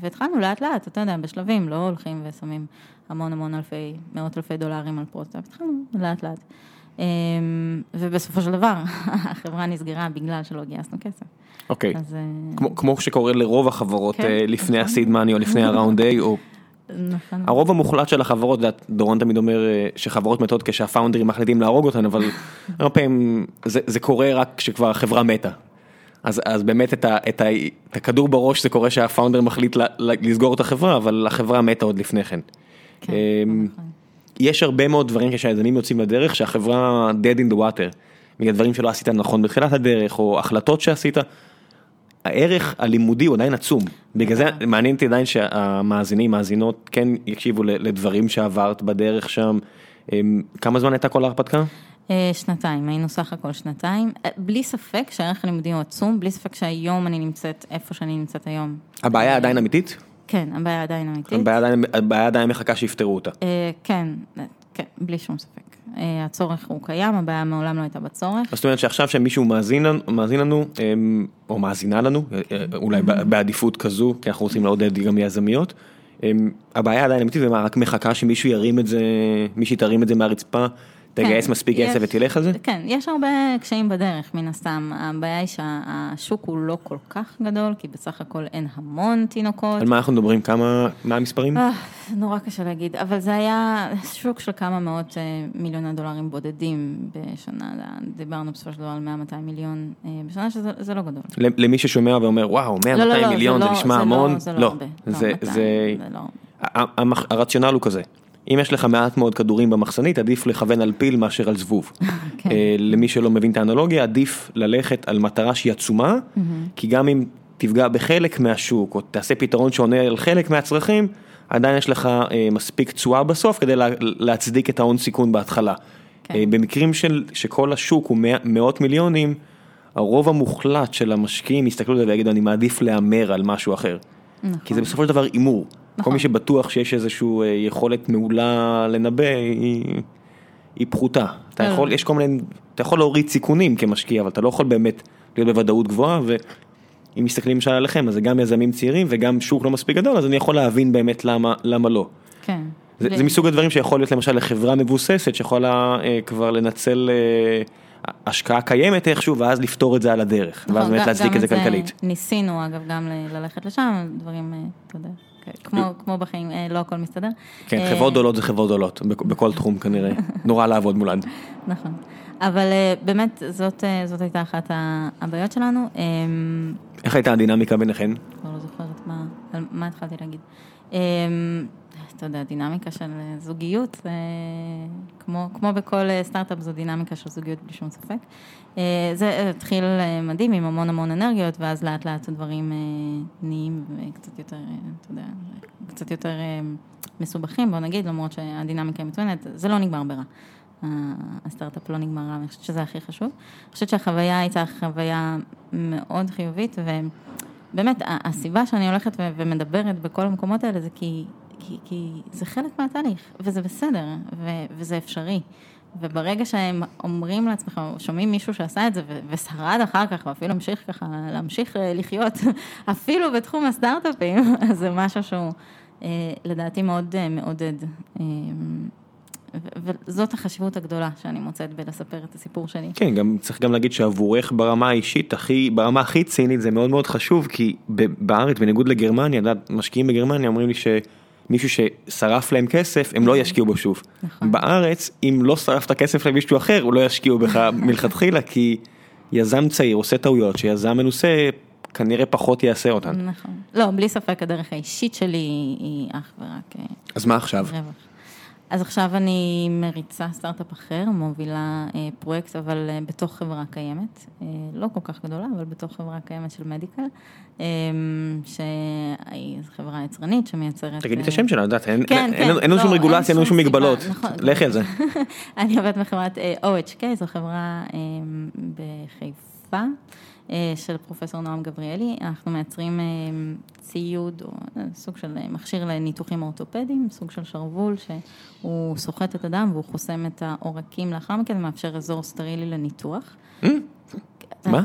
והתחלנו לאט לאט, אתה יודע, בשלבים, לא הולכים ושמים המון המון אלפי, מאות אלפי דולרים על prototype, התחלנו לאט לאט. ובסופו של דבר, החברה נסגרה בגלל שלא גייסנו כסף.
אוקיי.
אז אה,
כמו- כמו שקורה לרוב החברות
כן,
לפני
נכון.
ה seed money או לפני ה round A, או
נכון.
הרוב המוחלט של החברות, דורון תמיד אומר אה, שחברות מתות כשהפאונדרים מחליטים להרוג אותן, אבל הרבה פעמים זה, זה קורה רק כשכבר החברה מתה. אז, אז באמת את, ה, את, ה, את הכדור בראש זה קורה שה founder מחליט ל, ל, לסגור את החברה, אבל החברה מתה עוד לפני כן.
כן,
אמ,
נכון.
יש הרבה מאוד דברים כשהיזמים יוצאים לדרך שהחברה dead in the water, בגלל דברים שלא עשית נכון בתחילת הדרך או החלטות שעשית. הערך הלימודי הוא עדיין עצום, בגלל זה מעניין אותי עדיין שהמאזינים, מאזינות כן יקשיבו לדברים שעברת בדרך שם. אמ, כמה זמן הייתה כל ההרפתקה?
אה, שנתיים, היינו סך הכל שנתיים. אה, בלי ספק שהערך הלימודי הוא עצום, בלי ספק שהיום אני נמצאת איפה שאני נמצאת היום.
הבעיה עדיין אמיתית?
כן, הבעיה עדיין אמיתית.
הבעיה עדיין- הבעיה עדיין מחכה שיפתרו אותה.
אה, כן, כן, בלי שום ספק. הצורך הוא קיים, הבעיה מעולם לא הייתה בצורך.
זאת אומרת שעכשיו שמישהו מאזין לנו, אמ, או מאזינה לנו, אה, אה, אולי בעדיפות כזו, כי אנחנו רוצים לעודד גם יזמיות, אמ, הבעיה עדיין אמיתית ומה, רק מחכה שמישהו ירים את זה, מישהי תרים את זה מהרצפה, תגייס
כן,
מספיק כסף ותלך על זה?
כן, יש הרבה קשיים בדרך, מן הסתם. הבעיה היא שהשוק הוא לא כל כך גדול, כי בסך הכל אין המון תינוקות.
על מה אנחנו מדברים? כמה, מה המספרים?
אה, נורא קשה להגיד, אבל זה היה שוק של כמה מאות אה, מיליוני דולרים בודדים בשנה, דיברנו בסופו של דבר על 100-200 מיליון אה, בשנה, שזה זה לא גדול.
למי ששומע ואומר וואו 100
לא, לא,
200
לא,
מיליון זה נשמע המון, לא. זה,
200,
זה,
לא הרבה.
הרציונל הוא כזה, אם יש לך מעט מאוד כדורים במחסנית עדיף לכוון על פיל מאשר על זבוב.
כן.
אה, למי שלא מבין את האנלוגיה עדיף ללכת על מטרה שהיא עצומה, כי גם אם תפגע בחלק מהשוק או תעשה פתרון שעונה על חלק מהצרכים, עדיין יש לך אה, מספיק תשואה בסוף כדי לה- להצדיק את ההון סיכון בהתחלה.
כן.
אה, במקרים של שכל השוק הוא מאה- מאות מיליונים, הרוב המוחלט של המשקיעים יסתכלו על זה ויגידו אני מעדיף להמר על משהו אחר.
נכון.
כי זה בסופו של דבר הימור. כל
נכון.
מי שבטוח שיש איזושהי יכולת מעולה לנבא היא, היא פחותה. אתה
לא,
יכול. יש כל מיני, אתה יכול להוריד סיכונים כמשקיע, אבל אתה לא יכול באמת להיות בוודאות גבוהה, ואם מסתכלים למשל עליכם, אז זה גם יזמים צעירים וגם שוק לא מספיק גדול, אז אני יכול להבין באמת למה, למה לא.
כן.
זה,
ו-
זה מסוג הדברים שיכול להיות למשל לחברה מבוססת שיכולה אה, כבר לנצל אה, השקעה קיימת איכשהו ואז לפתור את זה על הדרך, ואז
נכון,
באמת
גם-
להצדיק את זה כלכלית.
ניסינו אגב גם ל- ללכת לשם, דברים, אה, אתה יודע, כמו, כמו בחיים, אה, לא הכל מסתדר.
כן,
אה,
חברות גדולות זה חברות גדולות, בכ- בכל תחום כנראה, נורא לעבוד מולן.
נכון. אבל אה, באמת, זאת, זאת הייתה אחת הבעיות שלנו. אה,
איך הייתה הדינמיקה ביניכן?
כבר לא זוכרת מה, מה התחלתי להגיד. אתה יודע, דינמיקה של אה, זוגיות, אה, כמו, כמו בכל אה, סטארט-אפ זו דינמיקה של זוגיות בלי שום ספק. זה התחיל מדהים עם המון המון אנרגיות, ואז לאט לאט הדברים נהיים קצת יותר, אתה יודע, קצת יותר מסובכים, בוא נגיד, למרות שהדינמיקה היא מצוינת, זה לא נגמר ברע. הסטארט-אפ לא נגמר רע, אני חושבת שזה הכי חשוב. אני חושבת שהחוויה הייתה חוויה מאוד חיובית, ובאמת, הסיבה שאני הולכת ומדברת בכל המקומות האלה זה כי, כי, כי זה חלק מהתהליך, וזה בסדר, ו- וזה אפשרי. וברגע שהם אומרים לעצמך, או שומעים מישהו שעשה את זה ושרד אחר כך, ואפילו המשיך ככה, להמשיך אה, לחיות, אפילו בתחום הסטארט-אפים, אז זה משהו שהוא אה, לדעתי מאוד אה, מעודד. אה, וזאת החשיבות הגדולה שאני מוצאת בלספר את הסיפור שלי.
כן, גם צריך גם להגיד שעבורך ברמה האישית, הכי, ברמה הכי צינית זה מאוד מאוד חשוב, כי בארץ, בניגוד לגרמניה, משקיעים בגרמניה אומרים לי שמישהו ששרף להם כסף, הם לא ישקיעו בו שוב.
נכון.
בארץ, אם לא שרפת כסף למישהו אחר, הוא לא ישקיעו בך מלכתחילה, כי יזם צעיר עושה טעויות, שיזם מנוסה כנראה פחות יעשה אותן.
נכון. לא, בלי ספק הדרך האישית שלי היא אך ורק אה,
אז מה עכשיו?
רווח. אז עכשיו אני מריצה סטארט-אפ אחר, מובילה אה, פרויקט, אבל אה, בתוך חברה קיימת, אה, לא כל כך גדולה, אבל בתוך חברה קיימת של מדיקל, אה, שהיא חברה יצרנית שמייצרת...
תגידי את
אה,
השם שלה, את יודעת, אין
כן, כן,
לנו-
לא,
שום רגולציה, אין לנו
שום
מגבלות.
נכון.
לכי על זה.
אני עובדת בחברת אה, OHK, זו חברה אה, בחיפה של פרופסור נועם גבריאלי. אנחנו מייצרים ציוד או סוג של מכשיר לניתוחים אורתופדיים, סוג של שרוול שהוא סוחט את הדם והוא חוסם את העורקים לאחר מכן ומאפשר אזור סטרילי לניתוח.
מה?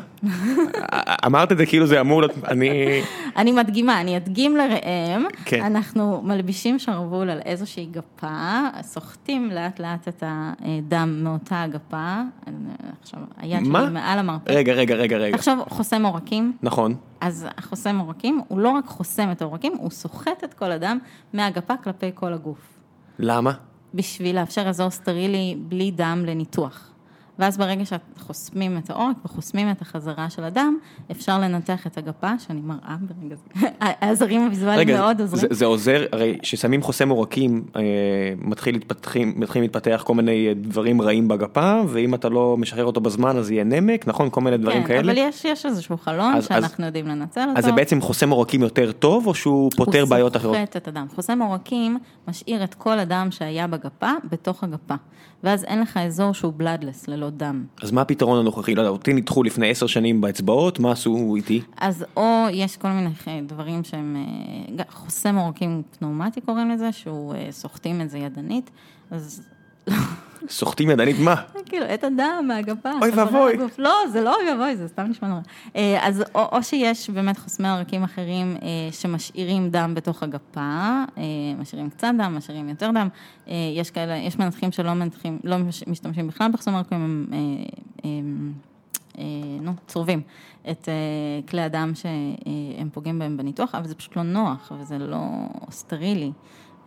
אמרת את זה כאילו זה אמור להיות, אני...
אני מדגימה, אני אדגים לראם,
כן.
אנחנו מלבישים שרוול על איזושהי גפה, סוחטים לאט לאט את הדם מאותה הגפה, עכשיו היד? שלי מעל המרפק,
רגע, רגע, רגע, רגע.
עכשיו חוסם עורקים,
נכון.
אז החוסם עורקים, הוא לא רק חוסם את העורקים, הוא סוחט את כל הדם מהגפה כלפי כל הגוף,
למה?
בשביל לאפשר אזור סטרילי בלי דם לניתוח. ואז ברגע שחוסמים את העורק וחוסמים את החזרה של הדם, אפשר לנתח את הגפה, שאני מראה ברגע זה. העזרים הוויזואליים מאוד
זה,
עוזרים.
זה עוזר, הרי כששמים חוסם עורקים, אה, מתחיל להתפתחים, מתחילים להתפתח כל מיני דברים רעים בגפה, ואם אתה לא משחרר אותו בזמן אז יהיה נמק, נכון? כל מיני דברים
כן,
כאלה.
אבל יש, יש איזשהו חלון
אז-
שאנחנו יודעים לנצל אותו.
אז זה בעצם חוסם עורקים יותר טוב, או שהוא פותר בעיות אחרות?
הוא סוחט את הדם. חוסם עורקים משאיר את כל הדם שהיה בגפה, בתוך הגפה. ואז אין לך אזור שהוא בלאדלס, ללא דם.
אז מה הפתרון הנוכחי? לא יודע, אותי ניתחו לפני עשר שנים באצבעות, מה עשו איתי?
אז או יש כל מיני דברים שהם, אה, חוסם עורקים פנאומטי קוראים לזה, שהוא אה, סוחטים את זה ידנית, אז
סוחטים ידנית מה?
כאילו, את הדם מהגפה.
אוי ואבוי.
לא, זה לא אוי ואבוי, זה סתם נשמע נורא. אה, אז או, שיש באמת חוסמי עורקים אחרים אה, שמשאירים דם בתוך הגפה, אה, משאירים קצת דם, משאירים יותר דם. יש כאלה, יש מנתחים שלא מנתחים, לא מש- משתמשים בכלל בחסומי עורקים, הם, נו, צורבים את כלי הדם שהם פוגעים בהם בניתוח, אבל זה פשוט לא נוח וזה לא סטרילי.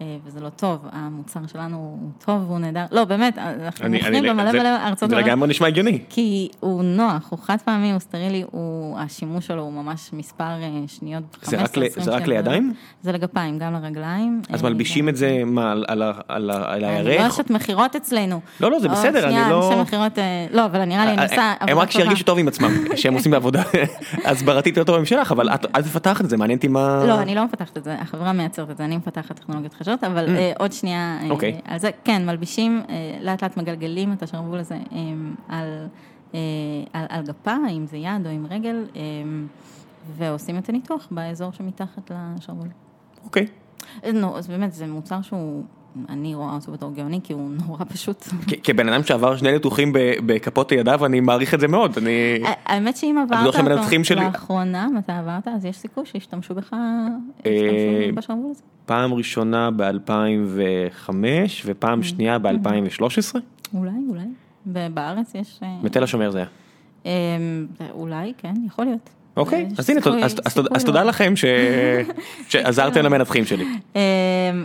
אה, וזה לא טוב, המוצר שלנו הוא טוב והוא נהדר, לא באמת, אנחנו
אני-
מוכרים במלא
זה-
מלא ארצות
זה
העולם,
לגמרי נשמע הגיוני.
כי הוא נוח, הוא חד פעמי, הוא סטרילי, הוא, השימוש שלו הוא ממש מספר אה, שניות,
זה רק
15-20
ל- זה רק
שניות.
לידיים?
זה לגפיים, גם לרגליים.
אז
אה,
מלבישים את זה מה, על- על ה- על ה- על
אני לא
הירך?
אשת מכירות אצלנו.
לא, לא, זה בסדר, אני
שנייה,
לא-
אנשי מכירות, אה, לא, אבל נראה לי אני עושה עבודה טובה.
הם רק שירגישו טוב עם עצמם, שהם עושים עבודה הסברתית יותר טובה משלך, אבל את את מפתחת את זה, מעניין אותי מה...
לא, אני לא מפתחת את זה, החברה מייצרת את זה, אני מפתחת טכנולוגיות חדשות, אבל אה, עוד שנייה, אה,
אוקיי.
על זה, כן, מלבישים, אה, לאט לאט מגלגלים את השרוול הזה אה, על, אה, על, על גפה, אם זה יד או עם רגל, אה, ועושים את הניתוח באזור שמתחת לשרוול.
אוקיי.
אה, נו, אז באמת, זה מוצר שהוא, אני רואה אותו בתור גאוני, כי הוא נורא פשוט.
כבן אדם שעבר שני ניתוחים בכפות ידיו, אני מעריך את זה מאוד, אני...
האמת שאם
בטוח
עברת אותו לאחרונה, מתי עברת, אז יש סיכוי שישתמשו בך, ישתמשו בשרוול הזה.
פעם ראשונה ב-2005 ופעם שנייה ב-2013?
אולי, אולי. ובארץ יש... אה,
בתל השומר זה היה.
אמ, אולי, כן, יכול להיות.
אוקיי,
יש
אז הנה, אז- תודה. לכם שעזרתם למנתחים שלי.
אמ,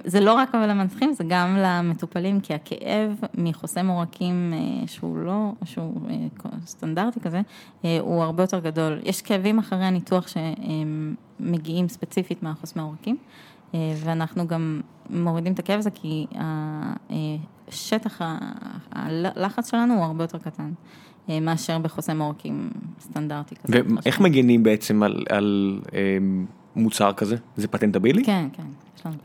זה לא רק אבל למנתחים, זה גם למטופלים, כי הכאב מחוסם עורקים אה, שהוא לא, שהוא אה, סטנדרטי כזה, אה, הוא הרבה יותר גדול. יש כאבים אחרי הניתוח שמגיעים ספציפית מהחוסמי עורקים, אה, ואנחנו גם מורידים את הכאב הזה כי ה- אה, שטח ה- הלחץ שלנו הוא הרבה יותר קטן. אה, מאשר בחוסם עורקים סטנדרטי כזה.
ואיך מגינים בעצם על- על אה, מוצר כזה? זה פטנטבילי?
כן, כן.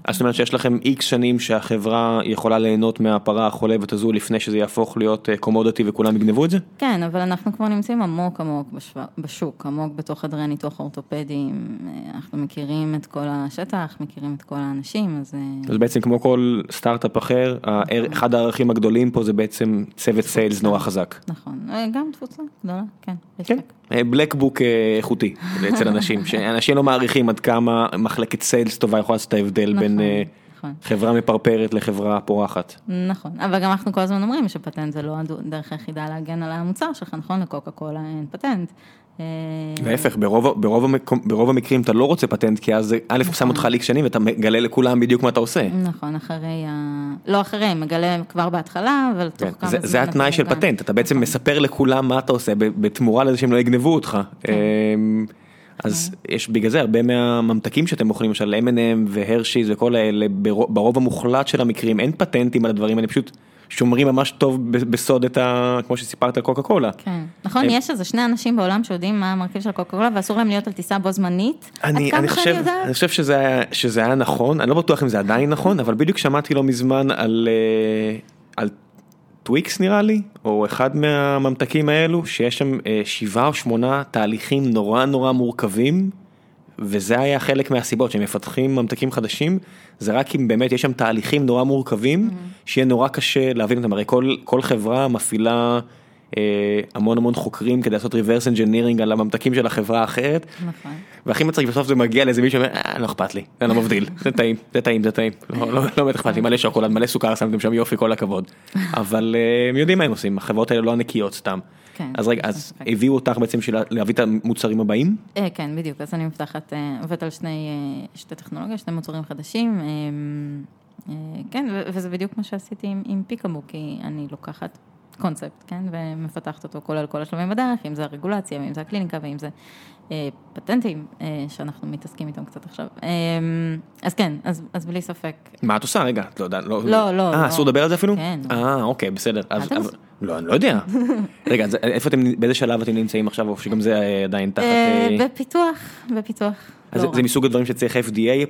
אז זאת אומרת שיש לכם איקס שנים שהחברה יכולה ליהנות מהפרה החולבת הזו לפני שזה יהפוך להיות קומודיטי וכולם יגנבו את זה?
כן, אבל אנחנו כבר נמצאים עמוק עמוק בשו... בשוק, עמוק בתוך חדרי הניתוח האורתופדיים, אה, אנחנו מכירים את כל השטח, מכירים את כל האנשים, אז... אה,
אז בעצם כמו כל סטארט-אפ אחר, הער- אחד הערכים הגדולים פה זה בעצם צוות סיילס נורא חזק.
נכון, אה, גם תפוצה גדולה, כן,
כן,
לק.
בלקבוק איכותי אצל אנשים, שאנשים לא מעריכים עד כמה מחלקת סיילס טובה יכולה לעשות את ההבדל בין
נכון,
אה,
נכון.
חברה מפרפרת לחברה פורחת.
נכון, אבל גם אנחנו כל הזמן אומרים שפטנט זה לא הדרך היחידה להגן על המוצר שלך, נכון? לקוקה קולה אין פטנט. אה,
להפך, ברוב, ברוב, ברוב המקרים אתה לא רוצה פטנט, כי אז א', הוא שם אותך ליקס שנים ואתה מגלה לכולם בדיוק מה אתה עושה.
נכון, אחרי ה... לא אחרי, מגלה כבר בהתחלה, אבל תוך
כן,
כמה
זה,
זמן
זה התנאי של. פטנט, אתה בעצם
נכון.
מספר לכולם מה אתה עושה בתמורה לזה שהם לא יגנבו אותך.
כן.
אז יש בגלל זה הרבה מהממתקים שאתם אוכלים, למשל M&M והרשיז וכל האלה, ברוב, המוחלט של המקרים אין פטנטים על הדברים האלה, פשוט שומרים ממש טוב בסוד את ה... כמו שסיפרת על קוקה קולה.
כן, נכון, יש איזה שני אנשים בעולם שיודעים מה המרכיב של קוקה קולה ואסור להם להיות על טיסה בו זמנית.
אני, אני, חושב. אני חושב שזה היה, שזה היה נכון, אני לא בטוח אם זה עדיין נכון, אבל בדיוק שמעתי לא מזמן על, אה, על טוויקס נראה לי, או אחד מהממתקים האלו, שיש שם אה, שבעה או שמונה תהליכים נורא נורא מורכבים, וזה היה חלק מהסיבות שהם מפתחים ממתקים חדשים, זה רק אם באמת יש שם תהליכים נורא מורכבים, שיהיה נורא קשה להבין אותם, הרי כל, כל חברה מפעילה המון המון חוקרים כדי לעשות reverse engineering על הממתקים של החברה האחרת.
נכון.
והכי מצחיק בסוף זה מגיע לאיזה מישהו שאומר, אה, לא אכפת לי, זה לא מבדיל, זה טעים, זה טעים, זה טעים, לא, לא, לא באמת אכפת לי, מלא שוקולד, מלא סוכר, שמתם שם יופי, כל הכבוד. אבל אה, הם יודעים מה הם עושים, החברות האלה לא ענקיות סתם.
כן.
אז רגע, אז הביאו אותך בעצם בשביל להביא את המוצרים הבאים?
אה, כן, בדיוק, אז אני מפתחת, אה, עובדת על שני, אה, שתי טכנולוגיות, שני מוצרים חדשים. אה, אה, כן, וזה בדיוק מה שעשיתי עם פיקאבו, כי אני לוקחת קונספט, כן, ומפתחת אותו כולל כל השלבים בדרך, אם זה הרגולציה, ואם זה הקליניקה, ואם זה אה, פטנטים, אה, שאנחנו מתעסקים איתם קצת עכשיו. אה, אז כן, אז, אז בלי ספק.
מה את עושה? רגע, את לא יודעת, לא...
לא, לא,
אה,
לא.
אסור לדבר על זה אפילו?
כן.
אה, אוקיי, בסדר. אז- אבל-
עושים?
לא, אני לא יודע. רגע, אז איפה אתם, באיזה שלב אתם נמצאים עכשיו, או שגם זה אה, עדיין תחת...
אה,
אה,
בפיתוח, בפיתוח.
אז
לא
זה-
רע.
מסוג הדברים שצריך FDA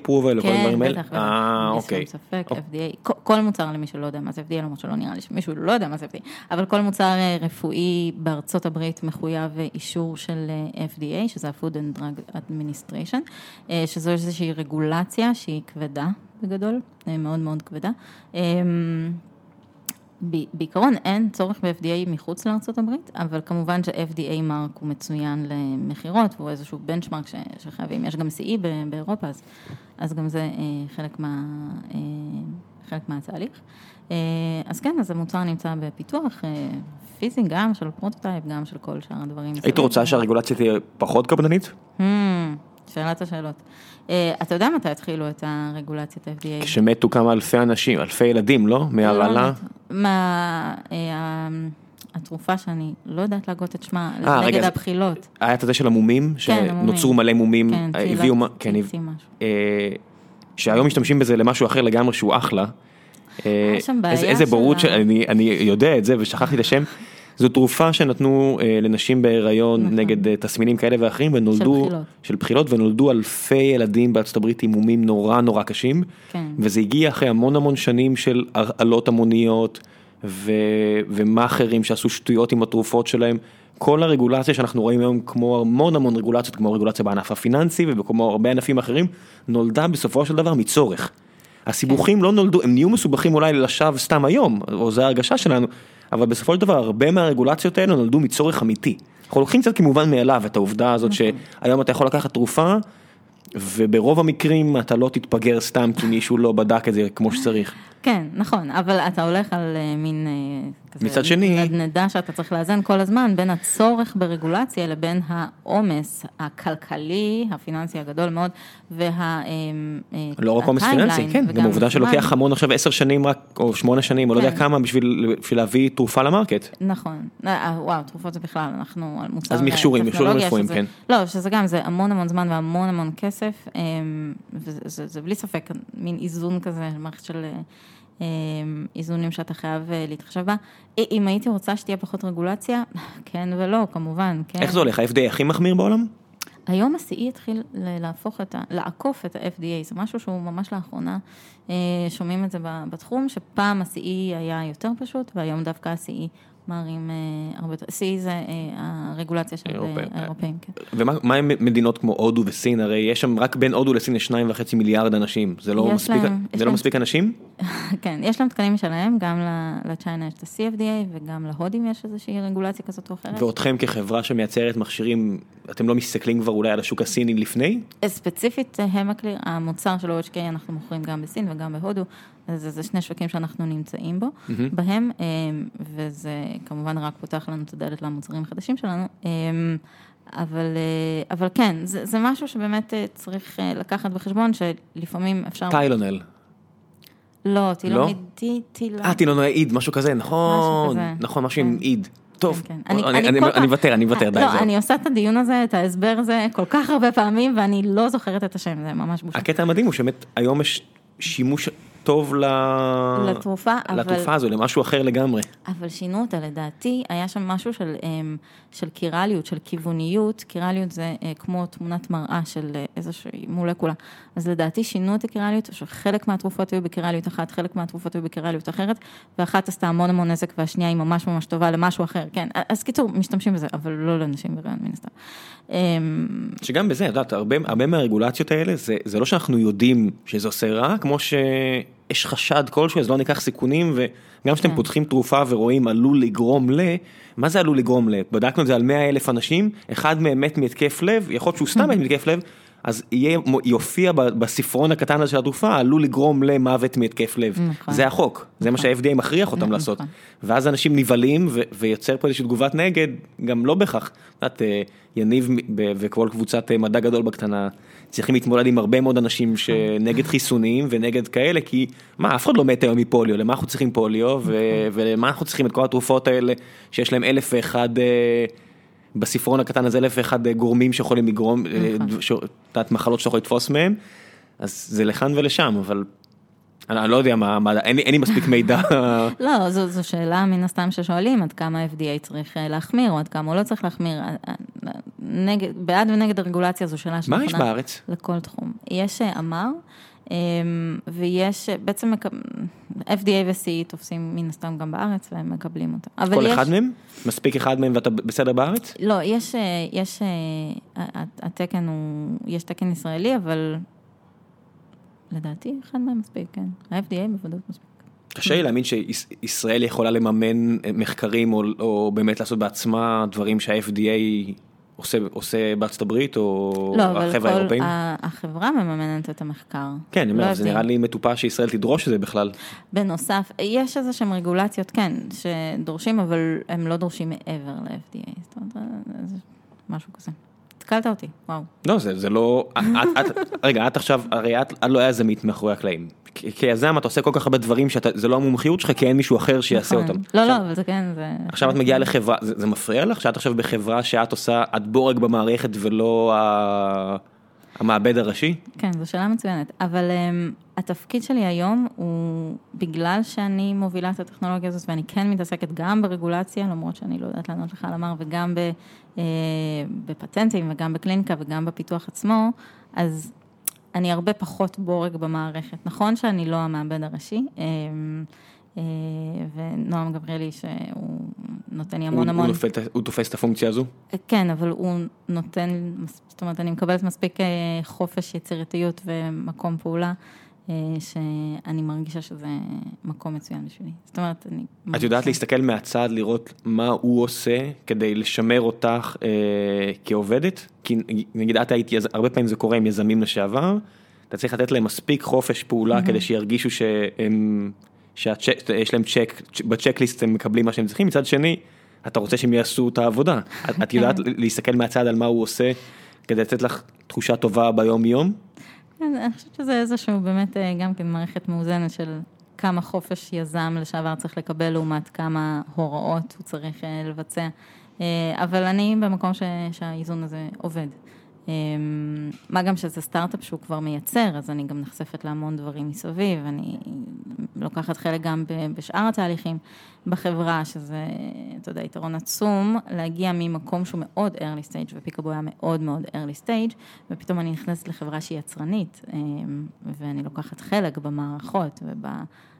approval הדברים
כן,
האלה?
בטח, בטח.
אה, אוקיי.
ספק. FDA, כל- מוצר למי שלא יודע מה זה FDA, למרות שלא נראה לי שמישהו לא יודע מה זה FDA, אבל כל מוצר רפואי בארצות הברית מחויב אישור של FDA, שזה ה-Food and Drug Administration, שזו איזושהי רגולציה שהיא כבדה בגדול, מאוד מאוד כבדה. בעיקרון אין צורך ב-FDA מחוץ לארצות הברית, אבל כמובן ש-FDA מרק הוא מצוין למכירות, והוא איזשהו בנצ'מרק ש- שחייבים, יש גם CE ב- באירופה, אז, אז גם זה אה, חלק, מה, אה, חלק מהתהליך. אה, אז כן, אז המוצר נמצא בפיתוח אה, פיזי, גם של prototype, גם של כל שאר הדברים.
היית. רוצה שהרגולציה תהיה פחות קפדנית?
Hmm, שאלת השאלות. אה, אתה יודע מתי התחילו את הרגולציית ה-FDA?
כשמתו כמה אלפי אנשים, אלפי ילדים, לא? מהרעלה?
מה, אה, התרופה שאני לא יודעת להגות את שמה,
אה,
נגד הבחילות.
היה את הזה של המומים,
כן, המומים.
שנוצרו מלא מומים,
כן,
הביאו, מה- כן, שהיום משתמשים בזה למשהו אחר לגמרי שהוא אחלה.
היה שם בעיה
איזה- איזה בורות, אני יודע את זה ושכחתי את השם. זו תרופה שנתנו אה, לנשים בהיריון
נכון.
נגד אה, תסמינים כאלה ואחרים ונולדו,
בחילות.
של בחילות ונולדו אלפי ילדים בארצות הברית עם מומים נורא נורא קשים.
כן.
וזה הגיע אחרי המון המון שנים של הרעלות המוניות ו... ומאכערים שעשו שטויות עם התרופות שלהם. כל הרגולציה שאנחנו רואים היום כמו המון המון רגולציות כמו רגולציה בענף הפיננסי וכמו הרבה ענפים אחרים נולדה בסופו של דבר מצורך. הסיבוכים לא נולדו הם נהיו מסובכים אולי לשווא סתם היום או זה ההרגשה שלנו אבל בסופו של דבר הרבה מהרגולציות האלה נולדו מצורך אמיתי. אנחנו לוקחים קצת כמובן מאליו את העובדה הזאת שהיום אתה יכול לקחת תרופה וברוב המקרים אתה לא תתפגר סתם כי מישהו לא בדק את זה כמו שצריך.
כן, נכון, אבל אתה הולך על אה, מין אה, כזה,
מצד שני-
נדנדה שאתה צריך לאזן כל הזמן בין הצורך ברגולציה לבין העומס הכלכלי, הפיננסי הגדול מאוד, וה... אה,
לא רק עומס פיננסי, כן, גם
וגם
העובדה שלוקח. המון עכשיו עשר שנים רק, או שמונה שנים, או לא יודע
כן.
כמה, בשביל להביא תרופה למרקט.
נכון, וואו, תרופות זה בכלל, אנחנו על מוצר
אז מכשורים, מכשורים רפואיים, כן.
לא, שזה גם, זה המון המון זמן והמון המון כסף, וזה זה- זה בלי ספק מין איזון כזה, מערכת של איזונים שאתה חייב אה, להתחשב בה. אם הייתי רוצה שתהיה פחות רגולציה, כן ולא, כמובן, כן.
איך זה הולך? ה-FDA הכי מחמיר בעולם?
היום ה-CE התחיל להפוך את ה... לעקוף את ה-FDA, זה משהו שהוא ממש לאחרונה, אה, שומעים את זה בתחום, שפעם ה-CE היה יותר פשוט, והיום דווקא ה-CE מראים אה, הרבה יותר, CE זה אה, הרגולציה של אה,
האירופאים.
האירופאים, כן.
ומה מה עם מדינות כמו הודו וסין? הרי יש שם, רק בין הודו לסין יש שניים וחצי מיליארד אנשים. זה לא מספיק,
להם-
זה לא
להם-
מספיק אנשים?
כן, יש להם תקנים משלהם, גם לצ'יינה יש את ה-CFDA, וגם להודים יש איזושהי רגולציה כזאת או אחרת.
ואותכם כחברה שמייצרת מכשירים, אתם לא מסתכלים כבר אולי על השוק הסיני לפני?
ספציפית, המקליר, המוצר של OHK אנחנו מוכרים גם בסין וגם בהודו, אז זה, זה שני שווקים שאנחנו נמצאים בו, בהם, אה, וזה כמובן רק פותח לנו את הדלת למוצרים החדשים שלנו, אה, אבל, אה, אבל כן, זה, זה משהו שבאמת צריך לקחת בחשבון, שלפעמים אפשר...
טיילונל.
לא,
לא?
טילומיד, טי- טילה.
אה, טילונל איד, משהו כזה, נכון,
כזה.
נכון, משהו עם
כן.
איד. טוב,
כן,
אני-
כן.
אני- אני
פעם-
מוותר, אני מוותר, די,
לא. אני עושה את הדיון הזה, את ההסבר הזה, כל כך הרבה פעמים, ואני לא זוכרת את השם, זה ממש בושה.
הקטע המדהים הוא שבאמת היום יש שימוש טוב ל...
לתרופה, אבל-
לתרופה הזו, למשהו אחר לגמרי.
אבל שינו אותה, לדעתי, היה שם משהו של, אמ, של קירליות, של כיווניות, קירליות זה אה, כמו תמונת מראה של אה, איזושהי מולקולה. אז לדעתי שינו את הקירליות, שחלק מהתרופות היו בקירליות אחת, חלק מהתרופות היו בקירליות אחרת, ואחת עשתה המון המון נזק והשנייה היא ממש ממש טובה למשהו אחר, כן. אז קיצור, משתמשים בזה, אבל לא לנשים בהיריון מן הסתם. אמ,
שגם בזה, את יודעת, הרבה, הרבה מהרגולציות האלה, זה, זה לא שאנחנו יודעים שזה עושה רע, כמו שיש חשד כלשהו, אז לא ניקח סיכונים, וגם כשאתם
כן.
פותחים תרופה ורואים עלול לגרום ל... מה זה עלול לגרום ל? בדקנו את זה על 100 אלף אנשים, אחד מהם מת מהתקף לב, יכול להיות שהוא סתם מת מהתקף לב, אז יהיה, יופיע בספרון הקטן הזה של התרופה, עלול לגרום למוות מהתקף לב.
נכון.
זה החוק, זה מה שה-FDA מכריח אותם
נכון.
לעשות. ואז אנשים נבהלים ו- ויוצר פה איזושהי תגובת נגד, גם לא בהכרח. את יודעת, אה, יניב וכל קבוצת אה, מדע גדול בקטנה, צריכים להתמודד עם הרבה מאוד אנשים שנגד חיסונים ונגד כאלה, כי מה, אף אחד לא מת היום מפוליו, למה אנחנו צריכים פוליו, ו- ולמה אנחנו צריכים את כל התרופות האלה, שיש להם אלף ואחד... אה, בספרון הקטן הזה אלף ואחד אה, גורמים שיכולים לגרום, אה,
נכון.
את יודעת, מחלות שאתה יכול לתפוס מהם, אז זה לכאן ולשם, אבל אני לא יודע מה, מה- אין לי- אין לי מספיק מידע.
לא, זו, זו שאלה מן הסתם ששואלים, עד כמה ה-FDA צריך אה, להחמיר, או עד כמה הוא לא צריך להחמיר. אה, אה, נגד, בעד ונגד הרגולציה זו שאלה
מה
שנכונה.
יש בארץ?
לכל תחום. יש אמר, אה, ויש בעצם, FDA ו-CE תופסים מן הסתם גם בארץ, והם מקבלים אותה.
כל
יש,
אחד מהם? מספיק אחד מהם ואתה בסדר בארץ?
לא, יש, יש, התקן הוא, יש תקן ישראלי, אבל לדעתי אחד מהם מספיק, כן. ה-FDA בוודאות מספיק.
קשה לי להאמין שישראל יכולה לממן אה, מחקרים או, או באמת לעשות בעצמה דברים שה-FDA עושה, עושה בארצות הברית או
לא, אבל
החבר'ה
כל,
האירופאים.
ה- החברה מממנת את המחקר.
כן, אני אומר,
לא
זה. נראה לי מטופש שישראל תדרוש את זה בכלל.
בנוסף, יש איזה שהם רגולציות, כן, שדורשים, אבל הם לא דורשים מעבר ל-FDA, זאת אומרת, זה משהו כזה. התקלת אותי, וואו.
לא, זה, זה לא, את, את, רגע, את עכשיו, הרי את, את לא יזמית מאחורי הקלעים. כיזם אתה עושה כל כך הרבה דברים שזה לא המומחיות שלך, כי אין מישהו אחר שיעשה
נכון.
אותם.
לא, לא, אבל זה כן, זה...
עכשיו את מגיעה לחברה, זה, זה מפריע לך שאת עכשיו בחברה שאת עושה, את בורג במערכת ולא ה... המעבד הראשי?
כן, זו שאלה מצוינת, אבל um, התפקיד שלי היום הוא, בגלל שאני מובילה את הטכנולוגיה הזאת ואני כן מתעסקת גם ברגולציה, למרות שאני לא יודעת לענות לך על אמר, וגם ב, uh, בפטנטים וגם בקליניקה וגם בפיתוח עצמו, אז אני הרבה פחות בורג במערכת. נכון שאני לא המעבד הראשי, um, uh, ונועם גבריאלי שהוא נותן לי המון
הוא,
המון...
הוא, נופל, הוא תופס את הפונקציה הזו?
כן, אבל הוא נותן, זאת אומרת, אני מקבלת מספיק אה, חופש יצירתיות ומקום פעולה, אה, שאני מרגישה שזה מקום מצוין בשבילי. זאת אומרת, אני...
את יודעת להסתכל מהצד, לראות מה הוא עושה כדי לשמר אותך אה, כעובדת? כי נגיד את היית, הרבה פעמים זה קורה עם יזמים לשעבר, אתה צריך לתת להם מספיק חופש פעולה mm-hmm. כדי שירגישו שהם, שיש להם צ'ק, בצ'קליסט הם מקבלים מה שהם צריכים, מצד שני, אתה רוצה שהם יעשו את העבודה. את, את יודעת להסתכל מהצד על מה הוא עושה כדי לתת לך תחושה טובה ביום יום?
כן, אני חושבת שזה איזשהו באמת אה, גם כן מערכת מאוזנת של כמה חופש יזם לשעבר צריך לקבל לעומת כמה הוראות הוא צריך אה, לבצע. אה, אבל אני במקום ש, שהאיזון הזה עובד. מה גם שזה סטארט-אפ שהוא כבר מייצר, אז אני גם נחשפת להמון דברים מסביב, אני לוקחת חלק גם בשאר התהליכים בחברה, שזה, אתה יודע, יתרון עצום, להגיע ממקום שהוא מאוד early stage, ופיקאבו היה מאוד מאוד early stage, ופתאום אני נכנסת לחברה שהיא יצרנית, ואני לוקחת חלק במערכות וב...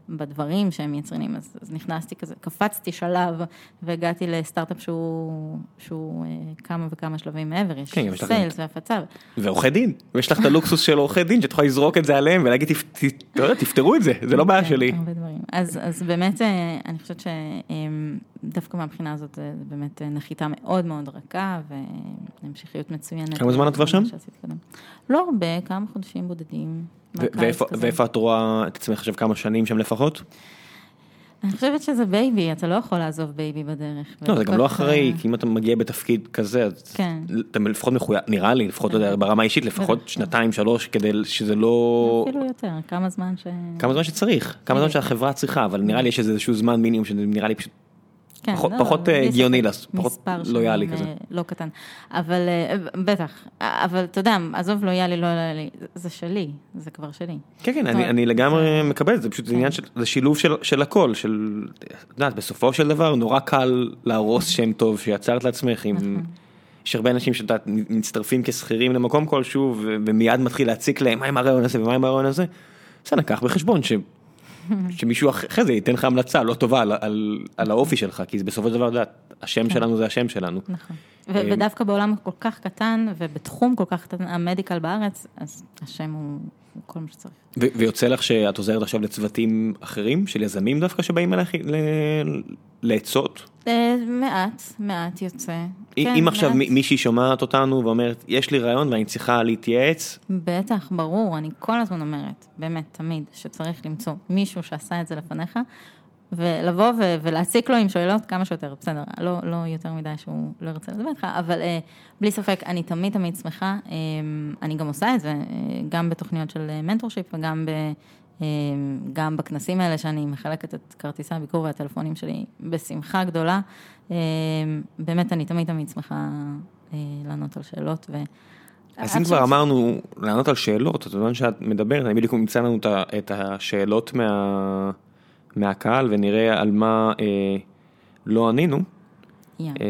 בדברים שהם יצרנים, אז, אז נכנסתי כזה, קפצתי שלב והגעתי לסטארט-אפ שהוא, שהוא אה, כמה וכמה שלבים מעבר, יש כן, סיילס והפצה.
ועורכי דין, ויש לך את הלוקסוס של עורכי דין, שאת יכולה לזרוק את זה עליהם ולהגיד, לא תפתרו את זה, זה לא בעיה כן, שלי.
הרבה דברים. אז, אז באמת, אה, אני חושבת שדווקא מהבחינה הזאת, זה באמת נחיתה מאוד מאוד רכה והמשכיות מצוינת.
כמה זמן את כבר שם?
לא הרבה, כמה חודשים בודדים.
ואיפה את רואה את עצמך עכשיו כמה שנים שם לפחות?
אני חושבת שזה baby, אתה לא יכול לעזוב baby בדרך.
לא, זה גם לא אחראי, כי אם אתה מגיע בתפקיד כזה, כן. אתה לפחות מחויב, נראה לי, לפחות כן. ברמה האישית, לפחות שנתיים, שלוש, כדי שזה לא...
אפילו יותר, כמה זמן ש...
כמה זמן שצריך, כמה זמן שהחברה צריכה, אבל נראה לי יש איזשהו זמן מינימום שנראה לי פשוט כן, פחות, לא, פחות אה, הגיוני, פחות לויאלי כזה. אה,
לא קטן, אבל אה, בטח, אבל אתה יודע, עזוב לויאלי, לא לויאלי, זה שלי, זה כבר שלי.
כן, כן, אני, אני לגמרי מקבל את זה, פשוט זה עניין כן. של, זה שילוב של, של הכל, של, את יודעת, בסופו של דבר נורא קל להרוס שם טוב שיצרת לעצמך עם... נכון. יש הרבה אנשים שאתה מצטרפים כשכירים למקום כלשהו ומיד מתחיל להציק להם מה עם הרעיון הזה ומה עם הרעיון הזה. בסדר, קח בחשבון ש... שמישהו אחרי זה ייתן לך המלצה לא טובה על, על, על האופי שלך, כי בסופו של דבר, השם כן. שלנו זה השם שלנו.
נכון. אה, ודווקא בעולם כל כך קטן, ובתחום כל כך קטן, המדיקל בארץ, אז השם הוא כל מה שצריך.
ויוצא לך שאת עוזרת עכשיו לצוותים אחרים, של יזמים דווקא, שבאים אליך לעצות?
אה, מעט, מעט יוצא.
כן, אם עכשיו מישהי שומעת אותנו ואומרת, יש לי רעיון ואני צריכה להתייעץ?
בטח, ברור, אני כל הזמן אומרת, באמת, תמיד, שצריך למצוא מישהו שעשה את זה לפניך, ולבוא ו- ולהציק לו עם שאלות כמה שיותר, בסדר, לא, לא יותר מדי שהוא לא ירצה לדבר איתך, אבל אה, בלי ספק, אני תמיד תמיד שמחה, אה, אני גם עושה את זה, אה, גם בתוכניות של מנטורשיפ וגם ב... אה, גם בכנסים האלה שאני מחלקת את כרטיסי הביקור והטלפונים שלי בשמחה גדולה. אה, באמת, אני תמיד תמיד שמחה אה, לענות על שאלות. ו...
אז אם כבר אמרנו לענות על שאלות, אז בזמן שאת מדברת, אני בדיוק אמצא לנו את השאלות מה... מהקהל ונראה על מה אה, לא ענינו. Yeah. אה,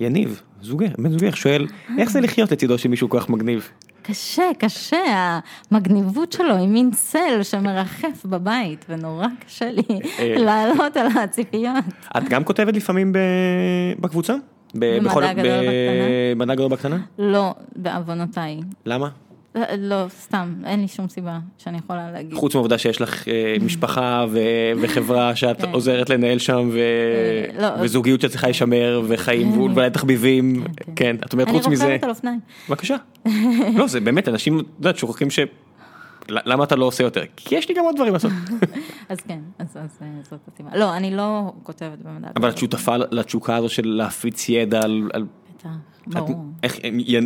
יניב, זוגי, בן זוגך שואל, איך זה לחיות לצידו של מישהו כל כך מגניב?
קשה, קשה, המגניבות שלו היא מין צל שמרחף בבית, ונורא קשה לי אה, לעלות על הציפיות.
את גם כותבת לפעמים בקבוצה?
במדע גדול בקטנה? לא, בעוונותיי.
למה?
לא, סתם, אין לי שום סיבה שאני יכולה להגיד.
חוץ מהעובדה שיש לך אה, משפחה וחברה שאת כן. עוזרת לנהל שם אה, לא, וזוגיות שצריכה להישמר וחיים כן. ואולי תחביבים, כן, כן, את אומרת חוץ מזה.
אני רוכבת על אופניים.
בבקשה. לא, זה באמת, אנשים, את יודעת, שוכחים ש... למה אתה לא עושה יותר? כי יש לי גם עוד דברים לעשות.
אז כן, אז אה, זאת הסיבה. לא, אני לא כותבת במדע.
אבל את שותפה לתשוקה הזו של להפיץ ידע על...
בטח. ברור.
איך,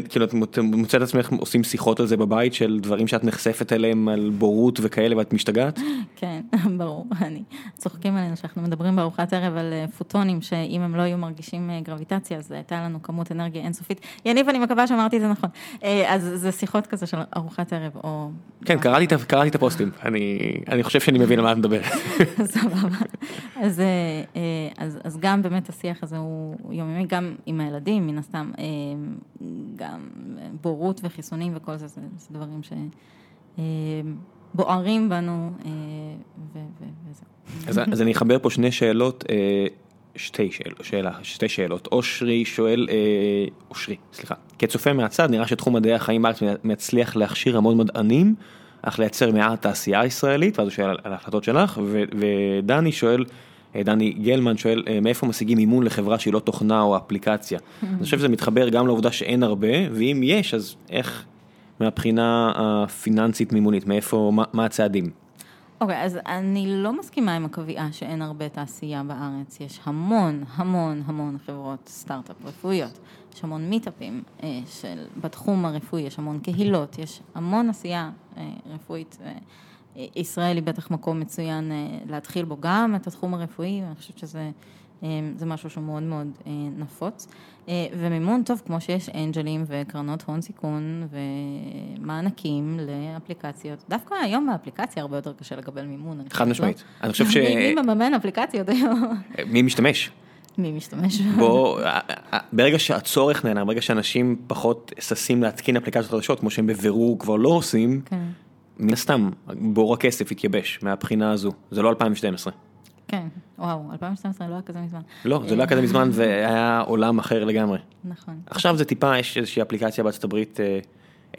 כאילו את מוצאת עצמך עושים שיחות על זה בבית של דברים שאת נחשפת אליהם על בורות וכאלה ואת משתגעת?
כן, ברור, אני, צוחקים עלינו שאנחנו מדברים בארוחת ערב על אה, פוטונים שאם הם לא היו מרגישים אה, גרביטציה אז הייתה לנו כמות אנרגיה אינסופית. יניב, אני מקווה שאמרתי את זה נכון. אה, אז זה שיחות כזה של ארוחת ערב או...
כן, קראתי, קראתי את הפוסטים, אני, אני חושב שאני מבין על מה את מדבר.
סבבה. אז, אז, אז גם באמת השיח הזה הוא יומיומי, גם עם הילדים, מן הסתם. גם בורות וחיסונים וכל זה, זה, זה דברים שבוערים בנו וזהו.
אז, אז אני אחבר פה שני שאלות, אה, שתי שאלה, שתי שאלות. אושרי שואל, אה, אושרי, סליחה, כצופה מהצד נראה שתחום מדעי החיים בארץ מצליח להכשיר המון מדענים, אך לייצר מעט תעשייה ישראלית, ואז הוא שואל על ההחלטות שלך, ו- ודני שואל, אה, דני גלמן שואל, אה, מאיפה משיגים מימון לחברה שהיא לא תוכנה או אפליקציה? אני חושב שזה מתחבר גם לעובדה שאין הרבה, ואם יש, אז איך מהבחינה הפיננסית מימונית, מאיפה, מה, מה הצעדים?
אוקיי, okay, אז אני לא מסכימה עם הקביעה שאין הרבה תעשייה בארץ. יש המון, המון, המון חברות סטארט-אפ רפואיות. יש המון מיטאפים אה, של, בתחום הרפואי, יש המון קהילות, יש המון עשייה אה, רפואית. אה, ישראל היא בטח מקום מצוין אה, להתחיל בו גם את התחום הרפואי, אני חושבת שזה אה, זה משהו שהוא מאוד מאוד אה, נפוץ. ומימון טוב, כמו שיש אנג'לים וקרנות הון סיכון ומענקים לאפליקציות. דווקא היום באפליקציה הרבה יותר קשה לקבל מימון.
חד משמעית. לא?
אני חושב ש... מי מממן אפליקציות היום?
מי משתמש?
מי משתמש?
בוא, ברגע שהצורך נהנה, ברגע שאנשים פחות ששים להתקין אפליקציות חדשות, כמו שהם בבירור כבר לא עושים, כן. מן הסתם בור הכסף התייבש מהבחינה הזו, זה לא 2012.
כן, וואו, 2012 לא היה כזה מזמן.
לא, זה לא היה כזה מזמן והיה עולם אחר לגמרי.
נכון.
עכשיו זה טיפה, יש איזושהי אפליקציה בארצות הברית, אה,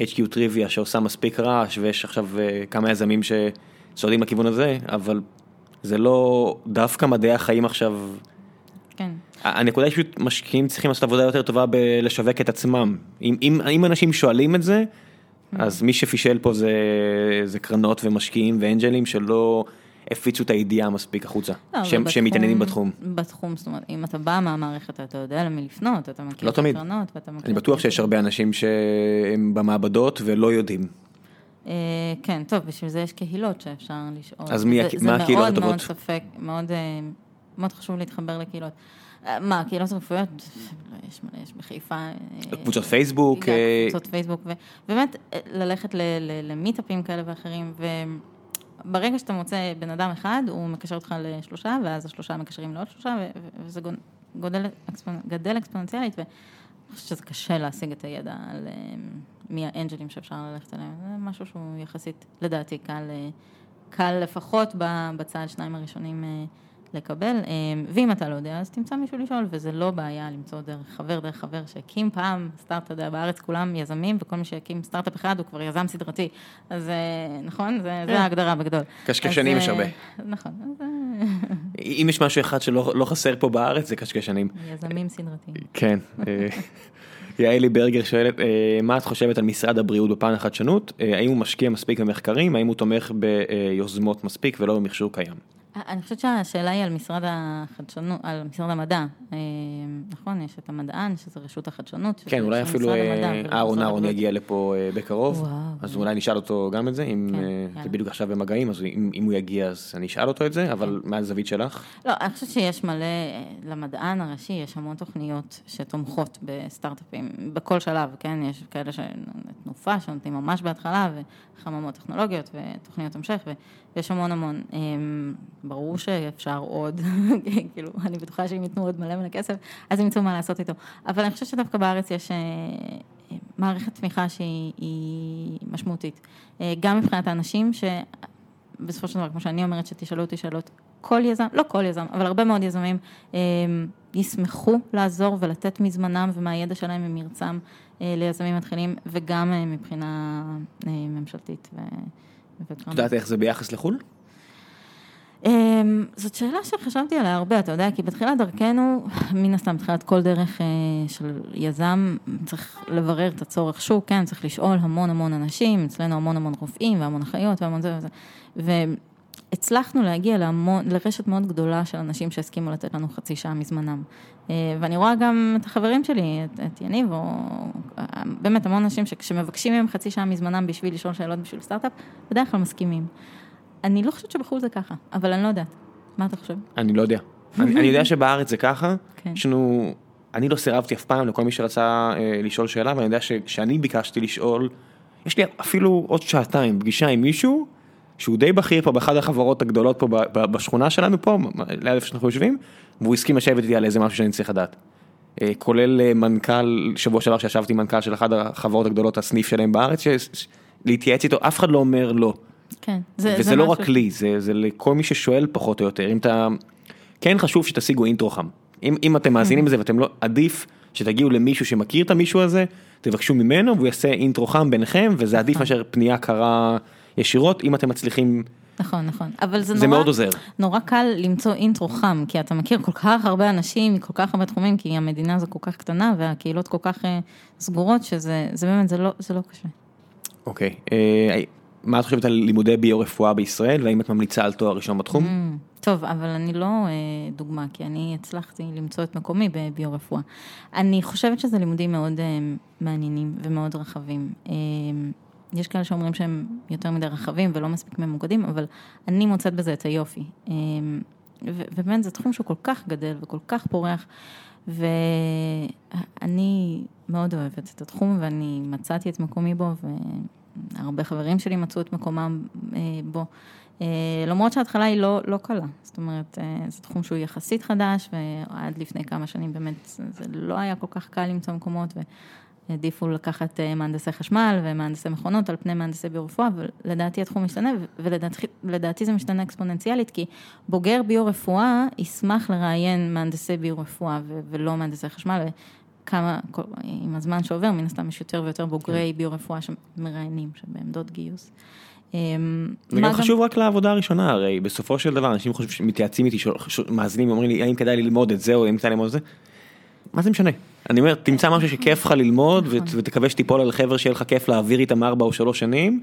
HQ טריוויה, שעושה מספיק רעש, ויש עכשיו אה, כמה יזמים שצועדים לכיוון הזה, אבל זה לא דווקא מדעי החיים עכשיו.
כן.
הנקודה היא פשוט משקיעים צריכים לעשות עבודה יותר טובה בלשווק את עצמם. אם, אם, אם אנשים שואלים את זה, אז מי שפישל פה זה, זה קרנות ומשקיעים ואנג'לים שלא הפיצו את הידיעה מספיק החוצה, לא, שהם, שהם מתעניינים בתחום.
בתחום, זאת אומרת, אם אתה בא מהמערכת אתה יודע למי לפנות, אתה מכיר
לא את הקרנות ואתה מכיר... אני בטוח שיש הרבה אנשים שהם במעבדות ולא יודעים.
אה, כן, טוב, בשביל זה יש קהילות שאפשר לשאול.
אז מי, זה, מה הקהילות הטובות?
זה מאוד מאוד ספק, מאוד, אה, מאוד חשוב להתחבר לקהילות. אה, מה, קהילות רפואיות? יש מלא, יש בחיפה.
קבוצות פייסבוק.
קבוצות פייסבוק, ובאמת ללכת למיטאפים כאלה ואחרים, ברגע שאתה מוצא בן אדם אחד, הוא מקשר אותך לשלושה, ואז השלושה מקשרים לעוד שלושה, וזה גודל, גדל אקספוננציאלית, ואני חושבת שזה קשה להשיג את הידע על אה, מי האנג'לים שאפשר ללכת אליהם. זה משהו שהוא יחסית, לדעתי, קל, אה, קל לפחות בצעד שניים הראשונים אה, לקבל, אמ, ואם אתה לא יודע, אז תמצא מישהו לשאול, וזה לא בעיה למצוא דרך חבר, דרך חבר שהקים פעם סטארט, אתה יודע, בארץ כולם יזמים, וכל מי שהקים סטארט-אפ אחד הוא כבר יזם סדרתי. אז אה, נכון? זה, זה כן. ההגדרה בגדול.
קשקשנים יש הרבה.
אה, נכון. אז...
אה, אם יש משהו אחד שלא לא חסר פה בארץ, זה קשקשנים.
יזמים סדרתיים.
כן. יעלי ברגר שואלת, מה את חושבת על משרד הבריאות בפן החדשנות? האם הוא משקיע מספיק במחקרים? האם הוא תומך ביוזמות מספיק ולא במכשור קיים?
אני חושבת שהשאלה היא על משרד החדשנות, על משרד המדע. אה, נכון, יש את המדען, שזה רשות החדשנות.
כן, אולי אפילו אה, אהרון אהרון יגיע לפה אה, בקרוב, אז אולי נשאל אותו גם את זה, אם כן, זה בדיוק עכשיו במגעים, אז אם הוא יגיע אז אני אשאל אותו את זה, אבל כן. מה הזווית שלך?
לא, אני חושבת שיש מלא, למדען הראשי יש המון תוכניות שתומכות בסטארט-אפים, בכל שלב, כן? יש כאלה שתנופה, שנותנים ממש בהתחלה, וחממות טכנולוגיות ותוכניות המשך, ויש המון המון. ברור שאפשר עוד, כאילו, אני בטוחה שאם ייתנו עוד מלא מלא כסף, אז הם ימצאו מה לעשות איתו. אבל אני חושבת שדווקא בארץ יש אה, מערכת תמיכה שהיא משמעותית. אה, גם מבחינת האנשים, שבסופו של דבר, כמו שאני אומרת, שתשאלו אותי שאלות, כל יזם, לא כל יזם, אבל הרבה מאוד יזמים אה, ישמחו לעזור ולתת מזמנם ומהידע שלהם וממרצם ליזמים מתחילים, וגם מבחינה ממשלתית.
את יודעת איך זה ביחס לחו"ל?
אמ, זאת שאלה שחשבתי עליה הרבה, אתה יודע, כי בתחילת דרכנו, מן הסתם, בתחילת כל דרך אה, של יזם, צריך לברר את הצורך שוק, כן, צריך לשאול המון המון אנשים, אצלנו המון המון רופאים והמון אחיות והמון זה וזה, והצלחנו להגיע להמון, לרשת מאוד גדולה של אנשים שהסכימו לתת לנו חצי שעה מזמנם. אה, ואני רואה גם את החברים שלי, את, את יניב, או באמת המון אנשים שכשמבקשים מהם חצי שעה מזמנם בשביל לשאול שאלות בשביל סטארט-אפ, בדרך כלל מסכימים. אני לא חושבת שבחו"ל זה ככה, אבל אני לא יודעת. מה אתה חושב?
אני לא יודע. אני, אני יודע שבארץ זה ככה, כן. יש לנו, אני לא סירבתי אף פעם לכל מי שרצה אה, לשאול שאלה, ואני יודע שכשאני ביקשתי לשאול, יש לי אפילו עוד שעתיים פגישה עם מישהו, שהוא די בכיר פה באחת החברות הגדולות פה בשכונה שלנו פה, ליד איפה שאנחנו יושבים, והוא הסכים לשבת איתי על איזה משהו שאני צריך לדעת. אה, כולל אה, מנכ"ל, שבוע שעבר שישבתי עם מנכ"ל של אחת החברות הגדולות, הסניף שלהם בארץ, להתייעץ איתו, אף אחד לא אומר לא.
כן,
זה, וזה זה לא משהו... רק לי, זה, זה לכל מי ששואל פחות או יותר, אם אתה, כן חשוב שתשיגו אינטרו חם. אם, אם אתם מאזינים לזה ואתם לא, עדיף שתגיעו למישהו שמכיר את המישהו הזה, תבקשו ממנו והוא יעשה אינטרו חם ביניכם, וזה עדיף נכון. מאשר פנייה קרה ישירות, אם אתם מצליחים,
נכון, נכון. אבל זה
זה
נורא,
מאוד עוזר.
נורא קל למצוא אינטרו חם, כי אתה מכיר כל כך הרבה אנשים מכל כך הרבה תחומים, כי המדינה הזו כל כך קטנה והקהילות כל כך אה, סגורות, שזה זה באמת, זה לא, זה לא קשה.
אוקיי, אה, מה את חושבת על לימודי ביו-רפואה בישראל, והאם את ממליצה על תואר ראשון בתחום?
Mm, טוב, אבל אני לא אה, דוגמה, כי אני הצלחתי למצוא את מקומי בביו-רפואה. אני חושבת שזה לימודים מאוד אה, מעניינים ומאוד רחבים. אה, יש כאלה שאומרים שהם יותר מדי רחבים ולא מספיק ממוקדים, אבל אני מוצאת בזה את היופי. אה, ו- ובאמת זה תחום שהוא כל כך גדל וכל כך פורח, ואני מאוד אוהבת את התחום ואני מצאתי את מקומי בו, והרבה חברים שלי מצאו את מקומם אה, בו. אה, למרות שההתחלה היא לא, לא קלה, זאת אומרת, אה, זה תחום שהוא יחסית חדש, ועד לפני כמה שנים באמת זה לא היה כל כך קל למצוא מקומות, והעדיפו לקחת מהנדסי חשמל ומהנדסי מכונות על פני מהנדסי ביו-רפואה, ולדעתי התחום משתנה, ולדעתי זה משתנה אקספוננציאלית, כי בוגר ביו-רפואה ישמח לראיין מהנדסי ביו-רפואה ולא מהנדסי חשמל, וכמה, כל- עם הזמן שעובר, מן הסתם יש יותר ויותר בוגרי ביו-רפואה שמראיינים, שבעמדות גיוס. אמ,
זה
מה
גם חשוב רק לעבודה הראשונה, הרי בסופו של דבר אנשים חושבים שמתייעצים איתי, מאזינים ואומרים לי האם כדאי ללמוד את זה או האם כדאי ללמוד את זה. מה זה משנה? אני אומר, תמצא משהו שכיף לך ללמוד
נכון.
ותקווה שתיפול על חבר'ה שיהיה לך כיף להעביר איתם ארבע או שלוש שנים,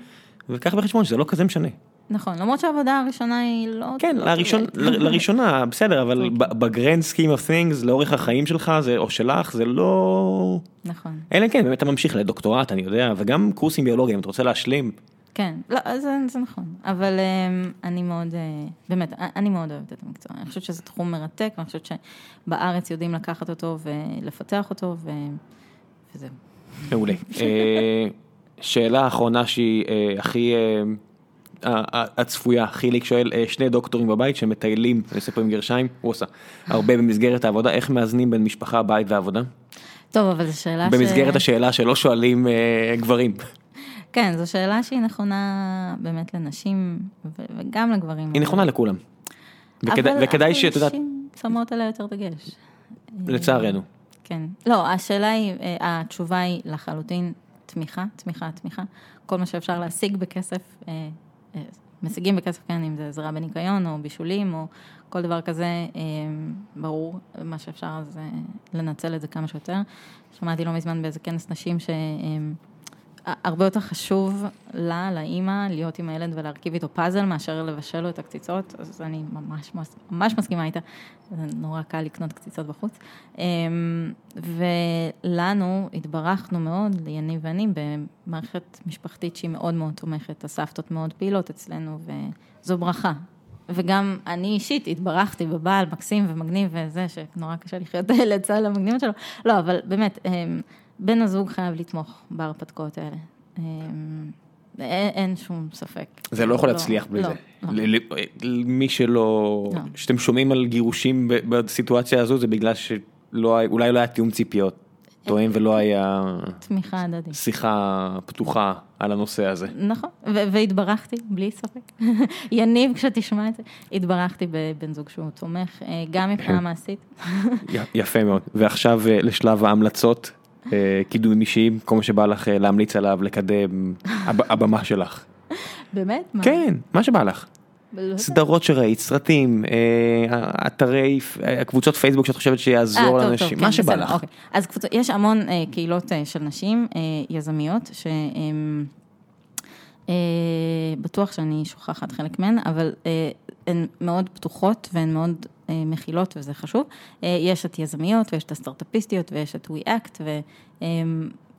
וקח בחשבון שזה לא כזה משנה.
נכון, למרות שהעבודה הראשונה היא לא...
כן,
לא
לראשון, לראשונה, בסדר, אבל
אוקיי.
ב grand scheme of things, לאורך החיים שלך זה- או שלך, זה לא...
נכון,
אלא כן, באמת אתה ממשיך לדוקטורט, אני יודע, וגם קורסים ביולוגיים, אם אתה רוצה להשלים.
כן, לא, זה, זה נכון, אבל um, אני מאוד, uh, באמת, אני מאוד אוהבת את המקצוע, אני חושבת שזה תחום מרתק, ואני חושבת שבארץ יודעים לקחת אותו ולפתח אותו, ו... וזהו.
מעולה. אה, שאלה אחרונה שהיא אה, הכי אה, הצפויה, חיליק שואל, אה, שני דוקטורים בבית שמטיילים, אני עושה פה עם גרשיים, הוא עושה, הרבה במסגרת העבודה, איך מאזנים בין משפחה, בית ועבודה?
טוב, אבל זו שאלה
במסגרת
ש...
השאלה שלא שואלים אה, גברים.
כן, זו שאלה שהיא נכונה באמת לנשים, וגם לגברים.
היא נכונה לכולם. וכדאי-
אבל-
וכדאי
אבל
שאת יודעת,
נשים שמות עליה יותר דגש.
לצערנו.
כן. לא, השאלה היא, אה, התשובה היא לחלוטין תמיכה, תמיכה, תמיכה. כל מה שאפשר להשיג בכסף, משיגים בכסף, כן, אם זה עזרה בניקיון או בישולים או כל דבר כזה, אה, ברור, מה שאפשר אז אה, לנצל את זה כמה שיותר. שמעתי לא מזמן באיזה כנס נשים ש... הרבה יותר חשוב לה, לאימא, להיות עם הילד ולהרכיב איתו פאזל מאשר לבשל לו את הקציצות, אז אני ממש, ממש, מסכימה איתה, זה נורא קל לקנות קציצות בחוץ. אמ, ולנו התברכנו מאוד, ליניב ואני, במערכת משפחתית שהיא מאוד מאוד תומכת, הסבתות מאוד פעילות אצלנו, וזו ברכה. וגם אני אישית התברכתי בבעל מקסים ומגניב וזה, שנורא קשה לחיות לצד המגניבות שלו. לא, אבל באמת, אמ, בן הזוג חייב לתמוך בהרפתקאות האלה. אמ, אין, אין שום ספק.
זה לא יכול להצליח בלי
לא,
זה.
לא.
ל- ל- מי שלא,
לא.
שאתם שומעים על גירושים בסיטואציה הזו, זה בגלל שאולי לא היה תיאום ציפיות. תואם ולא היה
תמיכה הדדית.
שיחה פתוחה על הנושא הזה.
נכון, והתברכתי, בלי ספק. יניב, כשתשמע את זה, התברכתי בבן זוג שהוא תומך, אה, גם מבחינה מעשית.
י- יפה מאוד. ועכשיו אה, לשלב ההמלצות, אה, קידומים אישיים, כל מה שבא לך אה, להמליץ עליו, לקדם, הב- הבמה שלך.
באמת? מה?
כן, מה שבא לך.
לא.
סדרות שראית, סרטים, אה, אתרי, אה, קבוצות פייסבוק שאת חושבת
אה,
שיעזור לאנשים,
כן,
מה שבא
בסדר,
לך.
אוקיי. אז יש המון אה, קהילות אה, של נשים אה, יזמיות, שהן, אה, בטוח שאני שוכחת חלק מהן, אבל אה, הן מאוד פתוחות והן מאוד אה, מכילות וזה חשוב. אה, יש את יזמיות ויש את הסטארט-אפיסטיות ויש את WeAct ו... אה,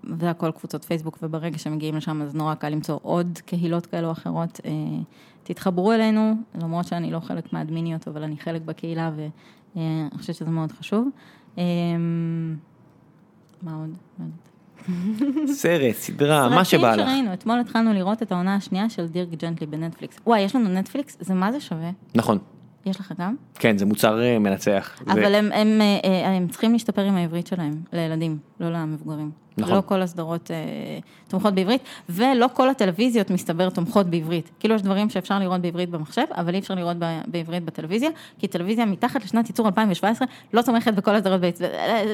והכל קבוצות פייסבוק, וברגע שמגיעים לשם אז נורא קל למצוא עוד קהילות כאלו או אחרות. אה, תתחברו אלינו, למרות שאני לא חלק מהאדמיניות, אבל אני חלק בקהילה ואני חושבת שזה מאוד חשוב. אה, מה עוד? לא.
סרט, סדרה, מה שבא
סרטים
לך.
שראינו, אתמול התחלנו לראות את העונה השנייה של דירק ג'נטלי בנטפליקס. וואי, יש לנו נטפליקס? זה מה זה שווה?
נכון,
יש לך גם?
כן, זה מוצר אה, מנצח. זה-
אבל הם, הם, אה, אה, הם צריכים להשתפר עם העברית שלהם, לילדים, לא למבוגרים.
נכון.
לא כל הסדרות אה, תומכות בעברית, ולא כל הטלוויזיות מסתבר תומכות בעברית. כאילו יש דברים שאפשר לראות בעברית במחשב, אבל אי אפשר לראות ב- בעברית בטלוויזיה, כי טלוויזיה מתחת לשנת ייצור 2017 לא תומכת בכל הסדרות בעברית.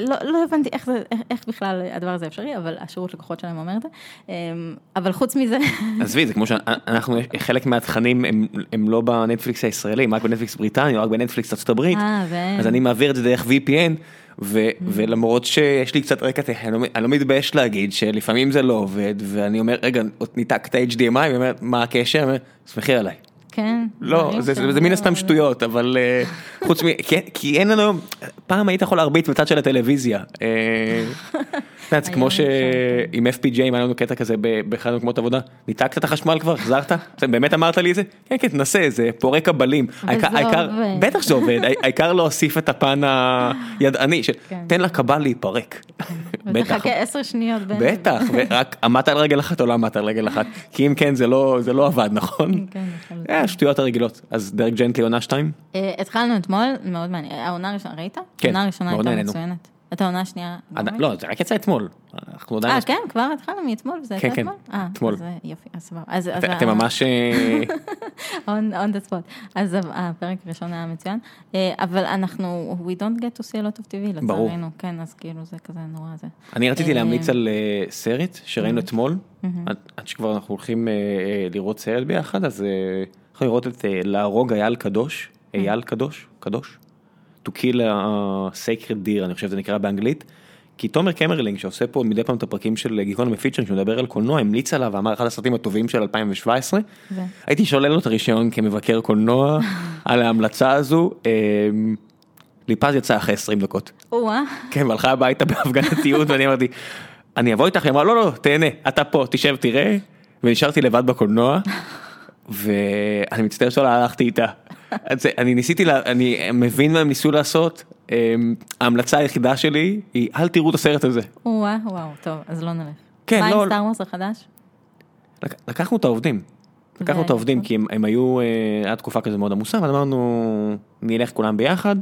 לא, לא הבנתי איך, זה, איך, איך בכלל הדבר הזה אפשרי, אבל השירות לקוחות שלהם אומר את זה. אה, אבל חוץ מזה,
עזבי, זה כמו שאנחנו, חלק מהתכנים הם, הם לא בנטפליקס הישראלי, רק בנטפליקס בריטניה, רק בנטפליקס ארצות הברית,
אה, ו-
אז אני מעביר את זה דרך VPN, ולמרות שיש לי קצת רקע אני, לא- אני לא מתבייש להגיד שלפעמים זה לא עובד, ואני אומר, רגע, ניתק את ה-HDMI, והיא אומרת, מה הקשר? אני אומר, סמכי עליי.
כן.
לא, זה,
שהם
זה מן הסתם שטויות, אבל אה, חוץ מ... כי, כי אין לנו, פעם היית יכול להרביץ בצד של הטלוויזיה. אה, זה כמו
היום
שעם FPJ, אם היה לנו קטע כזה באחד ממקומות עבודה, ניתקת את החשמל כבר, החזרת? באמת אמרת לי את זה? כן, כן, תנסה, זה פורק העיקר-
זה
העיקר-
עובד.
בטח שזה עובד, העיקר- להוסיף את הפן הידעני, של
כן.
תן לקבל להיפרק. בטח.
ותחכה עשר שניות.
בטח, ורק עמדת על רגל אחת או לא עמדת על רגל אחת, כי אם כן זה לא זה לא עבד, נכון?
כן.
אה, השטויות הרגילות. אז דרק ג'נטלי עונה 2?
אה, התחלנו אתמול, מאוד מעניין. העונה הראשונה, ראית?
כן,
העונה הראשונה הייתה. מצוינת. את העונה השנייה? לא
זה רק יצא אתמול. אנחנו עדיין...
אה,
לא-
כן, כבר התחלנו מאתמול, וזה
כן,
יצא
כן,
אתמול? אה,
אתמול.
אז, אה, יופי, אז סבבה.
אתם- ממש... אה,
on the spot. אז הפרק הראשון היה מצוין. אה, אבל אנחנו, we don't get to see a lot of TV. לצערנו. כן, אז כאילו זה כזה נורא זה.
אני רציתי
אה,
להמליץ על אה, סרט שראינו אתמול, עד- שכבר אנחנו הולכים אה, אה, לראות סרט ביחד, אז אנחנו לראות את אה, להרוג אייל קדוש, אייל קדוש, קדוש, to kill a sacred deer, אני חושב שזה נקרא באנגלית. כי תומר קמרלינג שעושה פה מדי פעם את הפרקים של גיקונומי פיצ'רים שמדבר על קולנוע המליץ עליו ואמר אחד הסרטים הטובים של 2017
ו-
הייתי שולל לו את הרישיון כמבקר קולנוע על ההמלצה הזו. אה, ליפז יצא אחרי 20 דקות.
או-אה,
כן, והלכה הביתה בהפגנתיות ואני אמרתי, אני אבוא איתך, היא אמרה לא לא תהנה, אתה פה, תשב תראה, ונשארתי לבד בקולנוע, ואני מצטער שלא הלכתי איתה. אני ניסיתי, לה- אני מבין מה הם ניסו לעשות, אמ, ההמלצה היחידה שלי היא אל תראו את הסרט הזה.
או-אה, וואו, טוב, אז לא נלך.
כן,
מה
לא-
עם סטאר וורס החדש?
לק- לקחנו את העובדים. לקחנו את העובדים כי הם, הם היו, אה, היה תקופה כזה מאוד עמוסה, ואז אמרנו נלך כולם ביחד.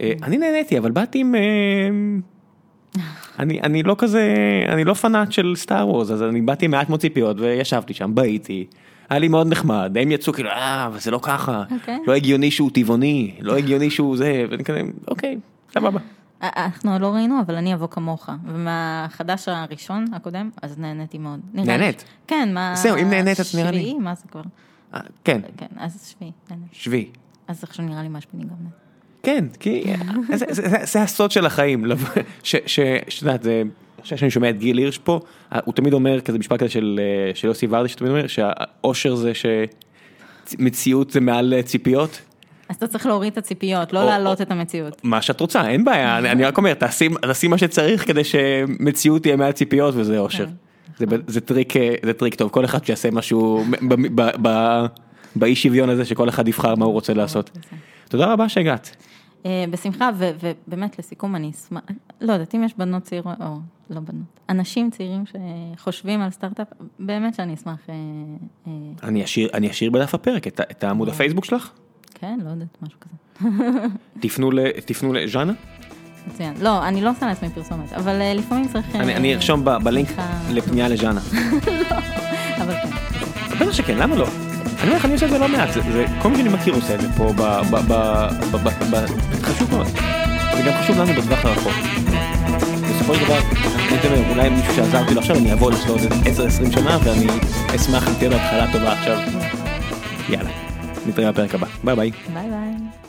אה, אני נהניתי אבל באתי עם, אה, אני, אני לא כזה, אני לא פנאט של סטאר וורס, אז אני באתי עם מעט מאוד ציפיות וישבתי שם, בהיתי. היה לי מאוד נחמד, הם יצאו כאילו, אה, אבל זה לא ככה,
אוקיי.
לא הגיוני שהוא טבעוני, לא הגיוני שהוא זה, ואני כזה, אוקיי, סבבה.
אה, אנחנו עוד לא ראינו, אבל אני אבוא כמוך. ומהחדש הראשון, הקודם, אז נהניתי מאוד.
נהנית?
כן, מה...
זהו, אם נהנית, אז נראה לי.
שביעי, מה זה כבר?
אה, כן,
כן, אז שביעי, נהניתי.
שבי.
אז עכשיו נראה לי גם. נהנה.
כן, כי זה, זה, זה, זה הסוד של החיים, שאת יודעת, חושב שאני שומע את גיל הירש פה, הוא תמיד אומר כזה משפט כזה של, אה, של יוסי ורדי, שתמיד אומר שהאושר זה שמציאות זה מעל אה, ציפיות,
אז אתה צריך להוריד את הציפיות, לא
או-
להעלות את המציאות.
מה שאת רוצה, אין בעיה, אני, אני רק אומר, תעשי, תעשי מה שצריך כדי שמציאות תהיה מעל ציפיות וזה אושר.
כן.
זה, זה טריק, אה, זה טריק טוב, כל אחד שיעשה משהו ב- ב- ב- באי שוויון הזה שכל אחד יבחר מה הוא רוצה לעשות. תודה רבה שהגעת.
בשמחה, ובאמת לסיכום אני אשמח, לא יודעת, אם יש בנות צעירות, או לא בנות, אנשים צעירים שחושבים על סטארט-אפ, באמת שאני אשמח, אה, אה,
אני אשאיר, אני אשאיר בדף הפרק את, את העמוד הפייסבוק שלך,
כן, לא יודעת, משהו כזה.
תפנו, ל, תפנו לז'אנה,
מצוין. לא, אני לא עושה לעצמי פרסומת, אבל אה, לפעמים צריך...
אני, אני ארשום ב, בלינק. לפנייה לז'אנה.
אבל כן.
בטח שכן, למה לא? אני אומר לך, אני עושה את זה לא מעט, זה, זה, כל מי שאני מכיר עושה את זה פה, ב, ב, ב, ב, ב, ב, חשוב מאוד. זה גם חשוב לנו בטווח הרחוק. בסופו של דבר, אני אומר, אולי מישהו שעזרתי לו עכשיו, אני אעבוד אצלו עוד 10-20 שנה, ואני אשמח אם תהיה לו התחלה טובה עכשיו. יאללה, נתראה בפרק הבא, bye bye.
bye bye.